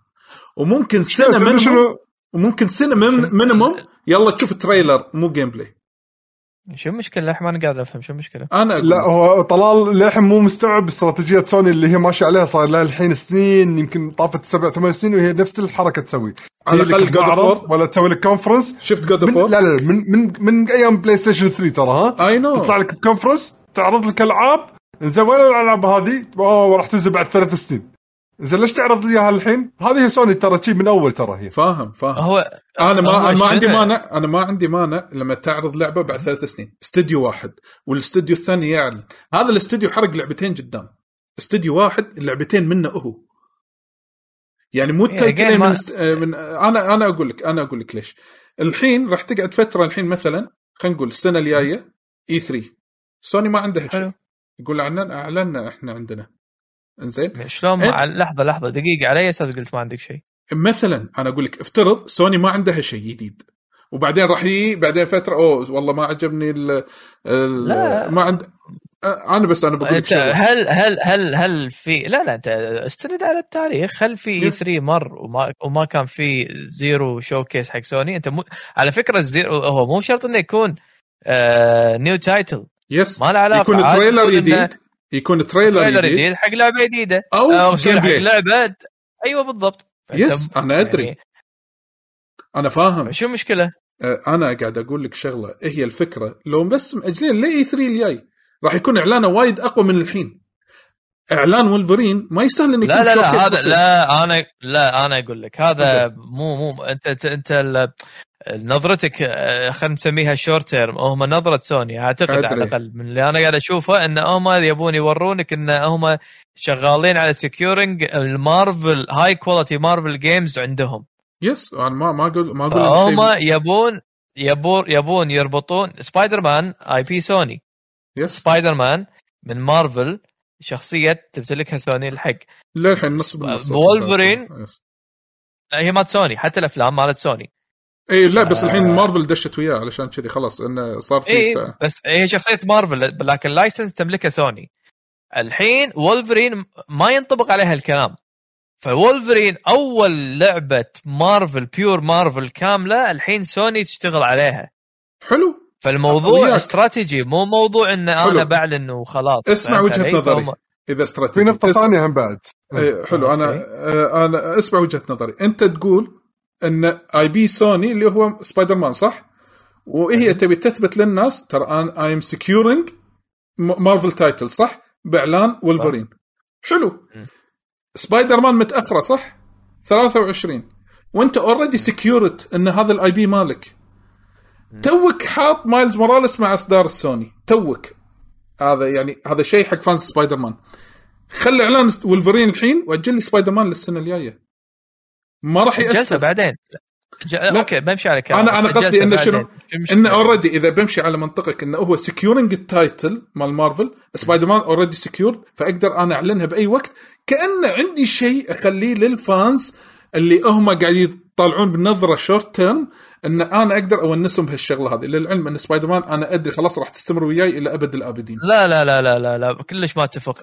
وممكن سنة minimum وممكن سنة min- minimum يلا تشوف trailer مو gameplay شو المشكلة الحين أنا قاعد أفهم شو المشكلة؟ أنا لا. هو طلال للحين مو مستوعب استراتيجية سوني اللي هي ماشيه عليها صار لها الحين سنين يمكن طافت سبع ثمان سنين وهي نفس الحركة تسوي على بمعرض War. ولا تسوي لك conference شفت God of لا لا من من من أيام بلاي ستيشن 3 ترى ها I know تطلع لك ب conference تعرض لك ألعاب زين وين الألعاب هذه؟ أوه راح تنزل بعد ثلاث سنين زين ليش تعرض لي إياها الحين؟ هذه هي سوني ترى شي من أول ترى هي فاهم فاهم هو أنا ما أنا ما عندي مانع أنا ما عندي مانع لما تعرض لعبة بعد ثلاث سنين. استوديو واحد والاستوديو الثاني يعلن. هذا الاستوديو حرق لعبتين قدام. استوديو واحد اللعبتين منه هو. يعني مو يعني التايتلين again من, ما- است... آه، من أنا أنا أقول لك أنا أقول لك ليش. الحين راح تقعد فترة الحين مثلا خلينا نقول السنة الجاية E3 سوني ما عندها شيء. حلو. يقول اعلن اعلنا إحنا عندنا. إنزين؟ شلون إيه. مع لحظه لحظة دقيقة على أي أساس قلت ما عندك شيء؟ مثلا أنا أقول لك افترض سوني ما عندها شيء جديد وبعدين راح يجي بعدين فترة أوه والله ما عجبني ال لا. ما عند أنا بس أنا بقول لك هل هل هل هل في لا لا أنت استند على التاريخ. هل في اي يس. 3 مر وما وما كان في زيرو شو كيس حق سوني؟ أنت مو على فكرة الزيرو هو مو شرط إنه يكون آه new title yes. ما له علاقة. يكون trailer جديد. يكون trailer جديد. حق لعبة جديدة. أو game حق play لعبة. أيوه بالضبط. yes أنا أدري. يعني أنا فاهم. شو المشكلة؟ آه، أنا قاعد أقول لك شغلة. إيه هي الفكرة لو بس مأجلين ل E3 الجاي راح يكون إعلانه وايد أقوى من الحين. إعلان ولفرين ما يستاهل يكون لا لا لا هذا. لا أنا لا أنا أقول لك هذا مو مو انت انت, أنت نظرتك آه، خلينا نسميها short term هم نظرة سوني. أعتقد أدري. على الأقل من اللي أنا قاعد أشوفه إن هم يبون يورونك إن هم شغالين على securing ال Marvel high quality Marvel games عندهم. yes أنا ما ما أقول ما أقول شيء- يبون يبون يبون يربطون سبايدر مان IP سوني yes سبايدر مان من مارفل شخصية تمتلكها سوني الحق. للحين نص. لا هي مالت سوني حتى الأفلام مالت سوني. اي لا بس الحين آه. مارفل دشت وياه علشان كذي خلاص إنه صار في اي بس هي شخصية مارفل لكن license تملكها سوني الحين وولفرين ما ينطبق عليها الكلام فولفرين أول لعبة مارفل pure مارفل كاملة الحين سوني تشتغل عليها حلو فالموضوع. استراتيجي مو موضوع إن حلو. أنا بعلن وخلاص اسمع وجهة؟ نظري فهم- إذا في استراتيجي نقطة اس- ثانية هم بعد إيه، حلو أنا أوكي. آه، أنا اسمع وجهة نظري أنت تقول إن IP سوني اللي هو سبايدر مان صح؟ وهي تبي تثبت للناس ترى أنا I am securing Marvel title صح؟ بإعلان ولفرين حلو. سبايدر مان متأخرة صح؟ 23 وأنت already secured إن هذا ال IP مالك. توك حاط مايلز موراليس مع إصدار السوني توك. هذا يعني هذا شيء حق fans سبايدر مان خلي إعلان ولفرين الحين وأجل لي سبايدر مان للسنة الجاية. ما راح جلسه ياثر بعدين. ج... أوكي بمشي على كلامك. أنا جلسة قصدي بعدين. شنو؟ إنه already إذا بمشي على منطقك إنه هو securing ال title مال مارفل سبايدر مان already secure فأقدر أنا أعلنها بأي وقت. كان عندي شيء أخليه لل fans اللي هم قاعد يطالعون بنظره short term إن أنا أقدر أونسهم بهالشغلة هذه. للعلم إن سبايدر مان أنا أدري خلاص راح تستمر وياي إلى أبد الآبدين. لا لا لا لا لا لا كلش ما أتفق.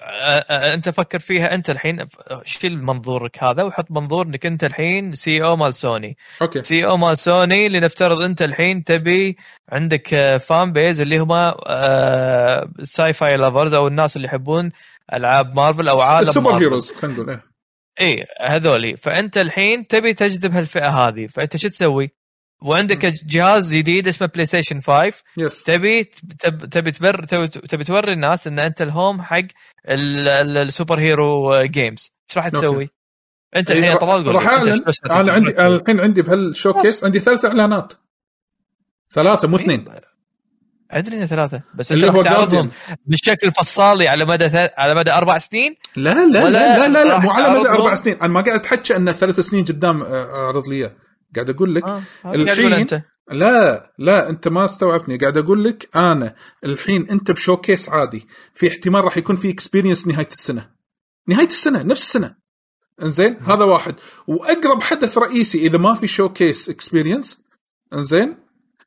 أنت فكر فيها أنت الحين شيل منظورك هذا وحط منظور إنك أنت الحين CEO مال سوني أوكي. CEO مال سوني لنفترض أنت الحين تبي عندك fan base اللي هم sci-fi lovers أو الناس اللي يحبون ألعاب مارفل أو عالم ال super. heroes خلينا نقول إيه. اي هذولي. فأنت الحين تبي تجذب هالفئة هذه. فأنت شو تسوي؟ وعندك جهاز جديد اسمه بلاي ستيشن 5 yes تبي تب- تبي تبر تبي, تبي توري الناس إن أنت ال home حق ال- ال- ال super hero games إيش راح تسوي؟ أنت إيه، الحين طلال قول. راح أعلن؟ أنا عندي الحين عندي بهال showcase. عندي ثلاث إعلانات. ثلاثة مو اثنين. أدري إنه ثلاثة بس اللي أنت هو تعرضهم. بالشكل فصالي على مدى ث... على مدى أربع سنين؟ لا لا لا لا لا, لا مو على مدى؟ أربع سنين. أنا ما قاعد أتحكى انه ثلاث سنين قدام آه، أعرض لي إياه. قاعد أقول لك آه، تقول الحين أنت. لا لا أنت ما استوعبتني. قاعد أقول لك أنا الحين أنت ب showcase عادي. في احتمال راح يكون في Experience نهاية السنة. نهاية السنة نفس السنة. إنزين؟ هذا واحد. وأقرب حدث رئيسي إذا ما في showcase Experience إنزين؟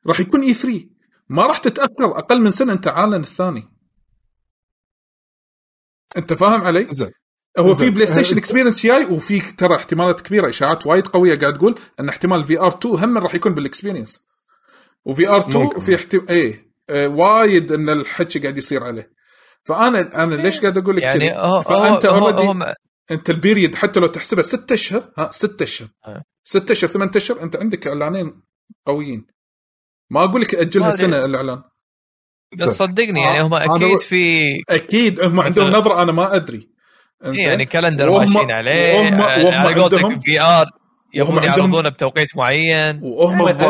راح يكون E3 ما راح تتاخر أقل من سنة أنت عالن الثاني أنت فاهم علي؟ زين هو في. بلاي ستيشن Experience جاي وفي ترى احتمالات كبيرة إشاعات وايد قوية قاعد تقول إن احتمال VR 2 هم راح يكون بال Experience و VR 2 ممكن. في احتمال إيه آه، وايد إن الحكي قاعد يصير عليه فانا أنا ليش قاعد أقول لك يعني؟ هو فأنت هو, هو, already هو أنت ال period حتى لو تحسبها ست أشهر ها ست أشهر أه. ست أشهر ثمان أشهر أنت عندك إعلانين قويين ما أقول لك أجلها. سنة الإعلان. بس صدقني آه، يعني هم أنا أكيد في أكيد هم عندهم. نظرة أنا ما أدري. إيه يعني calendar ماشيين عليه وهم- آه، وهم على قولتك عندهم- VR يبون يعرضونه بتوقيت معين. وهم. ادرى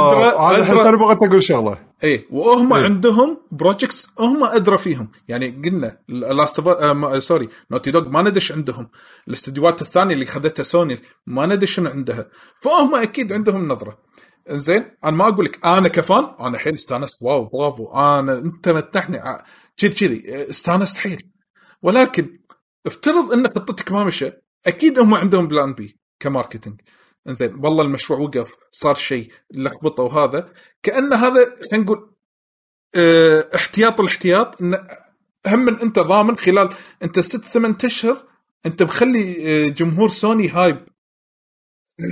توني بغيت أقول شغله اي وهم إيه. عندهم projects هم أدرى فيهم. يعني قلنا Last آه sorry Naughty Dog ما ندش عندهم. الاستديوهات الثانية اللي خذتها سوني ما ندش شنو عندها. فهم أكيد عندهم نظرة. زين أنا ما أقول لك أنا ك fan أنا الحين استانست wow برافو أنا أنت متحني كذي كذي استانست حيل. ولكن افترض إن خطتك ما مشى أكيد هم عندهم plan B ك marketing. إنزين والله المشروع وقف صار شيء لخبطة وهذا. كأن هذا خلينا نقول آه احتياط الاحتياط إن هم من أنت ضامن خلال أنت ست ثمان أشهر أنت مخلي جمهور سوني hype.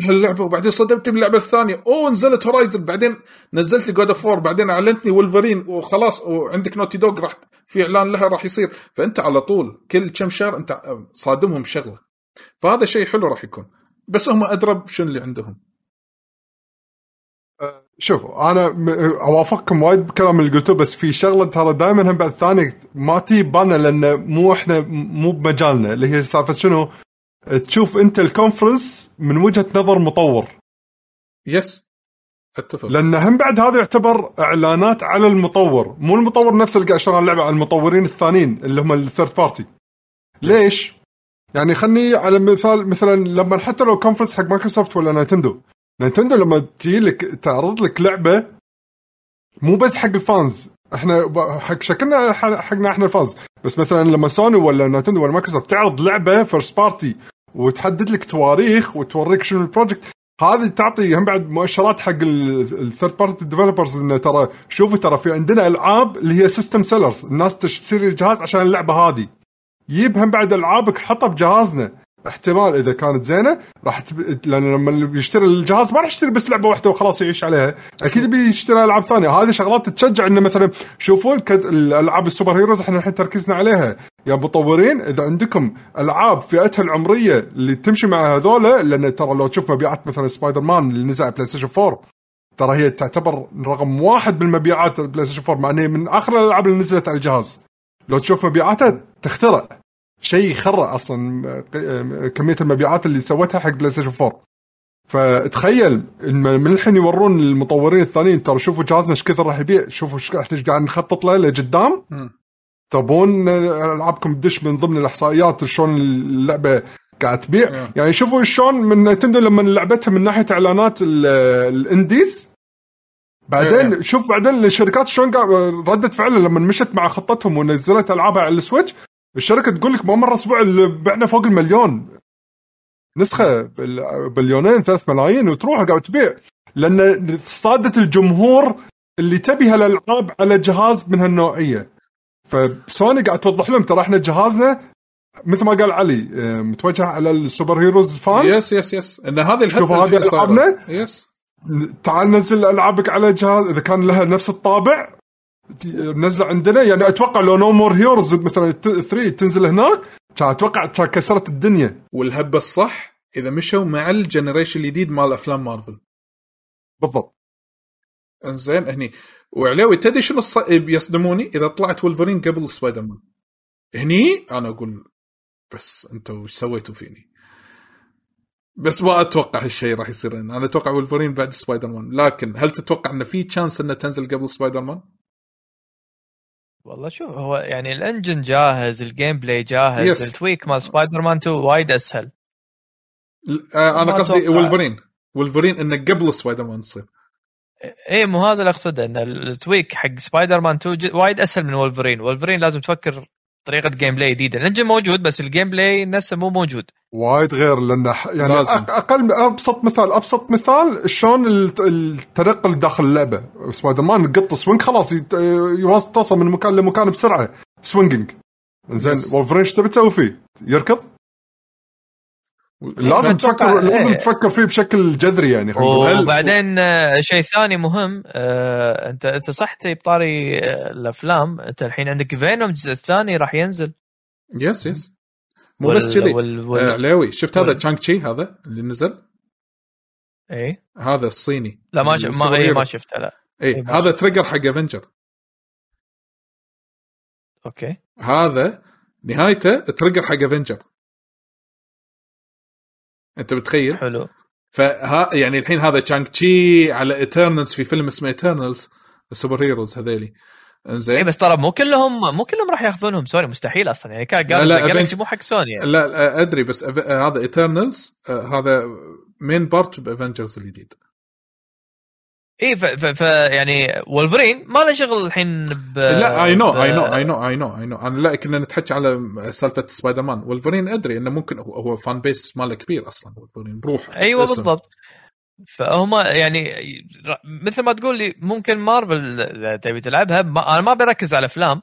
هاللعبه وبعدين صدمت باللعبه الثانية أوه نزلت Horizon بعدين نزلت لي God of بعدين أعلنتني ولفرين وخلاص وعندك Naughty Dog راح في إعلان لها راح يصير. فأنت على طول كل كم شهر أنت صادمهم شغلة. فهذا شيء حلو راح يكون. بس هم ادرى بشنو اللي عندهم. شوف أنا أوافقكم وايد بكلام اللي قلتوه بس في شغلة ترى دائما هم بعد ثانية ما تجي بالنا لأن مو إحنا مو بمجالنا اللي هي سالفة شنو؟ تشوف انت ال conference من وجهة نظر مطور. يس أتفق. لأن هم بعد هذا يعتبر إعلانات على المطور. مو المطور نفسه اللي قاعد يشتغل اللعبة على المطورين الثانيين اللي هم ال third party ليش؟ يعني خلني على مثال مثلا لما حتى لو conference حق مايكروسوفت ولا نينتندو. نينتندو لما تجي لك تعرض لك لعبة مو بس حق ال fans. إحنا حق شكلنا حقنا إحنا ال fans. بس مثلا لما سوني ولا نينتندو ولا مايكروسوفت تعرض لعبة first party وتحدد لك تواريخ وتوريك شنو ال project هذه تعطي هم بعد مؤشرات حق ال third party developers انه ترى شوفوا ترى في عندنا ألعاب اللي هي system sellers الناس تشتري الجهاز عشان اللعبة هذه. يجيب هم بعد ألعابك حطها بجهازنا. احتمال إذا كانت زينة راح تب... لأن لما بيشتري الجهاز ما راح يشتري بس لعبة واحدة وخلاص يعيش عليها. أكيد بيشتري ألعاب ثانية. هذه شغلات تشجع إنه مثلا شوفوا الكد... الألعاب ال super heroes إحنا الحين تركيزنا عليها. يا مطورين إذا عندكم ألعاب فئتها العمرية اللي تمشي مع هذولا لأن ترى لو تشوف مبيعات مثلا سبايدر مان اللي نزل على بلاي ستيشن 4 ترى هي تعتبر رقم واحد بالمبيعات البلاي ستيشن 4 مع إنها من آخر الألعاب اللي نزلت على الجهاز. لو تشوف مبيعاتها تخترع. شيء يخرع أصلا كمية المبيعات اللي سوتها حق بلاي ستيشن 4 فتخيل من الحين يورون المطورين الثانيين ترى شوفوا جهازنا إيش كثر راح يبيع شوفوا إيش إحنا إيش قاعد نخطط له لقدام. تبون ألعابكم تدش من ضمن الإحصائيات شلون اللعبة قاعد تبيع. يعني شوفوا شلون نينتندو لما لعبتها من ناحية إعلانات ال- ال indies. بعدين. شوف بعدين الشركات شلون ردة فعلها لما مشت مع خطتهم ونزلت ألعابها على السويتش. الشركة تقول لك ما مر أسبوع اللي بعنا فوق المليون. نسخة مليونين ثلاث ملايين وتروح قاعد تبيع. لأن صادت الجمهور اللي تبي هالالعاب على جهاز من هالنوعية. فسوني قاعد توضح لهم ترى إحنا جهازنا مثل ما قال علي آه، متوجه على ال super heroes fans. Yes yes Yes. إن هذه شوفوا اللي هذه صايرة. ألعابنا؟ Yes. تعال نزل ألعابك على جهاز إذا كان لها نفس الطابع ت- نزله عندنا. يعني أتوقع لو نو مور هيروز مثلا 3 تنزل هناك كان أتوقع كان كسرت الدنيا. والهبة الصح إذا مشوا مع ال generation الجديد مال أفلام مارفل. بالضبط. إنزين هني. وعلاوي تدري شنو الص... بيصدموني؟ إذا طلعت ولفرين قبل سبايدر مان هني أنا أقول بس أنتوا وش سويتوا فيني؟ بس ما أتوقع هالشيء راح يصير أنا أتوقع ولفرين بعد سبايدر مان لكن هل تتوقع انه في chance إنه تنزل قبل سبايدر مان؟ والله شوف هو يعني ال engine جاهز ال gameplay جاهز yes. ال tweak مال سبايدر مان 2 وايد أسهل. آه أنا قصدي. ولفرين ولفرين إنه قبل سبايدر مان تصير. إيه مو هذا اللي أقصده إن ال tweak حق سبايدر مان 2 ج- وايد أسهل من ولفرين ولفرين لازم تفكر طريقة gameplay جديده ال engine موجود بس ال gameplay نفسه مو موجود وايد غير لأن ح- يعني لازم. أقل أبسط مثال أبسط مثال شلون الت- التنقل داخل اللعبة سبايدر مان قط swing خلاص يت- يواصل توصل من مكان لمكان بسرعة swinging زين Yes. وولفرين إيش تبي تسوي فيه؟ يركض؟ لازم تفكر لازم إيه. تفكر فيه بشكل جذري يعني. هل- وبعدين آه، شيء ثاني مهم آه، أنت انت صح بطاري آه، الأفلام أنت الحين عندك Venom الجزء الثاني راح ينزل. Yes yes مو وال- بس كذي. وال- آه وال- علاوي شفت هذا وال- شانغ تشي هذا اللي نزل؟ إيه. هذا الصيني. لا ما ش... ما, إيه. ما شفته لا. اي إيه، ما هذا trigger حق Avenger Okay. هذا نهايته trigger حق Avenger أنت متخيل؟ حلو. فها يعني الحين هذا شانغ تشي على Eternals في فيلم اسمه Eternals ال super heroes هذيلي. اي زين بس ترى مو كلهم مو كلهم راح ياخذونهم. سوني مستحيل أصلا. يعني كان لا، لا، جالكسي مو حق سوني يعني. لا لا، أدري بس هذا ايترنالز هذا مين بارت بافنجرز الجديد. اي ف, ف, ف يعني وولفرين ما له شغل الحين ب لا اي نو اي نو اي نو اي نو اي نو أنا لا كنا نتحكي على سالفة سبايدر مان ولفرين أدري إنه ممكن هو- فان بيس ماله كبير أصلا ولفرين بروحه. أيوه اسم. بالضبط. فهم يعني مثل ما تقول لي ممكن مارفل تبي تلعبها. ما أنا ما بركز على أفلام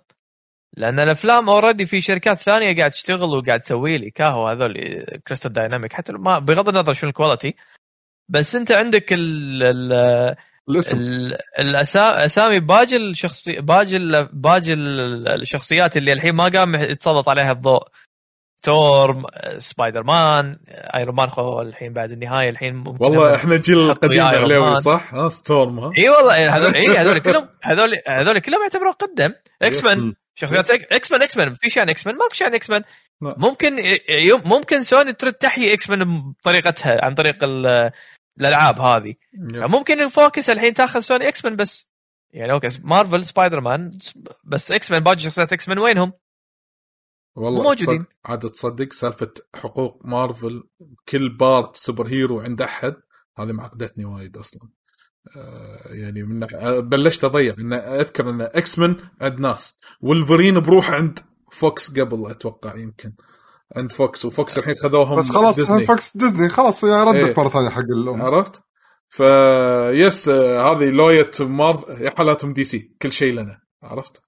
لأن الأفلام already في شركات ثانية قاعد تشتغل وقاعد تسوي لي كاهو هذول Crystal Dynamics حتى ما بغض النظر شنو ال quality بس أنت عندك ال ال الاسم ال- الأسا- أسامي باقي الشخصي باقي باقي ال- الشخصيات اللي الحين ما قام يتسلط عليها الضوء ثور م- سبايدر مان ايرون مان الحين بعد النهاية الحين والله إحنا جيل يا عليوي. صح؟ ها ستورم ها إي والله هذول إي هذول كلهم هذول هذول كلهم يعتبرون قدم إكس مان. شخصيات إكس مان إكس مان في شان إكس مان ما في شان إكس مان. ممكن ممكن سوني ترد تحيي إكس مان بطريقتها عن طريق الالعاب هذه. فممكن ال focus الحين تاخذ سوني إكس مان بس. يعني okay مارفل سبايدر مان بس إكس مان باقي شخصيات إكس مان وينهم؟ والله مو موجودين. عاد تصدق سالفة حقوق مارفل كل part super hero عند أحد هذه معقدتني وايد أصلا. آه، يعني من آه، بلشت أضيع. إن أذكر إن إكس مان عند ناس. والفرين بروحه عند فوكس قبل أتوقع يمكن. عند فوكس وفوكس الحين خذوهم بس خلاص ديزني. فوكس ديزني خلاص يعني ردت إيه. مرة ثانية حق الأم عرفت؟ ف yes آه، هذه لوية مارفل يا حالاتهم دي سي كل شيء لنا عرفت؟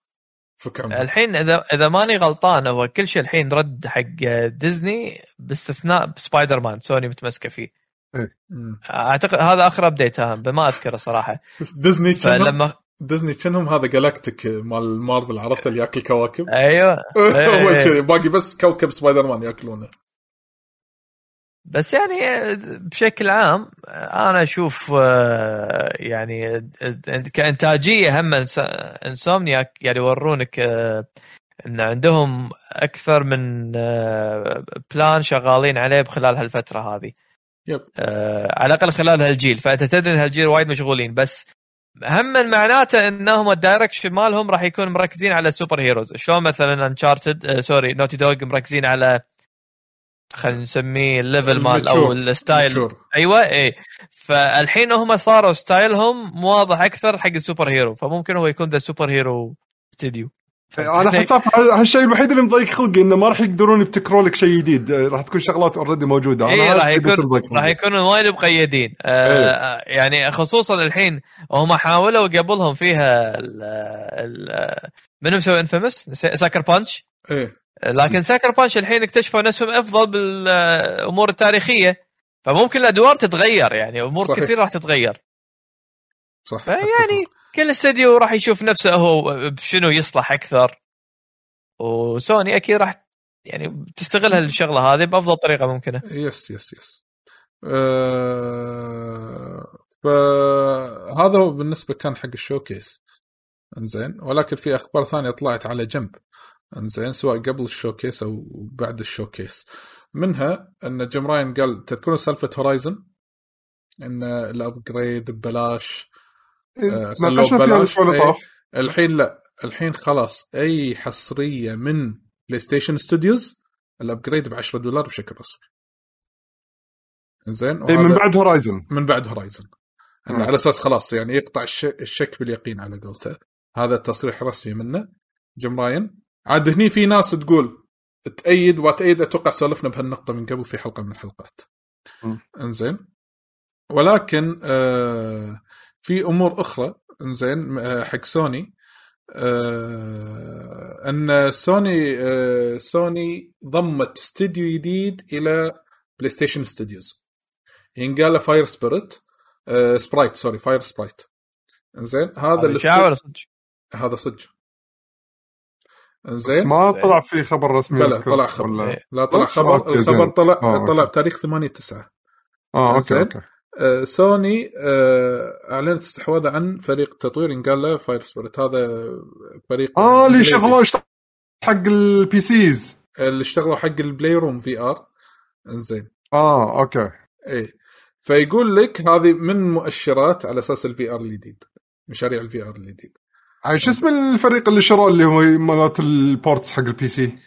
Fuck. الحين إذا إذا ماني غلطان هو كل شيء الحين رد حق ديزني باستثناء سبايدر مان سوني متمسكة فيه مم. أعتقد هذا آخر update ما أذكره صراحة بس ديزني فلما ديزني كانهم هذا جالاكتس مال مارفل عرفت اللي ياكل كواكب؟ أيوه. (laughs) هو إيه. كذي باقي بس كوكب سبايدر مان ياكلونه. بس يعني بشكل عام أنا أشوف آه، يعني كإنتاجية هم إنسومنياك يعني يورونك آه، إن عندهم أكثر من آه، plan شغالين عليه خلال هالفترة هذه. yep. آه، على الأقل خلال هالجيل. فأنت تدري إن هالجيل وايد مشغولين بس هم معناته إنهم ال direction مالهم راح يكون مركزين على ال super heroes شلون مثلا انشارتد sorry نوتي دوغ مركزين على خلينا نسميه ال level مال أو. ال style. أيوه اي فالحين هم صاروا style هم واضح أكثر حق ال super hero فممكن هو يكون the super hero studio أنا حساب هالشيء الوحيد اللي مضيق خلقي إنه ما راح يقدرون يبتكرون لك شيء جديد. راح تكون شغلات already موجودة. أنا اي إيه، راح يكون راح خلقي. يكونوا وايد مقيدين. آه يعني خصوصا الحين هم حاولوا قبلهم فيها ال ال منو مسوي انفيموس ساكر بانش إيه. لكن ساكر بانش الحين اكتشفوا نفسهم أفضل بالأمور التاريخية. فممكن الأدوار تتغير يعني أمور صحيح. كثير راح تتغير. صح فيعني كل استديو راح يشوف نفسه هو بشنو يصلح أكثر. وسوني أكيد راح يعني تستغل هالشغلة هذه بأفضل طريقة ممكنة. yes yes yes. آه فهذا هو بالنسبة كان حق ال showcase. إنزين ولكن في أخبار ثانية طلعت على جنب. إنزين سواء قبل ال showcase أو بعد ال showcase. منها إن جيم راين قال تذكرون سالفة هورايزن؟ إن ال upgrade ببلاش. ناقشنا فيها ببلاش. الأسبوع اللي إيه. طاف الحين لا. الحين خلاص أي حصرية من بلاي ستيشن ستوديوز ال upgrade ب 10 دولار بشكل رسمي. زين اي من بعد هورايزن من بعد هورايزن. على أساس خلاص يعني يقطع الش- الشك باليقين على قولته. هذا التصريح رسمي منه. جيم راين. عاد هني في ناس تقول تأيد وتأيد أتوقع سولفنا بهالنقطة من قبل في حلقة من الحلقات. إنزين؟ ولكن آه في أمور أخرى إنزين آه حق سوني آه أن سوني آه سوني ضمت استوديو جديد إلى بلاي ستيشن ستوديوز ينقال له فاير سبرت آه سبرايت sorry فاير سبرايت إنزين هذا ولا صدق؟ هذا صدق بس إنزين ما طلع في خبر رسمي أذكر. طلع خبر إيه. لا طلع خبر. الخبر طلع آه، طلع. بتاريخ 8 9 آه أوكي. أوكي آه، سوني آه، أعلنت استحواذها عن فريق تطوير ينقال له فاير سبيريت هذا فريق آه اللي اشت- حق ال PCs اللي اشتغلوا حق البلاي روم VR. إنزين. آه أوكي. إيه. فيقول لك هذه من مؤشرات على أساس ال VR الجديد مشاريع ال VR الجديد. هاي شو اسم الفريق اللي شروه اللي هو مالت ال ports حق ال PC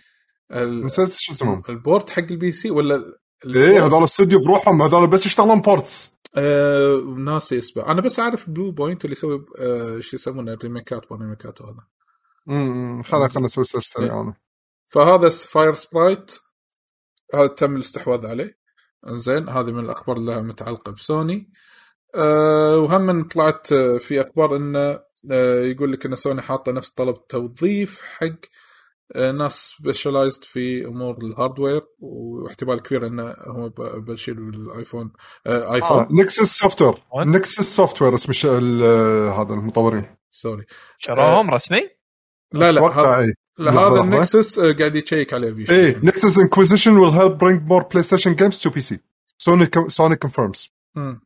نسيت شو اسمهم. ال port حق ال PC ولا إيه هذول استوديو بروحهم هذول بس يشتغلون ports. آه ناسي اسمه أنا بس أعرف بلو بوينت اللي يسوي آه شو يسمونه الريميكات والريميكات وهذا امم خلنا خلنا نسوي search سريع أنا. فهذا فاير سبرايت هذا تم الاستحواذ عليه. زين هذه من الأخبار اللي متعلقة بسوني. أه وهم من طلعت آه، في أخبار إنه أه يقول لك إن سوني حاطة نفس طلب توظيف حق آه، ناس سبيشلايزد في أمور الهاردوير واحتمال كبير انه هم ب- بيشيلوا الآيفون آه آيفون آه نكسس سوفت وير؟ نكسس سوفت وير اسم هذا المطورين سوري شروهم رسمي؟ لا لا أتوقع هذا اي لا لحظة، هذا لحظة. النكسس آه، قاعد يشيك عليه بيشيل. إيه نكسس انكوزيشن help bring more PlayStation games to PC Sony Sony confirms مم.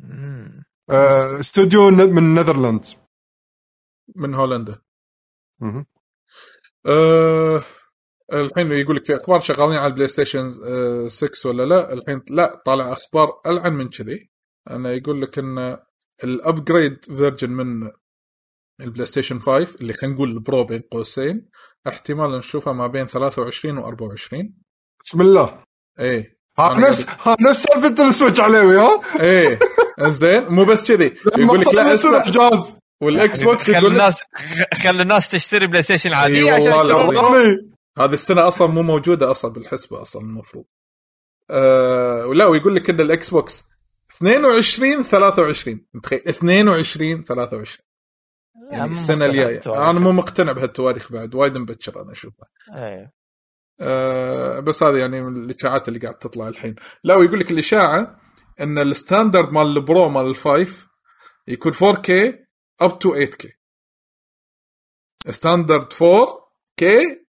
مم. آه، استوديو من نذرلاند من هولندا أه الحين يقول لك في أخبار شغالين على البلاي ستيشن أه 6 ولا لا؟ الحين لا طالع أخبار العن من كذي. انه يقول لك إن ال upgrade version من البلاي ستيشن 5 اللي خلينا نقول ال pro بين قوسين احتمال نشوفها ما بين 23 و 24 بسم الله. إيه. ها نفس ها نفس سالفة ال Switch عليوي ها؟ إيه. زين مو بس كذي. يقول لك لا اسمع جهاز والإكس بوكس خلي الناس خلي الناس تشتري بلاي ستيشن عادي. أي عشان والله هذه السنة أصلا مو موجودة أصلا بالحسبة أصلا المفروض. أه ولا ويقول لك إن الإكس بوكس 22 23 متخيل؟ 22 23 يعني السنة الجاية. أنا مو مقتنع بهالتواريخ بعد وايد مبكر أنا أشوفها. إيه. أه بس هذه يعني من الإشاعات اللي قاعد تطلع الحين. لا ويقول لك الإشاعة إن ال standard مال ال pro مال ال five يكون 4K up to 8K standard 4K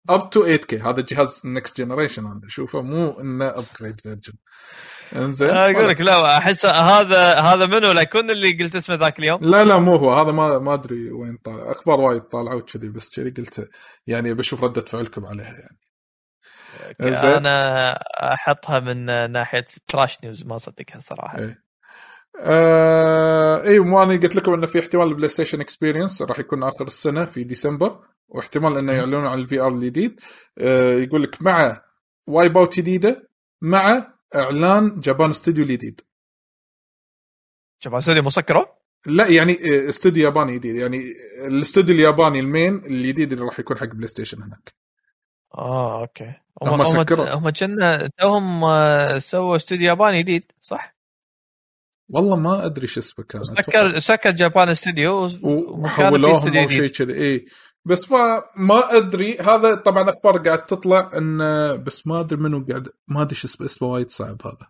up to 8K هذا جهاز next generation أنا أشوفه مو إنه upgraded version إنزين أنا أقول لك لا أحس هذا هذا منو؟ لا يكون اللي قلت اسمه ذاك اليوم. لا لا مو هو. هذا ما ما أدري وين طالع أخبار وايد طالعوا كذي بس كذي قلت يعني بشوف ردة فعلكم عليها يعني. أنا أحطها من ناحية trash news ما أصدقها صراحة. إيه. آه اي مو أنا قلت لكم إنه في احتمال ال PlayStation Experience راح يكون آخر السنة في ديسمبر واحتمال إنه يعلنون عن ال VR الجديد. آه يقول لك مع Wipeout جديدة مع إعلان Japan Studio الجديد. شوف استوديو مسكرة؟ لا يعني آه، استوديو ياباني جديد. يعني الاستوديو الياباني ال main الجديد اللي راح يكون حق PlayStation هناك. آه okay. هم سكروا. هم كنا توهم آه، سووا استوديو ياباني جديد صح؟ والله ما أدري شو اسمه كان. سكر سكر Japan في وحولوهم أو شيء كذا اي بس ما ما أدري. هذا طبعا أخبار قاعد تطلع ان بس ما أدري منو قاعد ما أدري شو اسمه اسمه وايد صعب هذا.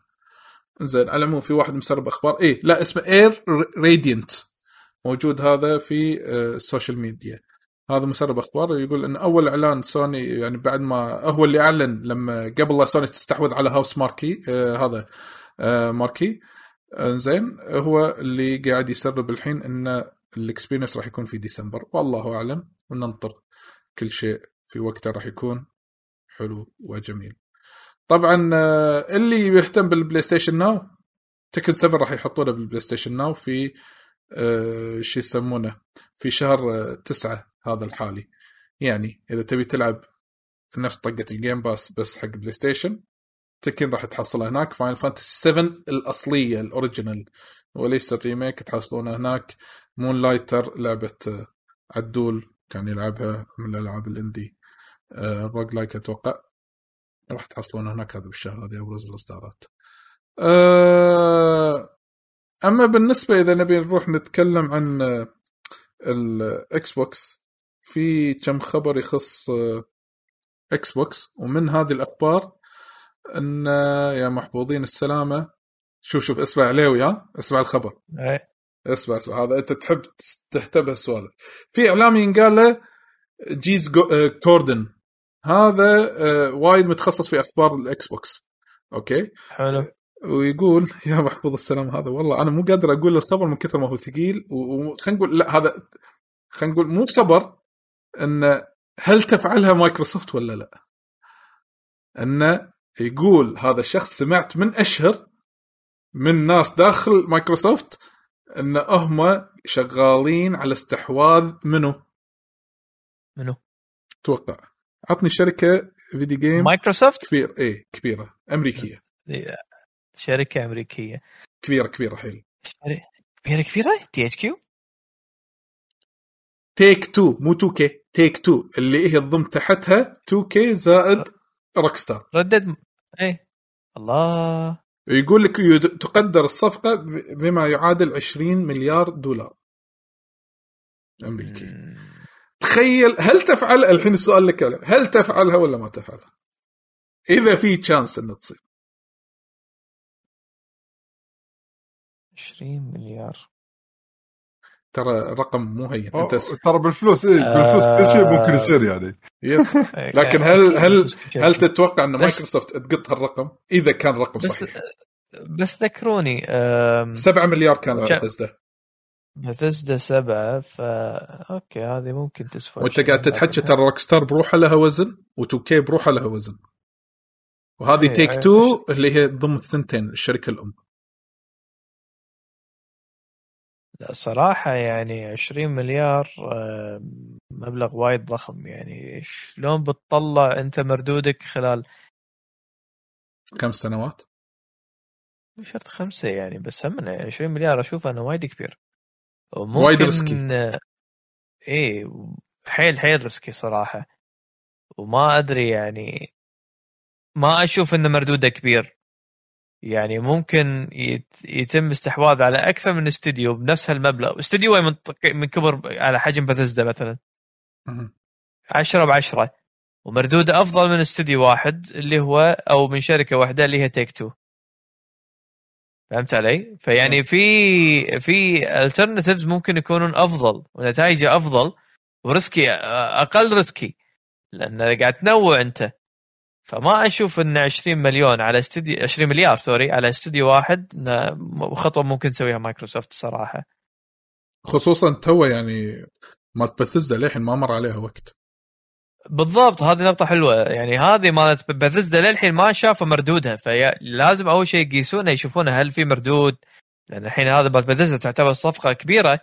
زين على العموم في واحد مسرب أخبار. اي لا اسمه Air Radiant موجود هذا في آه، ال social media هذا مسرب أخبار يقول إن أول إعلان سوني يعني بعد ما هو اللي أعلن لما قبل لا سوني تستحوذ على Housemarque آه هذا آه marque آه زين هو اللي قاعد يسرب الحين إن ال Experience راح يكون في ديسمبر. والله أعلم وننطر كل شيء في وقته راح يكون حلو وجميل. طبعا آه، اللي يهتم بال PlayStation Now Tekken 7 راح يحطونه بال PlayStation Now في آه، شو يسمونه في شهر آه، تسعة هذا الحالي. يعني إذا تبي تلعب نفس طقة ال Game Pass بس حق PlayStation Tekken راح تحصلها هناك. Final Fantasy 7 الأصلية ال original. وليس ال remake تحصلونها هناك؟ Moonlighter لعبة آه، عدول كان يلعبها من الألعاب ال indie roguelike أتوقع. راح تحصلونها هناك هذا بالشهر هذه ابرز الإصدارات. آه، أما بالنسبة إذا نبي نروح نتكلم عن آه، ال Xbox في كم خبر يخص Xbox ومن هذه الأخبار إن يا محفوظين السلامة شوف شوف اسمع عليوي ها؟ اسمع الخبر. إيه. اسمع اسمع هذا أنت تحب تهتم بهالسوالف في اعلامي ينقال له Jez آه، Corden. هذا آه، وايد متخصص في أخبار ال Xbox. okay؟ حلو. ويقول (laughs) يا محفوظ السلام هذا والله أنا مو قادر أقول الخبر من كثر ما هو ثقيل وخلينا نقول لا هذا خلينا نقول مو خبر إن هل تفعلها مايكروسوفت ولا لا؟ انه يقول هذا الشخص سمعت من أشهر من ناس داخل مايكروسوفت إن هم شغالين على استحواذ منو؟ منو؟ توقع. عطني شركة video game Microsoft؟ كبير إيه كبيرة. أمريكية. شركة أمريكية. كبيرة كبيرة حيل. كبيرة كبيرة؟ THQ Take Two مو 2K Take-Two اللي هي تضم تحتها 2K زائد Rockstar ردد إيه. الله. يقول لك يد- تقدر الصفقة ب- بما يعادل 20 مليار دولار. أمريكي. مم. تخيل هل تفعل؟ الحين السؤال لك هل تفعلها ولا ما تفعلها؟ إذا في chance انه تصير. 20 مليار. ترى رقم مو هين أنت س... ترى بالفلوس إيه بالفلوس كل شيء ممكن يصير يعني. yes (laughs) إيه، لكن هل هل. هل تتوقع أن بس- مايكروسوفت تقط هالرقم؟ إذا كان رقم صحيح. بس ذكروني أم، 7 مليار كانت شا- Bethesda Bethesda سبعة فا okay هذه ممكن تسوى وأنت. قاعد تتحكى ترى Rockstar بروحها لها وزن و2K بروحها لها وزن. وهذه إيه، Take إيه، Two اللي هي ضم الثنتين الشركة الأم. لا صراحة يعني 20 مليار أم، مبلغ وايد ضخم يعني. شلون بتطلع انت مردودك خلال كم سنوات؟ مو شرط خمسة يعني بس هم 20 مليار أشوف إنه وايد كبير. وممكن وايد risky. إيه حيل حيل risky صراحة. وما أدري يعني ما أشوف إنه مردوده كبير. يعني ممكن يت- يتم استحواذ على أكثر من استديو بنفس هالمبلغ. استديو من من كبر على حجم بثزدا مثلا. مهم. 10 ب 10 ومردودة أفضل من استديو واحد اللي هو أو من شركة واحدة اللي هي Take-Two فهمت علي؟ فيعني في في alternatives ممكن يكونون أفضل ونتائجه أفضل و risky أقل risky لأن قاعد تنوع أنت فما أشوف إن 20 مليون على استديو 20 مليار sorry على استديو واحد خطوة ممكن تسويها مايكروسوفت صراحة. خصوصا Two يعني مالت بثزدا للحين ما مر عليها وقت. بالضبط هذه نقطة حلوة. يعني هذه مالت بثزدا للحين ما شافوا مردودها فلازم أول شيء يقيسونه يشوفونه هل في مردود. لأن الحين هذا مالت بثزدا تعتبر صفقة كبيرة.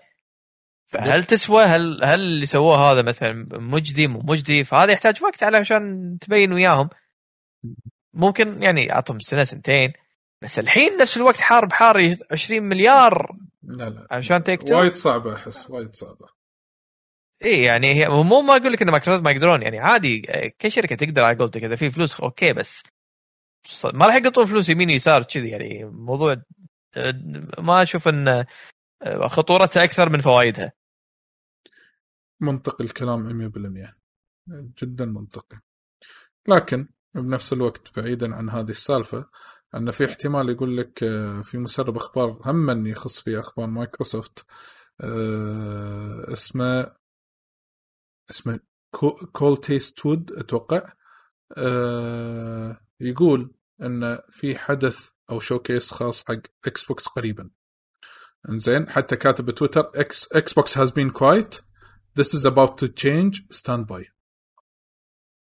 فهل تسوى؟ هل هل اللي سووه هذا مثلا مجدي مو مجدي؟ فهذا يحتاج وقت علشان تبين وياهم. ممكن يعني أعطهم سنة سنتين. بس الحين نفس الوقت حارق حار 20 مليار. لا لا. عشان Take-Two وايد صعبة أحس وايد صعبة. إي يعني هي مو ما أقول لك إن مايكروسوفت ما يقدرون. يعني عادي آه، كل شركة تقدر على قولتك. إذا في فلوس أوكي بس ما راح يقطون فلوس يمين ويسار كذي يعني موضوع ما أشوف إن آه، خطورتها أكثر من فوائدها. منطقي الكلام 100% جدا منطقي. لكن بنفس الوقت بعيدا عن هذه السالفة أن في احتمال يقول لك آه، في مسرب أخبار هم يخص في أخبار مايكروسوفت آه، اسمه اسمه كو- كول تيست وود أتوقع آه، يقول أن في حدث أو showcase خاص حق إكس بوكس قريبا. إنزين حتى كاتب بتويتر إكس Xbox has been quiet This is about to change. Stand by.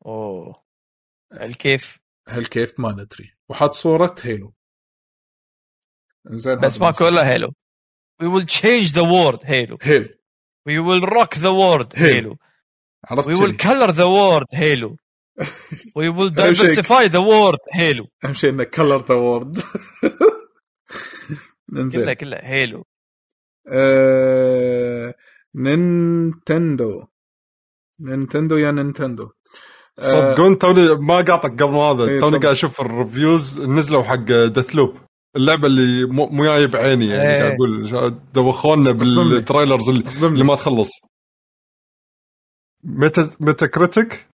أوه. الكيف هل كيف؟ ما ندري. وحط صورة هيلو. إنزين بس ما كله هيلو. We will change the world هيلو. هيلو. We will rock the world هيلو. عرفت will كذي. color the world هيلو. (laughs) أهم شيء- diversify the world هيلو. أهم شيء انه color the world إنزين. كله هيلو. آه، نينتندو. نينتندو يا نينتندو. صدقون توني ما قاطعك قبل هذا. إيه، توني. قاعد أشوف ال reviews نزلوا حق Deathloop اللعبة اللي مو مو جاية بعيني يعني إيه. قاعد أقول شا- دوخونا. بال trailers اللي. اللي ما تخلص. critic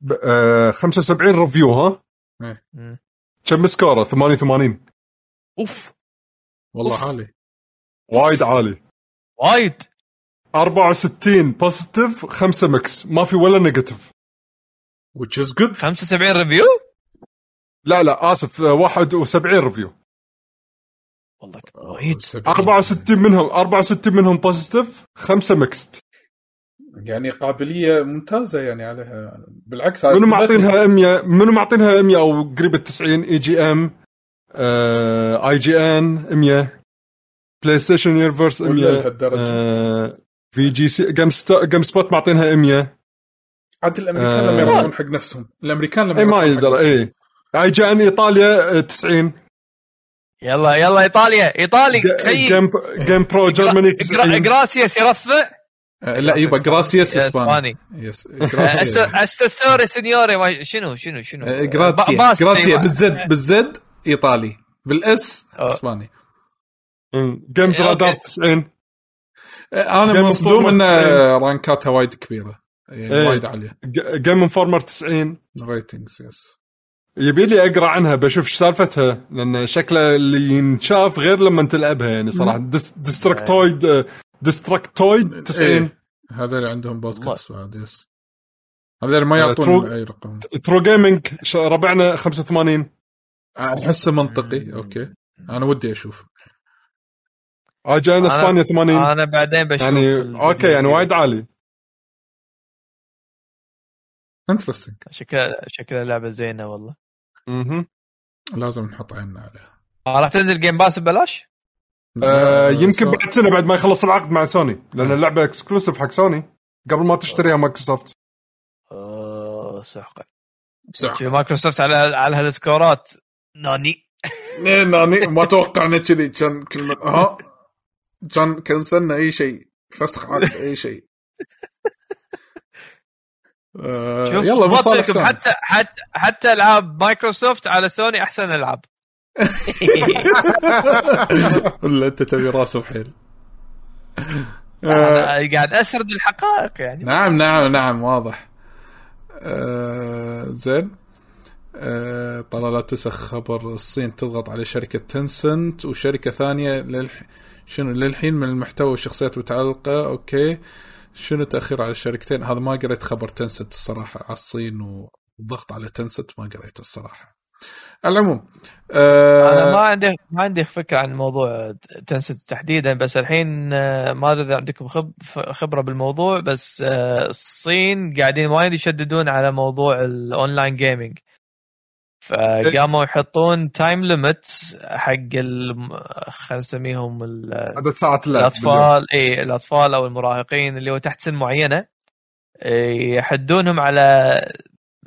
ب- آه 75 review ها؟ مم. كم score ه؟ 88 أوف. والله أوف. عالي. وايد عالي. وايد. 64 positive 5 مكس ما في ولا negative which is good. 75 review لا لا آسف آه، 71 ريفيو والله وايد 64 منهم 64 منهم positive 5 mixed يعني قابلية ممتازة يعني عليها. بالعكس منو معطينها 100 منو معطينها 100 أو قريب ال 90 IGM آه IGN 100 PlayStation Universe ولا 100 لهالدرجة. آه في GC. GameSpot معطينها 100 عاد الأمريكان آه. لما يروحون حق نفسهم. الأمريكان لما إي ما يقدر. إي. IGN إيطاليا آه، 90 يلا يلا إيطاليا. إيطالي خيي جيم جيم برو جرماني 90 جراسياس يرفع. آه، لا يبا جراسياس إسباني. إسباني. يس جراسياس استسوري سينيوري ما- شنو شنو شنو؟ آه، باس جراتسيا أيوة. بالزد بالزد إيطالي. بالإس. إسباني. جيمز رادار أوكي. 90 آه، أنا مصدوم إن 90. رانكاتها وايد كبيرة. يعني إيه. وايد عالية. جيم انفورمر 90 ريتنجز يس يبي لي أقرأ عنها بشوف إيش سالفتها لأن شكله اللي ينشاف غير لما تلعبها يعني صراحة. ديس ديستركتويد آه، Destructoid 90 إيه. هذول عندهم بودكاست بعد yes هذول ما آه، يعطون True- أي رقم. TrueGaming ش- ربعنا 85 احسه منطقي okay. أنا ودي أشوف. اجانا أنا- إسبانيا 80 أنا بعدين بشوف يعني. okay يعني وايد عالي. interesting شكلها شكلها لعبة زينة والله. مهم. لازم نحط عيننا عليها. آه، راح تنزل Game Pass ببلاش؟ آه يمكن بعد سنة بعد ما يخلص العقد مع سوني لأن اللعبة exclusive حق سوني قبل ما تشتريها مايكروسوفت أوه سحقا شوف مايكروسوفت على على هال score ات. nani. (laughs) إيه، nani. ما توقعنا كذي. كان كلمه ها كان cancel نا أي شيء. فسخ عقد أي شيء. آه، شوف يلا ما. حتى حتى حتى العاب مايكروسوفت على سوني أحسن ألعاب. (laughs) ولا أنت تبي راس وحيل؟ آه، أنا قاعد أسرد الحقائق يعني. نعم نعم نعم واضح. آه زين. آه طلع لا تسخ خبر الصين تضغط على شركة تنسنت وشركة ثانية للح... شنو للحين من المحتوى والشخصيات متعلقة. أوكي. شنو تأخير على الشركتين؟ هذا ما قريت خبر تنسنت الصراحة على الصين والضغط على تنسنت ما قريته الصراحة. على العموم آه أنا ما عندي ما عندي فكرة عن موضوع تنسنت تحديدا بس الحين آه، ما أدري إذا عندكم خب خبرة بالموضوع بس آه، الصين قاعدين وايد يشددون على موضوع ال online gaming فقاموا يحطون time limit حق ال- خلينا نسميهم عدد ساعات الأطفال. اي الأطفال أو المراهقين اللي هو تحت سن معينة. إيه، يحدونهم على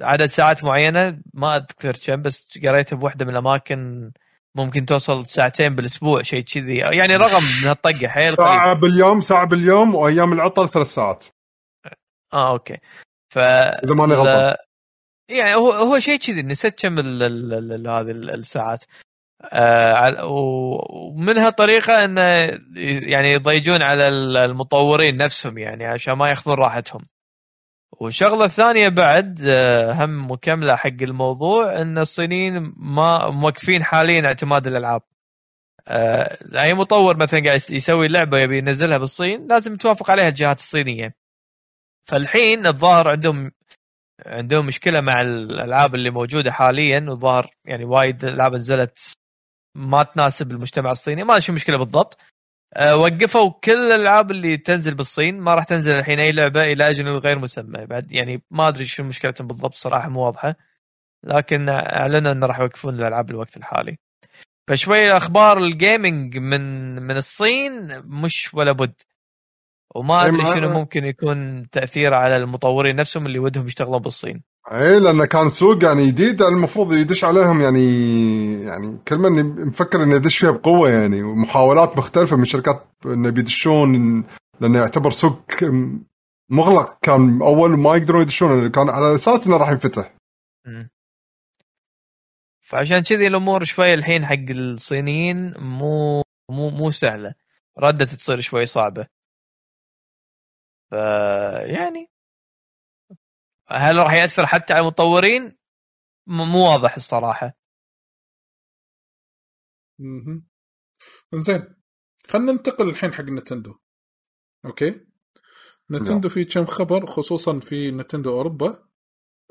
عدد ساعات معينة. ما أذكر كم بس قريته بوحدة من الأماكن ممكن توصل ساعتين بالأسبوع شيء كذي. يعني رقم من (laughs) هالطقه حيل قريب ساعه باليوم ساعة باليوم وأيام العطل ثلاث ساعات. آه أوكي. ف إذا ماني غلطان. يعني هو هو شيء كذي نسيت كم هذه ال- الساعات. آه ومنها طريقه إنه يعني يضيجون على ال- المطورين نفسهم يعني عشان ما ياخذون راحتهم. والشغلة الثانية بعد آه، هم مكملة حق الموضوع إن الصينيين ما موقفين حاليا اعتماد الألعاب. آه، أي مطور مثلا قاعد يس- يسوي لعبة يبي ينزلها بالصين لازم توافق عليها الجهات الصينية. فالحين الظاهر عندهم عندهم مشكلة مع الألعاب اللي موجودة حاليا والظاهر يعني وايد ألعاب نزلت ما تناسب المجتمع الصيني. ما شو المشكلة بالضبط. أه وقفوا كل الألعاب اللي تنزل بالصين. ما راح تنزل الحين أي لعبة إلى أجل غير مسمى. بعد يعني ما أدري شو مشكلتهم بالضبط صراحة مو واضحة. لكن أعلنوا إنه راح يوقفون الألعاب الوقت الحالي. فشوي أخبار الجيمنج من من الصين مش ولا بد. وما أدري شنو ممكن يكون تاثيره على المطورين نفسهم اللي ودهم يشتغلون بالصين. اي لأنه كان سوق يعني جديد المفروض يدش عليهم يعني يعني كلمه اني مفكر إنه يدش فيها بقوة يعني ومحاولات مختلفة من شركات إنه بيدشون لأنه يعتبر سوق مغلق كان أول ما يقدرون يدشون كان على أساس إنه راح ينفتح. فعشان كذي الأمور شوي الحين حق الصينيين مو مو مو سهلة. ردت تصير شوي صعبة. ف يعني هل راح يأثر حتى على المطورين؟ مو واضح الصراحة. مهم. زين خلينا ننتقل الحين حق نتندو. okay؟ نتندو في كم خبر خصوصا في نتندو أوروبا.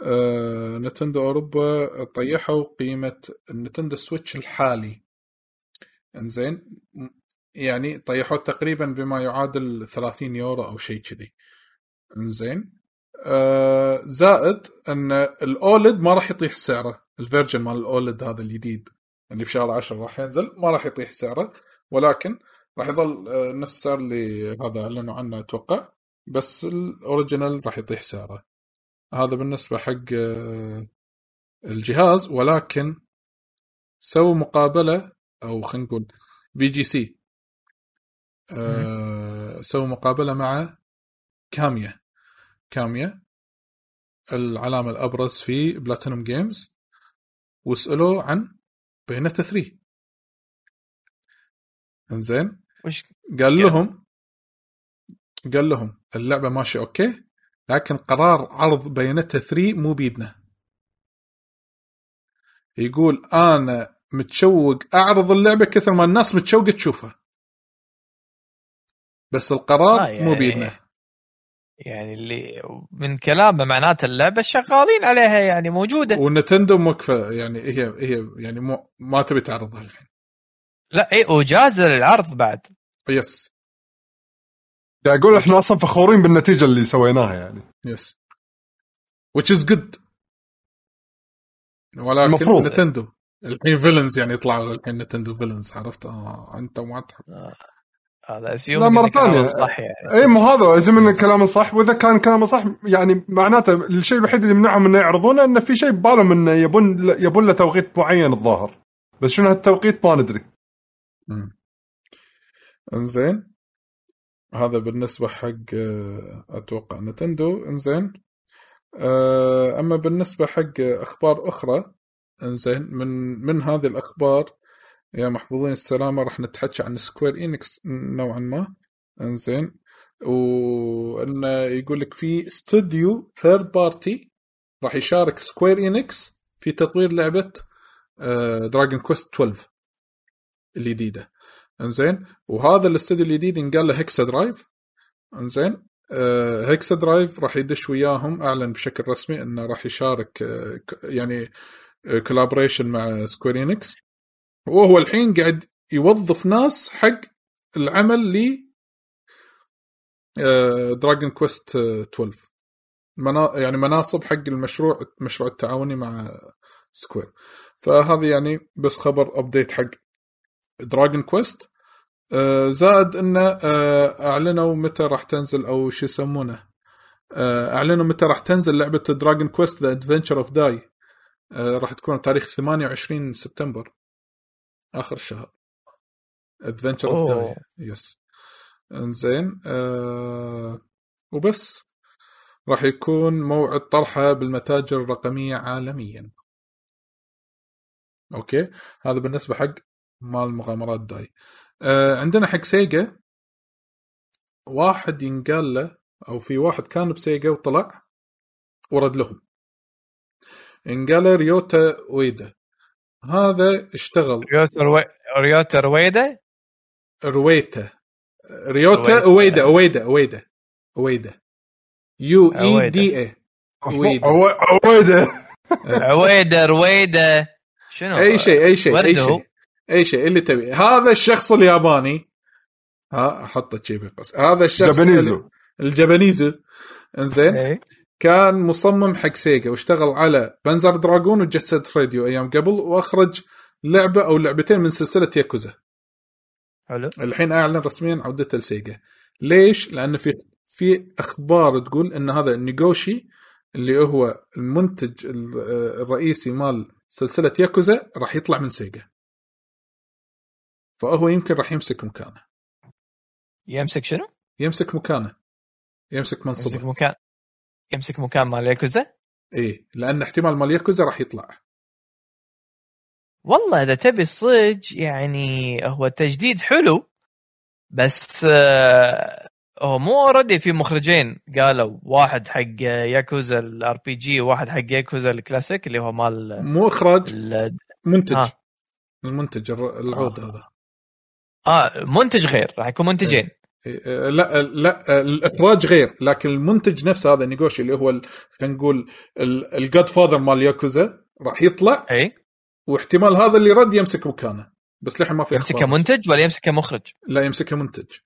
آه، نتندو أوروبا طيحوا قيمة ال Nintendo Switch الحالي. إنزين يعني طيحوه تقريبا بما يعادل 30 يورو أو شيء كذي. إنزين. آه زائد أن ال OLED ما راح يطيح سعره. ال version مال ال OLED هذا الجديد اللي بشهر 10 راح ينزل ما راح يطيح سعره. ولكن راح يظل آه، نفس السعر اللي هذا أعلنوا عنه أتوقع. بس ال original راح يطيح سعره. هذا بالنسبة حق آه، الجهاز. ولكن سووا مقابلة أو خلينا نقول VGC سووا مقابلة مع كاميا. كاميا العلامة الأبرز في Platinum Games وسالوه عن Bayonetta 3 إنزين. وش قال؟ لهم قال لهم اللعبة ماشية أوكي لكن قرار عرض Bayonetta 3 مو بيدنا. يقول أنا متشوق أعرض اللعبة كثر ما الناس متشوقة تشوفها. بس القرار آه، مو يعني- بيدنا يعني اللي من كلامه معناته اللعبة شغالين عليها يعني موجودة. و Nintendo موقفه يعني هي هي يعني مو ما تبي تعرضها الحين. لا هي جاهزة للعرض بعد. yes. قاعد أقول إحنا أصلا فخورين بالنتيجة اللي سويناها يعني. yes. Which is good. ولكن المفروض. Nintendo. الحين villains يعني يطلعوا الحين Nintendo villains عرفت؟ آه أنت ما تحب. هذا أسيوم لا، مرة ثانية. صح يعني اي مو هذا اذا من كلامه صح وإذا كان كلامه صح يعني معناته الشيء الوحيد اللي يمنعهم إنه يعرضونه إنه في شيء ببالهم إنه يبون يبون له توقيت معين الظاهر. بس شنو هالتوقيت ما ندري. مم. إنزين. هذا بالنسبة حق آه، أتوقع نتندو. إنزين. آه، أما بالنسبة حق أخبار أخرى إنزين من من هذه الأخبار يا محظوظين السلامة. راح نتحكى عن Square Enix نوعا ما. إنزين. وانه يقول لك في استوديو third party راح يشارك Square Enix في تطوير لعبة Dragon Quest 12 الجديدة. إنزين. وهذا الاستوديو الجديد ينقال له HexaDrive إنزين. آه HexaDrive راح يدش وياهم أعلن بشكل رسمي إنه راح يشارك آه يعني collaboration مع Square Enix وهو الحين قاعد يوظف ناس حق العمل ل Dragon Quest 12 منا يعني مناصب حق المشروع المشروع التعاوني مع Square فهذا يعني بس خبر update حق Dragon Quest آه، زائد إنه آه، أعلنوا متى راح تنزل أو شو يسمونه. آه، أعلنوا متى راح تنزل لعبة Dragon Quest The Adventure of Dai راح تكون بتاريخ 28 سبتمبر. آخر الشهر Adventure of أوه. Dai yes إنزين آه وبس. راح يكون موعد طرحها بالمتاجر الرقمية عالميا. أوكي. هذا بالنسبة حق مال مغامرات Dai. آه عندنا حق Sega. واحد ينقال له أو في واحد كان بسيجا وطلع ورد لهم. ينقال له ريوتا ويدا. هذا اشتغل. ريوتا روي... ريوتا رويدا؟ رويتا. ريوتا. أويدا أويدا أويدا. أويدا. يو إي. دي اي ويدا. عو- عويده عويدا (laughs) رويدا. شنو؟ أي شيء أي شيء أي. شيء. أي شيء اللي تبي. هذا الشخص الياباني. ها أحطه شي بقص هذا الشخص جابانيزو. الجابانيزو. إنزين. إيه. كان مصمم حق Sega واشتغل على Panzer Dragoon و Jet Set Radio أيام قبل وأخرج لعبة أو لعبتين من سلسلة ياكوزا. حلو. الحين أعلن رسميا عودته ل Sega. ليش؟ لأن في في أخبار تقول إن هذا ناغوشي اللي هو المنتج ال- الرئيسي مال سلسلة ياكوزا راح يطلع من Sega. فهو يمكن راح يمسك مكانه. يمسك شنو؟ يمسك مكانه. يمسك يمسك منصبه مكان يمسك مكان مال ياكوزا؟ إيه لأن احتمال مال ياكوزا راح يطلع. والله إذا تبي الصج يعني هو تجديد حلو بس آه، هو مو already في مخرجين قالوا واحد حق Yakuza ال RPG وواحد حق Yakuza ال classic اللي هو مال مو إخراج منتج. ها. المنتج العود هذا. آه منتج غير راح يكون منتجين. إيه، لا لا الاخراج غير لكن المنتج نفسه هذا نيغوشي اللي هو خلينا نقول الجاد فاذر مال ياكوزا راح يطلع إي. واحتمال هذا اللي رد يمسك مكانه بس للحين ما في أخبار. منتج ولا يمسكه مخرج؟ لا يمسكه منتج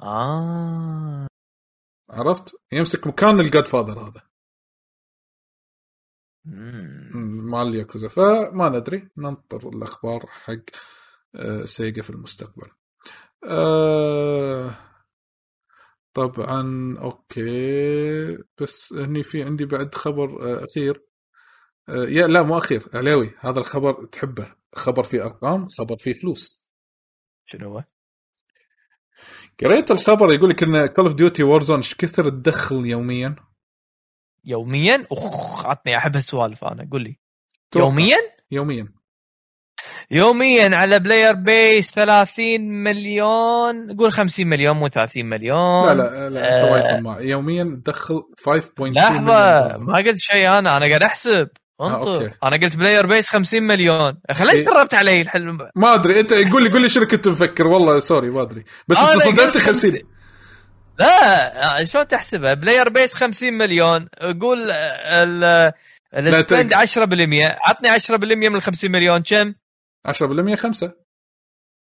آه. عرفت؟ يمسك مكان الجاد فاذر هذا. مال ياكوزا. فما ندري ننطر الأخبار حق آه، Sega في المستقبل. آه، طبعا أوكي. بس هني في عندي بعد خبر آه، أخير. آه، يا لا مو أخير علاوي هذا الخبر تحبه. خبر فيه أرقام خبر فيه فلوس. شنو هو؟ قريت الخبر يقول لك إن Call of Duty Warzone إيش كثر تدخل يوميا؟ يوميا؟ اخ عطني أحب هالسوالف أنا قول لي. يوميا؟ يوميا. يوميا على player base 30 مليون. قول 50 مليون مو 30 مليون. لا لا لا آه. يوميا تدخل 5.2 لحظة ما قلت شيء أنا. أنا قاعد أحسب. انطر. أوكي. أنا قلت player base 50 مليون. خليك إيه. علي الحلم ما أدري. أنت قول لي قول لي شنو كنت مفكر. والله sorry ما أدري. بس أنت صدمت قلت 50 لا شلون تحسبها؟ player base 50 مليون. قول ال لا، ال spend تق- 10% عطني 10% من ال 50 مليون. كم؟ 10% 5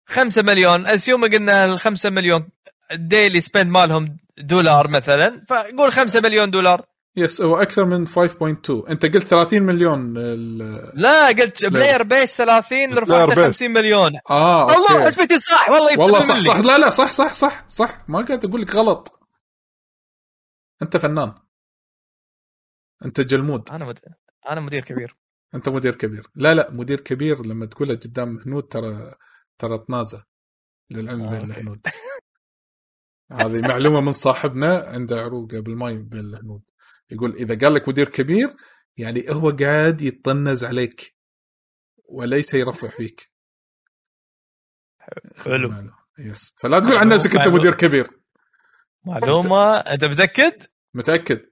5 مليون. assume قلنا ال 5 مليون ال daily spend مالهم دولار مثلا فقول 5 مليون دولار. yes هو أكثر من 5.2 أنت قلت 30 مليون ال- لا قلت player base 30 رفعته player base. 50 مليون. آه الله أوكي. اسمتي صح. والله والله صح. صح. لا لا صح صح صح صح. ما قاعد أقول لك غلط. أنت فنان. أنت جلمود. أنا مد... أنا مدير كبير. أنت مدير كبير. لا لا مدير كبير لما تقولها قدام هنود ترى ترى طنازه للعلم آه، بين. الهنود. (laughs) هذه معلومة من صاحبنا عنده عروقه بالماي بين الهنود. يقول إذا قال لك مدير كبير يعني هو قاعد يطنز عليك وليس يرفع فيك. حلو. يس فلا تقول عن نفسك أنت. مدير كبير. معلومة. أنت متأكد؟ متأكد.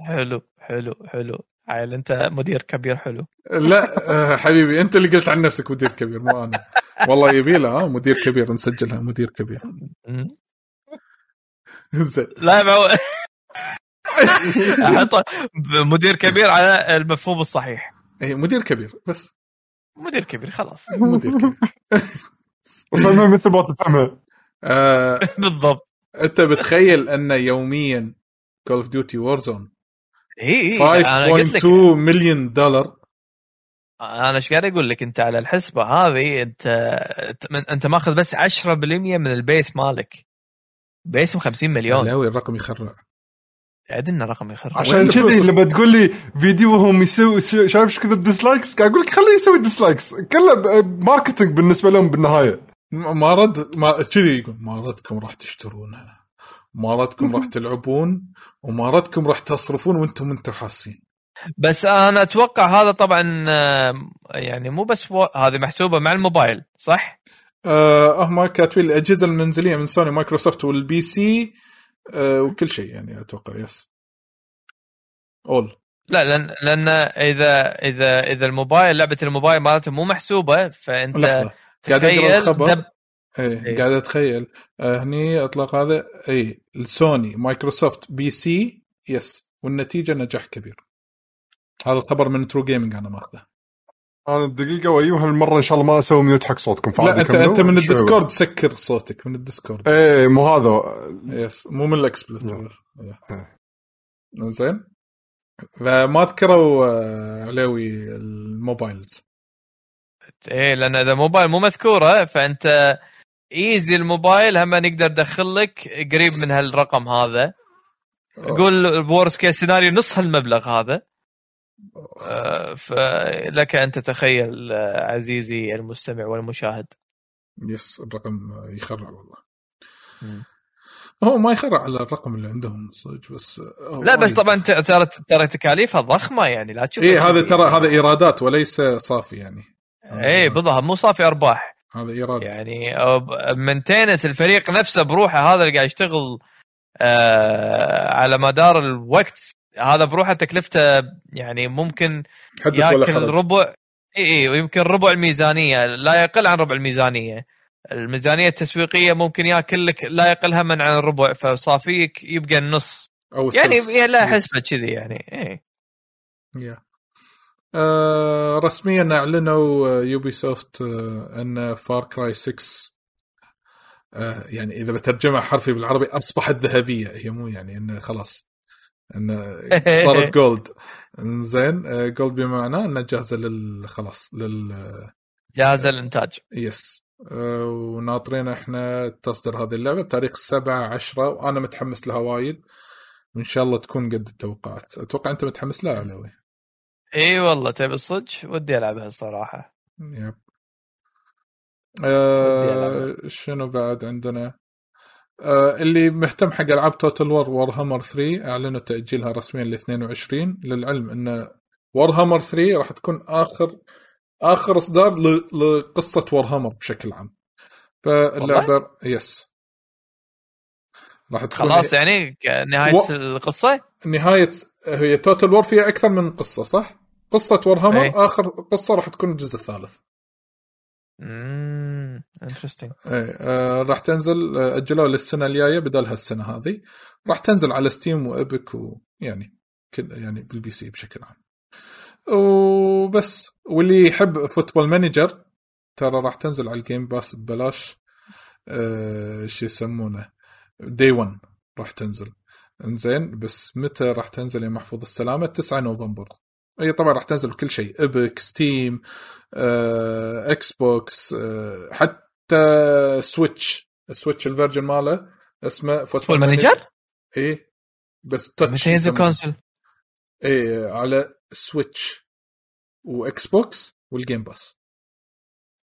حلو حلو حلو. عيل انت مدير كبير حلو. لا آه، حبيبي انت اللي قلت عن نفسك مدير كبير مو أنا. والله يبي له ها مدير كبير نسجلها مدير كبير. زين. لا معو... أحط مدير كبير على المفهوم الصحيح. اي مدير كبير بس. مدير كبير خلاص. (laughs) مدير كبير. مثل ما تفهمها آه، (laughs) بالضبط. أنت بتخيل أن يوميا Call of Duty Warzone اي اي أنا قلت 5.2 لك مليون دولار أنا إيش قاعد أقول لك أنت على الحسبة هذه؟ أنت أنت ماخذ بس 10% من ال base مالك. base هم 50 مليون. علاوي الرقم يخرع؟ ادري رقم يخرع عشان كذي؟ لما تقول لي فيديوهم يسوي شايف إيش كثر dislikes قاعد أقول لك خليه يسوي dislikes كله marketing بالنسبة لهم بالنهاية. ما رد ما كذي يقول ما ردكم راح تشترونها. ما ردكم راح تلعبون وما ردكم راح تصرفون وأنتم أنتم حاسين بس أنا أتوقع هذا طبعا آه، يعني مو بس و... هذه محسوبة مع الموبايل صح؟ آه هم كاتبين الأجهزة المنزلية من سوني مايكروسوفت وال PC آه وكل شيء يعني أتوقع yes اول لا لأن لأن اذا اذا إذا الموبايل لعبة الموبايل مالته مو محسوبة فأنت أقرأ تخيل الخبر. دب إيه إيه. قاعد أتخيل. آه هني أطلاق هذا اي السوني مايكروسوفت PC yes والنتيجة نجاح كبير. هذا الخبر من True Gaming أنا ماخذه. أنا الدقيقه وأيوه هالمرة إن شاء الله ما أسوي mute حق صوتكم لا انت. أنت من ال Discord سكر صوتك من ال Discord. إيه مو هذا. yes مو من ال XSplit نعم. إيه. زين. فما ذكروا آه، علاوي ال mobiles. إيه لأن إذا موبايل مو مذكورة فأنت easy الموبايل هم نقدر ندخل لك. قريب من هالرقم هذا. قول worst case scenario نص هالمبلغ هذا. آه، فلك أن تتخيل آه، عزيزي المستمع والمشاهد. yes الرقم يخرع والله. هو ما يخرع على الرقم اللي عندهم صدق بس هو لا بس. طبعا ترى ترى تكاليفها ضخمة يعني لا تشوف إيه هذا ترى هذا إيرادات وليس صافي يعني. إيه بالضبط مو صافي أرباح. هذا إيراد. يعني maintenance الفريق نفسه بروحه هذا اللي قاعد يشتغل آه على مدار الوقت هذا بروحه تكلفته يعني ممكن ياكل ربع إي إي ويمكن ربع الميزانية لا يقل عن ربع الميزانية. الميزانية التسويقية ممكن ياكل لك لا يقل هم عن الربع فصافيك يبقى النص. أو يعني لا. حسبة كذي يعني إيه يا. آه رسميا أعلنوا Ubisoft آه أن Far Cry 6 آه يعني إذا بترجمها حرفي بالعربي أصبحت ذهبية. هي مو يعني انه خلاص إن (laughs) صارت gold زين gold بما معناه إنها جاهزة لل خلاص لل جاهزة للإنتاج. yes وناطرين إحنا تصدر هذه اللعبة بتاريخ 7 10 وأنا متحمس لها وايد. وإن شاء الله تكون قد التوقعات. أتوقع أنت متحمس لها علوي؟ إي والله تبي الصدق ودي ألعبها الصراحة. yep. أه شنو بعد عندنا؟ أه اللي مهتم حق ألعاب Total War Warhammer 3 أعلنوا تأجيلها رسميا ل 22 للعلم إن Warhammer 3 راح تكون آخر آخر إصدار لقصة Warhammer بشكل عام. فاللعبة yes راح تكون خلاص يعني نهاية و... القصة؟ نهاية هي Total War فيها أكثر من قصة صح؟ قصة Warhammer أي. آخر قصة راح تكون الجزء الثالث. اممم interesting اي آه راح تنزل آه، أجلوها للسنة الجاية بدل هالسنة هذه. راح تنزل على Steam و Epic ويعني كل يعني بال PC بشكل عام. وبس. واللي يحب Football Manager ترى راح تنزل على ال Game Pass ببلاش. آه شو يسمونه؟ day 1 راح تنزل. إنزين بس متى راح تنزل يا محفوظ؟ السلامة 9 نوفمبر. أي طبعا راح تنزل بكل شيء Epic Steam آه، Xbox آه، حتى Switch Switch ال version ماله اسمه Football Manager؟ اي بس Touch متى ينزل console اي على Switch و Xbox وال Game Pass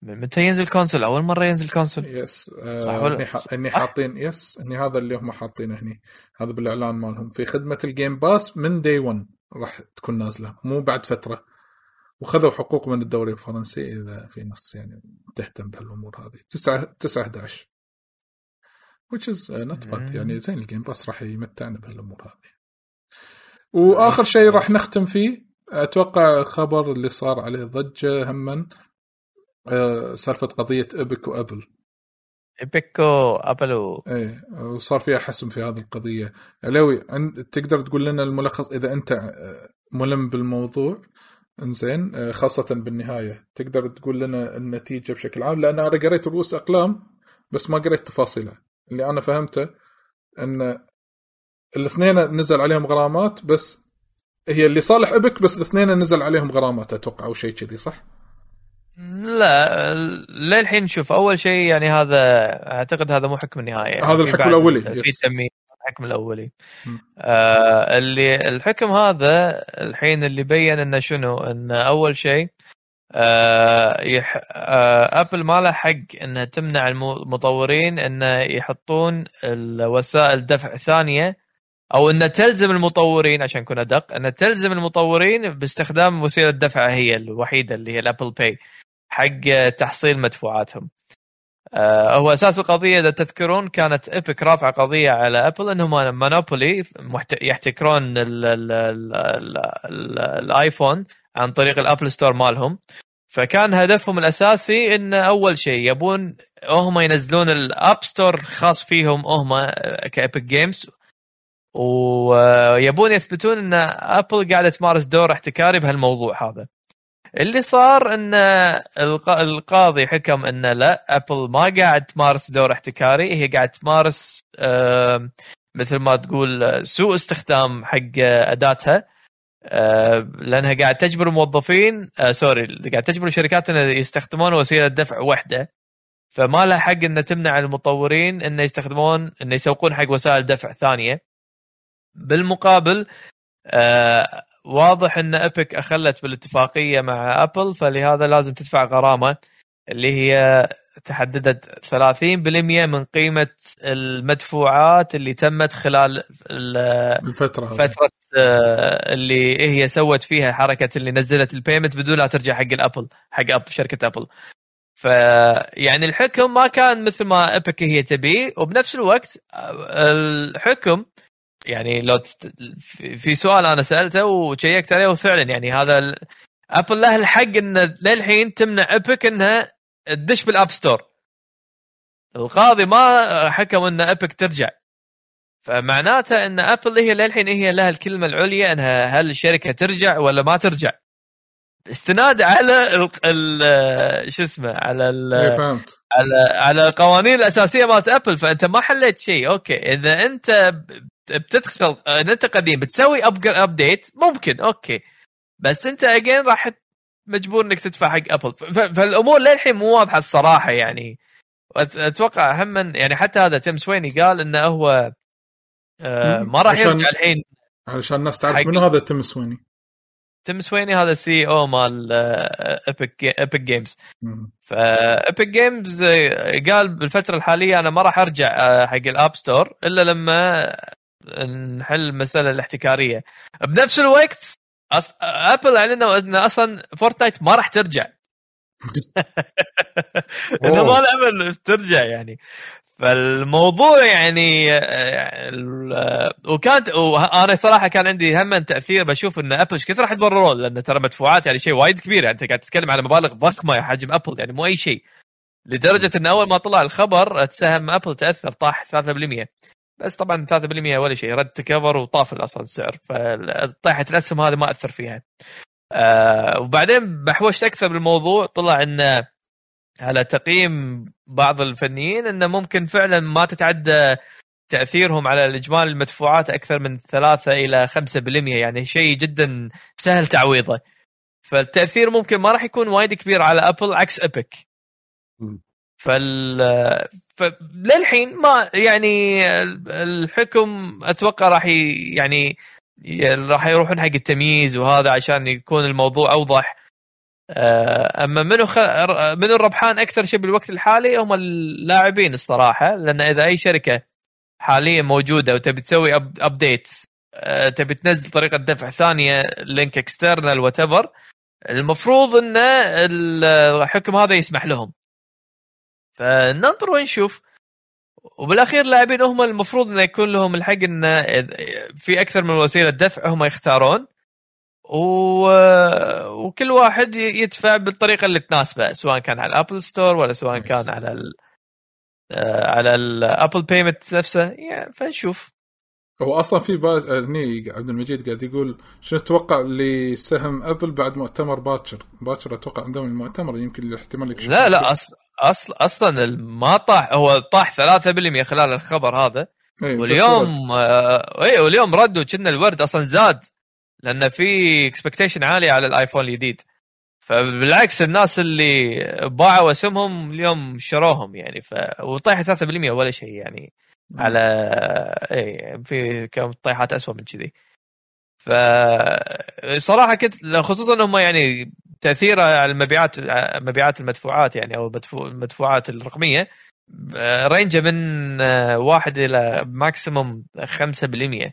متى ينزل console أول مرة ينزل console yes آه صح ولا إني حاطين yes إني هذا اللي هم حاطينه هني. هذا بالإعلان مالهم. في خدمة ال Game Pass من day 1 راح تكون نازلة. مو بعد فترة. وخذوا حقوق من الدوري الفرنسي إذا في نص يعني تهتم بهالأمور هذه. 9 9 11 which is not bad. يعني زين ال Game Pass راح يمتعنا بهالأمور هذه. وآخر شيء راح نختم فيه. أتوقع خبر اللي صار عليه ضجة هما آه، سالفة قضية Epic و Apple. ايبكو أبلو. إيه وصار فيها حسم في هذه القضية. علاوي تقدر تقول لنا الملخص إذا أنت آه، ملم بالموضوع؟ إنزين آه، خاصة بالنهاية. تقدر تقول لنا النتيجة بشكل عام؟ لأن أنا قريت رؤوس أقلام بس ما قريت تفاصيلها. اللي أنا فهمته أن الاثنين نزل عليهم غرامات بس هي اللي صالح ابك بس الاثنين نزل عليهم غرامات أتوقع أو شيء كذي صح؟ لا للحين نشوف أول شيء يعني هذا أعتقد هذا مو حكم النهائي يعني هذا الحكم الأولي في تمييز الحكم الأولي. آه اللي الحكم هذا الحين اللي بين إنه شنو؟ انه أول شيء آه يح آه أبل ما له حق إنها تمنع المطورين إنه يحطون الوسائل دفع ثانية أو انها تلزم المطورين عشان نكون أدق انها تلزم المطورين باستخدام وسيلة دفع هي الوحيدة اللي هي الأبل باي حق تحصيل مدفوعاتهم. آه هو أساس القضية إذا تذكرون كانت Epic رافعة قضية على Apple انهم monopoly يحتكرون الايفون عن طريق ال Apple Store مالهم. فكان هدفهم الأساسي إن أول شيء يبون هم ينزلون ال App Store خاص فيهم هم ك Epic Games ويبون يثبتون إن Apple قاعدة تمارس دور احتكاري بهالموضوع هذا. اللي صار إن القاضي حكم إن لا Apple ما قاعد تمارس دور احتكاري هي قاعد تمارس مثل ما تقول سوء استخدام حق أداتها. لأنها قاعد تجبر الموظفين sorry قاعد تجبر الشركات إن يستخدمون وسيلة دفع واحدة فما لها حق إن تمنع المطورين انه يستخدمون انه يسوقون حق وسائل دفع ثانية. بالمقابل آه واضح إن Epic أخلت بالاتفاقية مع Apple فلهذا لازم تدفع غرامة اللي هي تحددت 30% من قيمة المدفوعات اللي تمت خلال الفترة فترة آه، اللي هي سوت فيها حركة اللي نزلت ال payment بدون لا ترجع حق ال Apple حق Apple شركة Apple فيعني الحكم ما كان مثل ما Epic هي تبيه وبنفس الوقت آه، الحكم يعني لو تست... في سؤال أنا سألته وشيكت عليه وفعلا يعني هذا ال... Apple له الحق إن للحين تمنع Epic إنها تدش بال App Store القاضي ما حكم إن Epic ترجع. فمعناته إن Apple هي للحين هي لها الكلمة العليا إنها هل الشركة ترجع ولا ما ترجع. استناد على ال... ال... شو اسمه على ال... إيه، على على القوانين الأساسية مالت Apple فأنت ما حليت شيء. okay إذا أنت بتدخل ان أنت قديم بتسوي update ممكن okay. بس أنت again راح مجبور إنك تدفع حق Apple فالأمور للحين مو واضحة الصراحة يعني. أتوقع هم من يعني حتى هذا تيم سويني قال إنه هو آه ما راح يرجع الحين علشان الناس تعرف منو هذا تيم سويني. تيم سويني هذا CEO مال Epic Epic Games ف Epic Games قال بالفترة الحالية أنا ما راح أرجع آه، حق ال App Store إلا لما نحل المسألة الاحتكارية. بنفس الوقت أص... Apple أعلنوا إن أصلا Fortnite ما راح ترجع. (laughs) انه ما الامل ترجع يعني. فالموضوع يعني آه، وكانت وأنا صراحة كان عندي هم تأثير بشوف إن Apple إيش كثر راح يتضررون؟ لأن ترى مدفوعات يعني شيء وايد كبير. يعني أنت قاعد تتكلم على مبالغ ضخمة يا حجم Apple يعني مو أي شيء. لدرجة إن أول ما طلع الخبر سهم ابل تأثر طاح 3% بس طبعا 3% ولا شيء رد تكفر وطاف أصلا السعر. فطيحه الأسهم هذه ما أثر فيها. آه وبعدين بحوشت أكثر بالموضوع طلع انه على تقييم بعض الفنيين إنه ممكن فعلا ما تتعدى تأثيرهم على الإجمالي المدفوعات أكثر من 3 إلى 5% يعني شيء جدا سهل تعويضه. فالتأثير ممكن ما راح يكون وايد كبير على Apple عكس Epic فال فللحين ما يعني الحكم أتوقع راح يعني راح يروحون حق التمييز وهذا عشان يكون الموضوع أوضح. آه، أما منو خ... منو الربحان أكثر شيء بالوقت الحالي؟ هم اللاعبين الصراحة لأن إذا أي شركة حاليا موجودة وتبي تسوي أب... update آه، تبي تنزل طريقة دفع ثانية link external what المفروض إن الحكم هذا يسمح لهم. فننطر ونشوف. وبالأخير اللاعبين هم المفروض انه يكون لهم الحق انه في أكثر من وسيلة دفع هم يختارون. و... وكل واحد يدفع بالطريقة اللي تناسبه سواء كان على ال Apple Store ولا سواء كان على ال... آه، على ال Apple payment نفسه. يعني فنشوف. هو أصلا في با... هني عبد المجيد قاعد يقول شنو تتوقع لسهم Apple بعد مؤتمر باكر باكر أتوقع عندهم المؤتمر يمكن الاحتمال لا لا أص... اصل أصلا ما طاح هو طاح 3% خلال الخبر هذا. أيه واليوم آه... اي واليوم ردوا كنا الورد أصلا زاد لأن في expectation عاليه على الآيفون الجديد. فبالعكس الناس اللي باعوا اسمهم اليوم شروهم يعني ف وطيحه 3% ولا شيء يعني. على اي في كم طيحات اسوء من كذي ف صراحة كنت خصوصا إنهم يعني تأثيره على المبيعات مبيعات المدفوعات يعني أو المدفوعات الرقمية رينجه من واحد إلى ماكسيموم 5%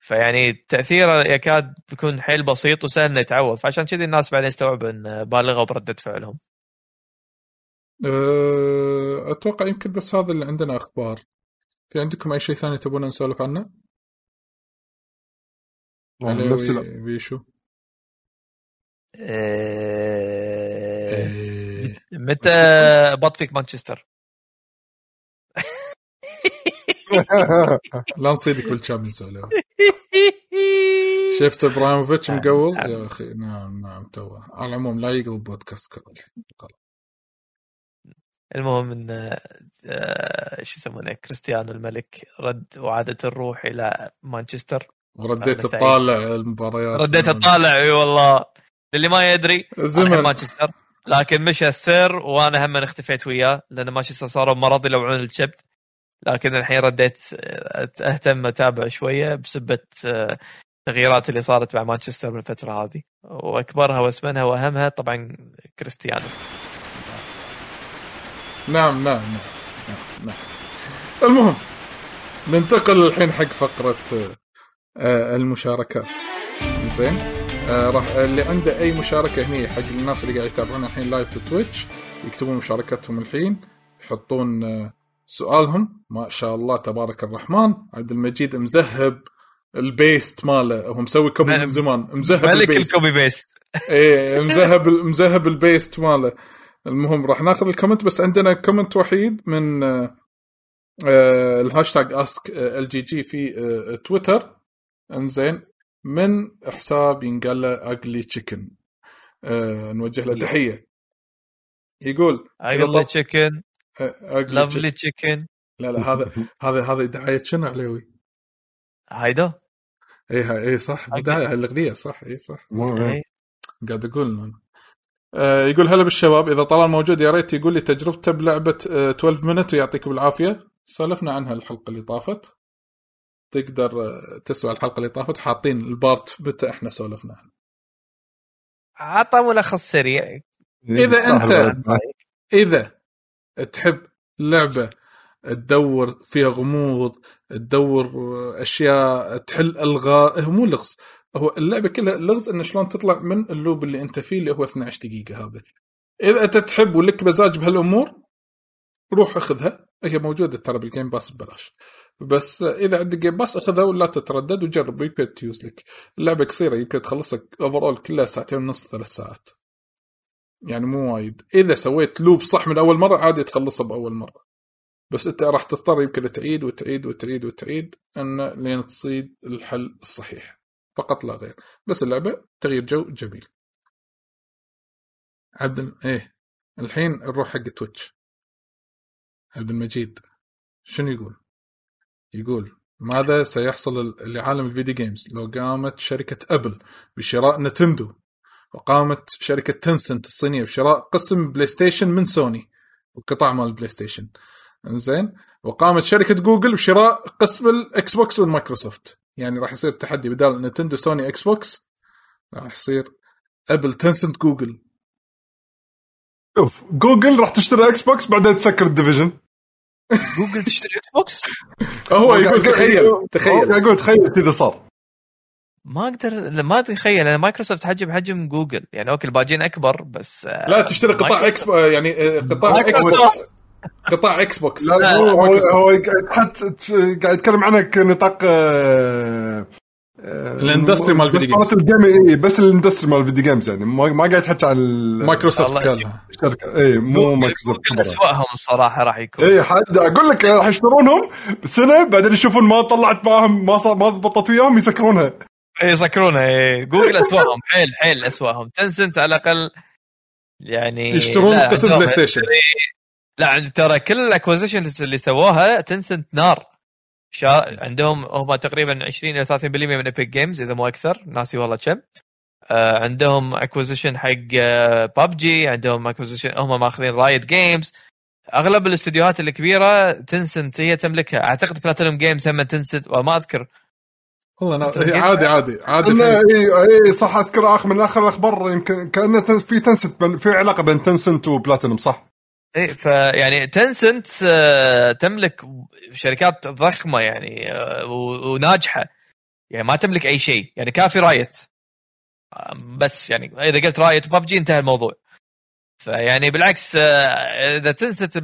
فيعني تأثيره يكاد يكون حيل بسيط وسهل إنه يتعوض فعشان كذي الناس بعدين يستوعبوا إن بالغوا بردة فعلهم. أه، أتوقع يمكن بس هذا اللي عندنا أخبار. في عندكم اي شيء ثاني تبون نسولف عنه؟ نفس بيشو أه... متى بط فيك مانشستر؟ (laughs) لا نصيدك بالشامبيونز عليهم (laughs) شفت إبراهيموفيتش مقول؟ يا أخي نعم نعم تو على العموم لا يقلب بودكاست كله المهم إن آه، شو يسمونه كريستيانو الملك رد وعادة الروح إلى مانشستر. ورديت تطالع المباريات. رديت أطالع إي والله. للي ما يدري زمن. مانشستر. لكن مشى السير وأنا هم اختفيت وياه لأن مانشستر صاروا مرض يلوعون الشبت. لكن الحين رديت أهتم أتابع شوية بسبة التغييرات اللي صارت مع مانشستر بالفترة هذه. وأكبرها وأسمنها وأهمها طبعا كريستيانو. نعم نعم نعم نعم, نعم. المهم ننتقل الحين حق فقرة آه، المشاركات. زين آه راح اللي عنده أي مشاركة هني حق الناس اللي قاعد يتابعونا الحين live في Twitch يكتبون مشاركتهم الحين يحطون آه سؤالهم. ما شاء الله تبارك الرحمن. عبد المجيد مذهب ال paste ماله. هو مسوي copy من زمان. مذهب ملك ال copy paste إيه مذهب مذهب ال paste ماله. المهم راح ناخذ ال comment بس عندنا comment وحيد من آه الهاشتاج ask LGG في آه تويتر. انزين. من حساب ينقال له Ugly Chicken آه نوجه له تحية. يقول Ugly Chicken lovely chicken لا لا هذا (laughs) هذا هذا دعايه شنو عليوي؟ هايدو؟ اي اي صح بدايه الأغنية صح اي صح, صح. إيه. قاعد أقول أنا. آه يقول هلا بالشباب إذا طلال موجود يا ريت يقول لي تجربته بلعبه آه 12 minute ويعطيكم العافيه سولفنا عنها الحلقة اللي طافت. تقدر آه تسمع الحلقة اللي طافت. حاطين ال part متى إحنا سولفنا. عنها عطى ملخص سريع. إذا صح أنت. إذا تحب لعبة تدور فيها غموض تدور أشياء تحل ألغاز هو مو لغز هو اللعبة كلها لغز انه شلون تطلع من ال loop اللي أنت فيه اللي هو 12 دقيقة هذا. إذا أنت تحب ولك مزاج بهالأمور روح أخذها. هي موجودة ترى بال Game Pass ببلاش. بس إذا عندك Game Pass أخذها ولا تتردد وجرب يمكن تجوز لك. اللعبة قصيرة يمكن تخلصك over كلها ساعتين ونص ثلاث ساعات. يعني مو وايد. إذا سويت loop صح من أول مرة عادي تخلصها بأول مرة. بس أنت راح تضطر يمكن تعيد وتعيد وتعيد وتعيد إن لين تصيد الحل الصحيح. فقط لا غير. بس اللعبة تغيير جو جميل. عبد إيه. الحين نروح حق Twitch. عبد المجيد شنو يقول؟ يقول ماذا سيحصل لعالم ال video games؟ لو قامت شركة Apple بشراء Nintendo وقامت شركة Tencent الصينية بشراء قسم PlayStation من سوني القطاع مال ال PlayStation زين وقامت شركة جوجل بشراء قسم ال Xbox وال Microsoft يعني راح يصير تحدي بدال Nintendo Sony Xbox راح يصير Apple Tencent Google شوف جوجل راح تشتري Xbox بعدين تسكر ال division Google (laughs) تشتري Xbox هو يقول تخيل تخيل. قاعد يقول تخيل كذا صار. ما أقدر ما أتخيل لأن مايكروسوفت حجم حجم جوجل يعني okay الباجين أكبر بس آه، لا تشتري قطاع إكس يعني آه، قطاع إكس. بوكس قطاع Xbox لا لا، هو هو, قاعد تحت قاعد يتكلم عنها كنطاق آه، آه، ال industry مال بس الفيديو مرات ال game اي بس ال industry مال ال video games يعني. ما ما قاعد يحكي عن مايكروسوفت الشركة اي مو مايكروسوفت أسوأهم الصراحه راح يكون. اي حد أقول لك راح يشترونهم سنة بعدين يشوفون ما طلعت معهم ما ما ضبطت وياهم يسكرونها. اي يسكرونه إيه. جوجل (laughs) أسوأهم. حيل حيل أسوأهم. Tencent على الأقل يعني يشترون قسم PlayStation لا عند ترى كل ال acquisition اللي سووها Tencent نار. شا... عندهم هم تقريبا 20 إلى 30% من Epic Games إذا مو أكثر. ناسي والله كم. آه عندهم acquisition حق ببجي عندهم acquisition هم ماخذين Riot Games أغلب الاستديوهات الكبيرة Tencent هي تملكها. أعتقد Platinum Games هم Tencent وما أذكر. والله أنا- هي جيت- عادي عادي عادي. الحين. اي اي صح أذكر اخر من آخر الأخبار يمكن كانه في Tencent في علاقة بين Tencent و Platinum صح؟ إيه فيعني Tencent آه، تملك شركات ضخمة يعني آه، وناجحة. يعني ما تملك أي شيء يعني كافي Riot. بس يعني إذا قلت Riot و PUBG انتهى الموضوع. فيعني بالعكس آه، إذا Tencent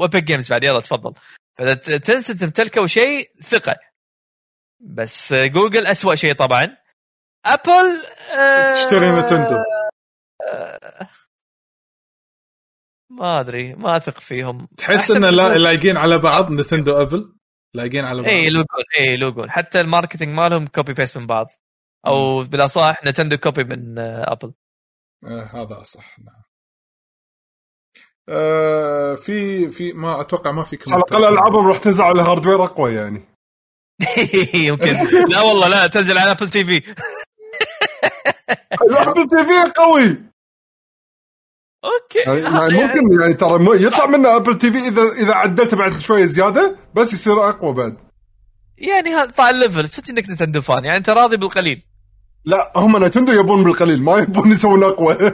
و Epic Games بعد يلا تفضل. فإذا Tencent امتلكوا شيء ثقة. بس جوجل أسوأ شيء طبعا. Apple تشتري Nintendo ما أدري ما أثق فيهم. تحس ان. لايقين على بعض Nintendo Apple؟ لايقين على بعض؟ اي يلوقون اي يلوقون حتى ال marketing مالهم copy paste من بعض. أو بالأصح Nintendo copy من آه، Apple. آه هذا صح نعم. آه في في ما أتوقع ما في على الأقل ألعابهم راح تنزل على hardware أقوى يعني. (laughs) يمكن. لا والله لا تنزل على Apple T في الابل تي في قوي! Okay. يعني, (laughs) يعني ممكن يعني. ترى مو- يطلع منه Apple TV اذا إذا عدلته بعد شوية زيادة بس يصير أقوى بعد. يعني هذا طالع ال level صدق إنك Nintendo fan يعني أنت راضي بالقليل. لا هم Nintendo يبون بالقليل ما يبون يسوون أقوى. (laughs)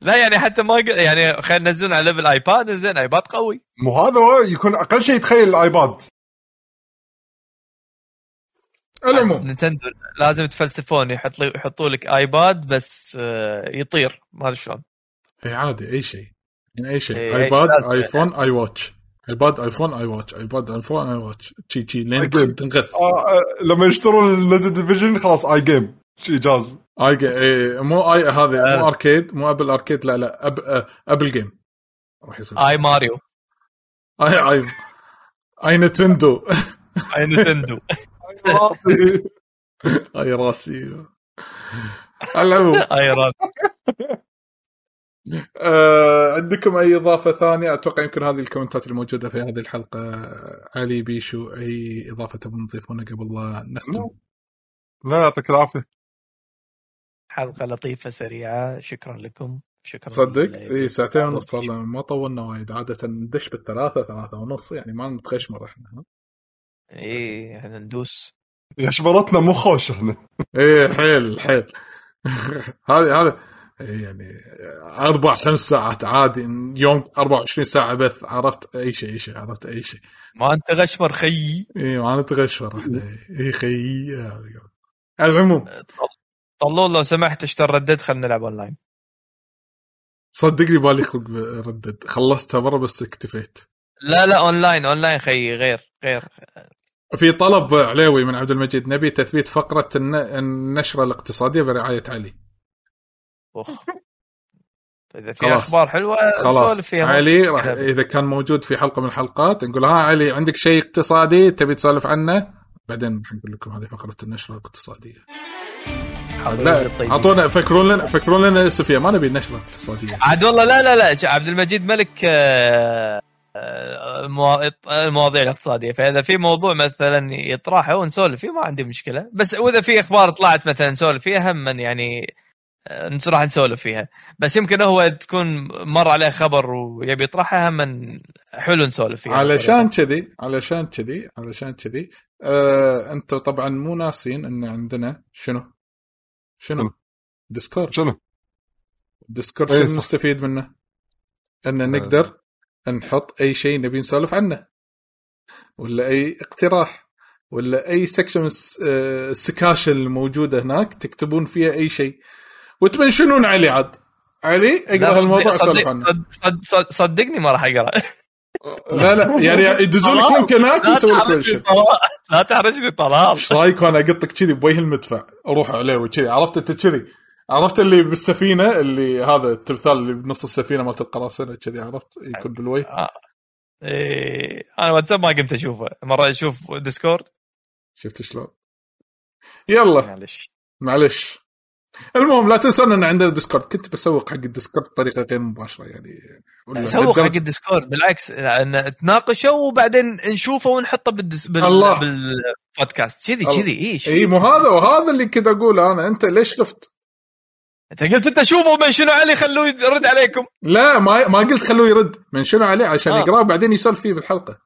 لا يعني حتى ما يعني خلينا ننزلون على level iPad زين iPad قوي. مو هذا يكون أقل شيء يتخيل ال iPad. العموم. Nintendo لازم يتفلسفون يحط لي يحطوا لك iPad بس آه، يطير ما أدري شلون. اي عادي أي شيء. يعني أي شيء. إي، أي ايباد ايفون اي واتش ايباد ايفون اي واتش ايباد ايفون اي واتش تشي تشي لين. تنغث آه آه لما يشترون النت ديفيجن خلاص اي جيم شي جاز. اي جي- إيه، مو اي هذا آه. مو اركيد مو ابل اركيد لا لا أب آه، ابل جيم راح يصير. اي ماريو اي اي اي نتندو اي نتندو (laughs) اي راسي. العموم أي راس (laughs) آه عندكم أي إضافة ثانية؟ أتوقع يمكن هذه الكومنتات الموجودة في هذه الحلقة. علي بيشو أي إضافة تبون تضيفونها قبل لا نختم؟ لا يعطيك العافية. حلقة لطيفة سريعة. شكرا لكم. شكرا صدق؟ اي ساعتين ونص صار لنا ما طولنا وايد. عادة ندش بالثلاثة ثلاثة ونص يعني ما نتغشمر إحنا. اي (laughs) إحنا ندوس. يا شبرتنا مو خوش إحنا. إيه حيل حيل. (laughs) هذه هذا يعني أربع خمس ساعات عادي. يوم 24 ساعة بث عرفت أي شيء أي شيء عرفت أي شيء. ما أنت غشمر خيي. اي ما نتغشمر إحنا اي خيي. العموم. طلول لو سمحت اشتر ردد؟ خلينا نلعب أونلاين. صدقني بالي خلق ردد. خلصتها مرة بس اكتفيت. لا لا أونلاين أونلاين خيي غير غير. في طلب عليوي من عبد المجيد نبي تثبيت فقرة النشرة الاقتصادية برعاية علي. اخ إذا في أخبار حلوة خلاص. فيها. علي راح إذا كان موجود في حلقة من الحلقات نقول ها علي عندك شيء اقتصادي تبي تسولف عنه؟ بعدين راح نقول لكم هذه فقرة النشرة الاقتصادية. لا أعطونا فكرون لنا فكرون لنا اسم فيها ما نبي النشره الاقتصاديه عاد والله لا لا لا عبد المجيد ملك آه، المواضيع الاقتصادية فإذا في موضوع مثلا يطرحه ونسولف فيه ما عندي مشكلة بس وإذا في أخبار طلعت مثلا نسولف فيها هم يعني آه، راح نسولف فيها بس يمكن هو تكون مر عليه خبر ويبي يطرحها هم حلو نسولف فيها علشان كذي علشان كذي علشان كذي آه أنتم طبعا مو ناسين إن عندنا شنو؟ شنو؟ Discord شنو؟ Discord شنو نستفيد منه؟ إن آه. نقدر نحط أي شيء نبي نسولف عنه. ولا أي اقتراح. ولا أي section السكاشن الموجودة هناك تكتبون فيها أي شيء. وتمنشنون علي عاد. علي أقرأ هالموضوع أسولف عنه. صد صد صدقني ما راح أقرأ. لا لا يعني يدزون لك link هناك ويسوي لك كل شيء. لا تحرجني طلال إيش رأيك؟ وأنا أقطك كذي بوجه المدفع. أروح عليه وكذي. عرفت أنت كذي؟ عرفت اللي بالسفينة اللي هذا التمثال اللي بنص السفينة مالت القراصنة كذي عرفت؟ يكون بالوجه آه. إيه أنا واتساب ما قمت أشوفه. مرة أشوف Discord. شفت شلون؟ يلا. معلش. معلش. المهم لا تنسون إن عندنا Discord. كنت بسوق حق ال Discord بطريقة غير مباشرة يعني. سوق حق ال Discord. بالعكس إن تناقشه وبعدين نشوفه ونحطه بالدس... بال... الله. بالبودكاست. كذي كذي. إيش إي مو هذا وهذا اللي كنت أقوله أنا. أنت ليش خفت؟ أنت قلت أنت شوفوا من شنو علي خلوه يرد عليكم. لا ما ما قلت خلوه يرد. من شنو عليه عشان آه. يقرأه بعدين يسولف فيه بالحلقة.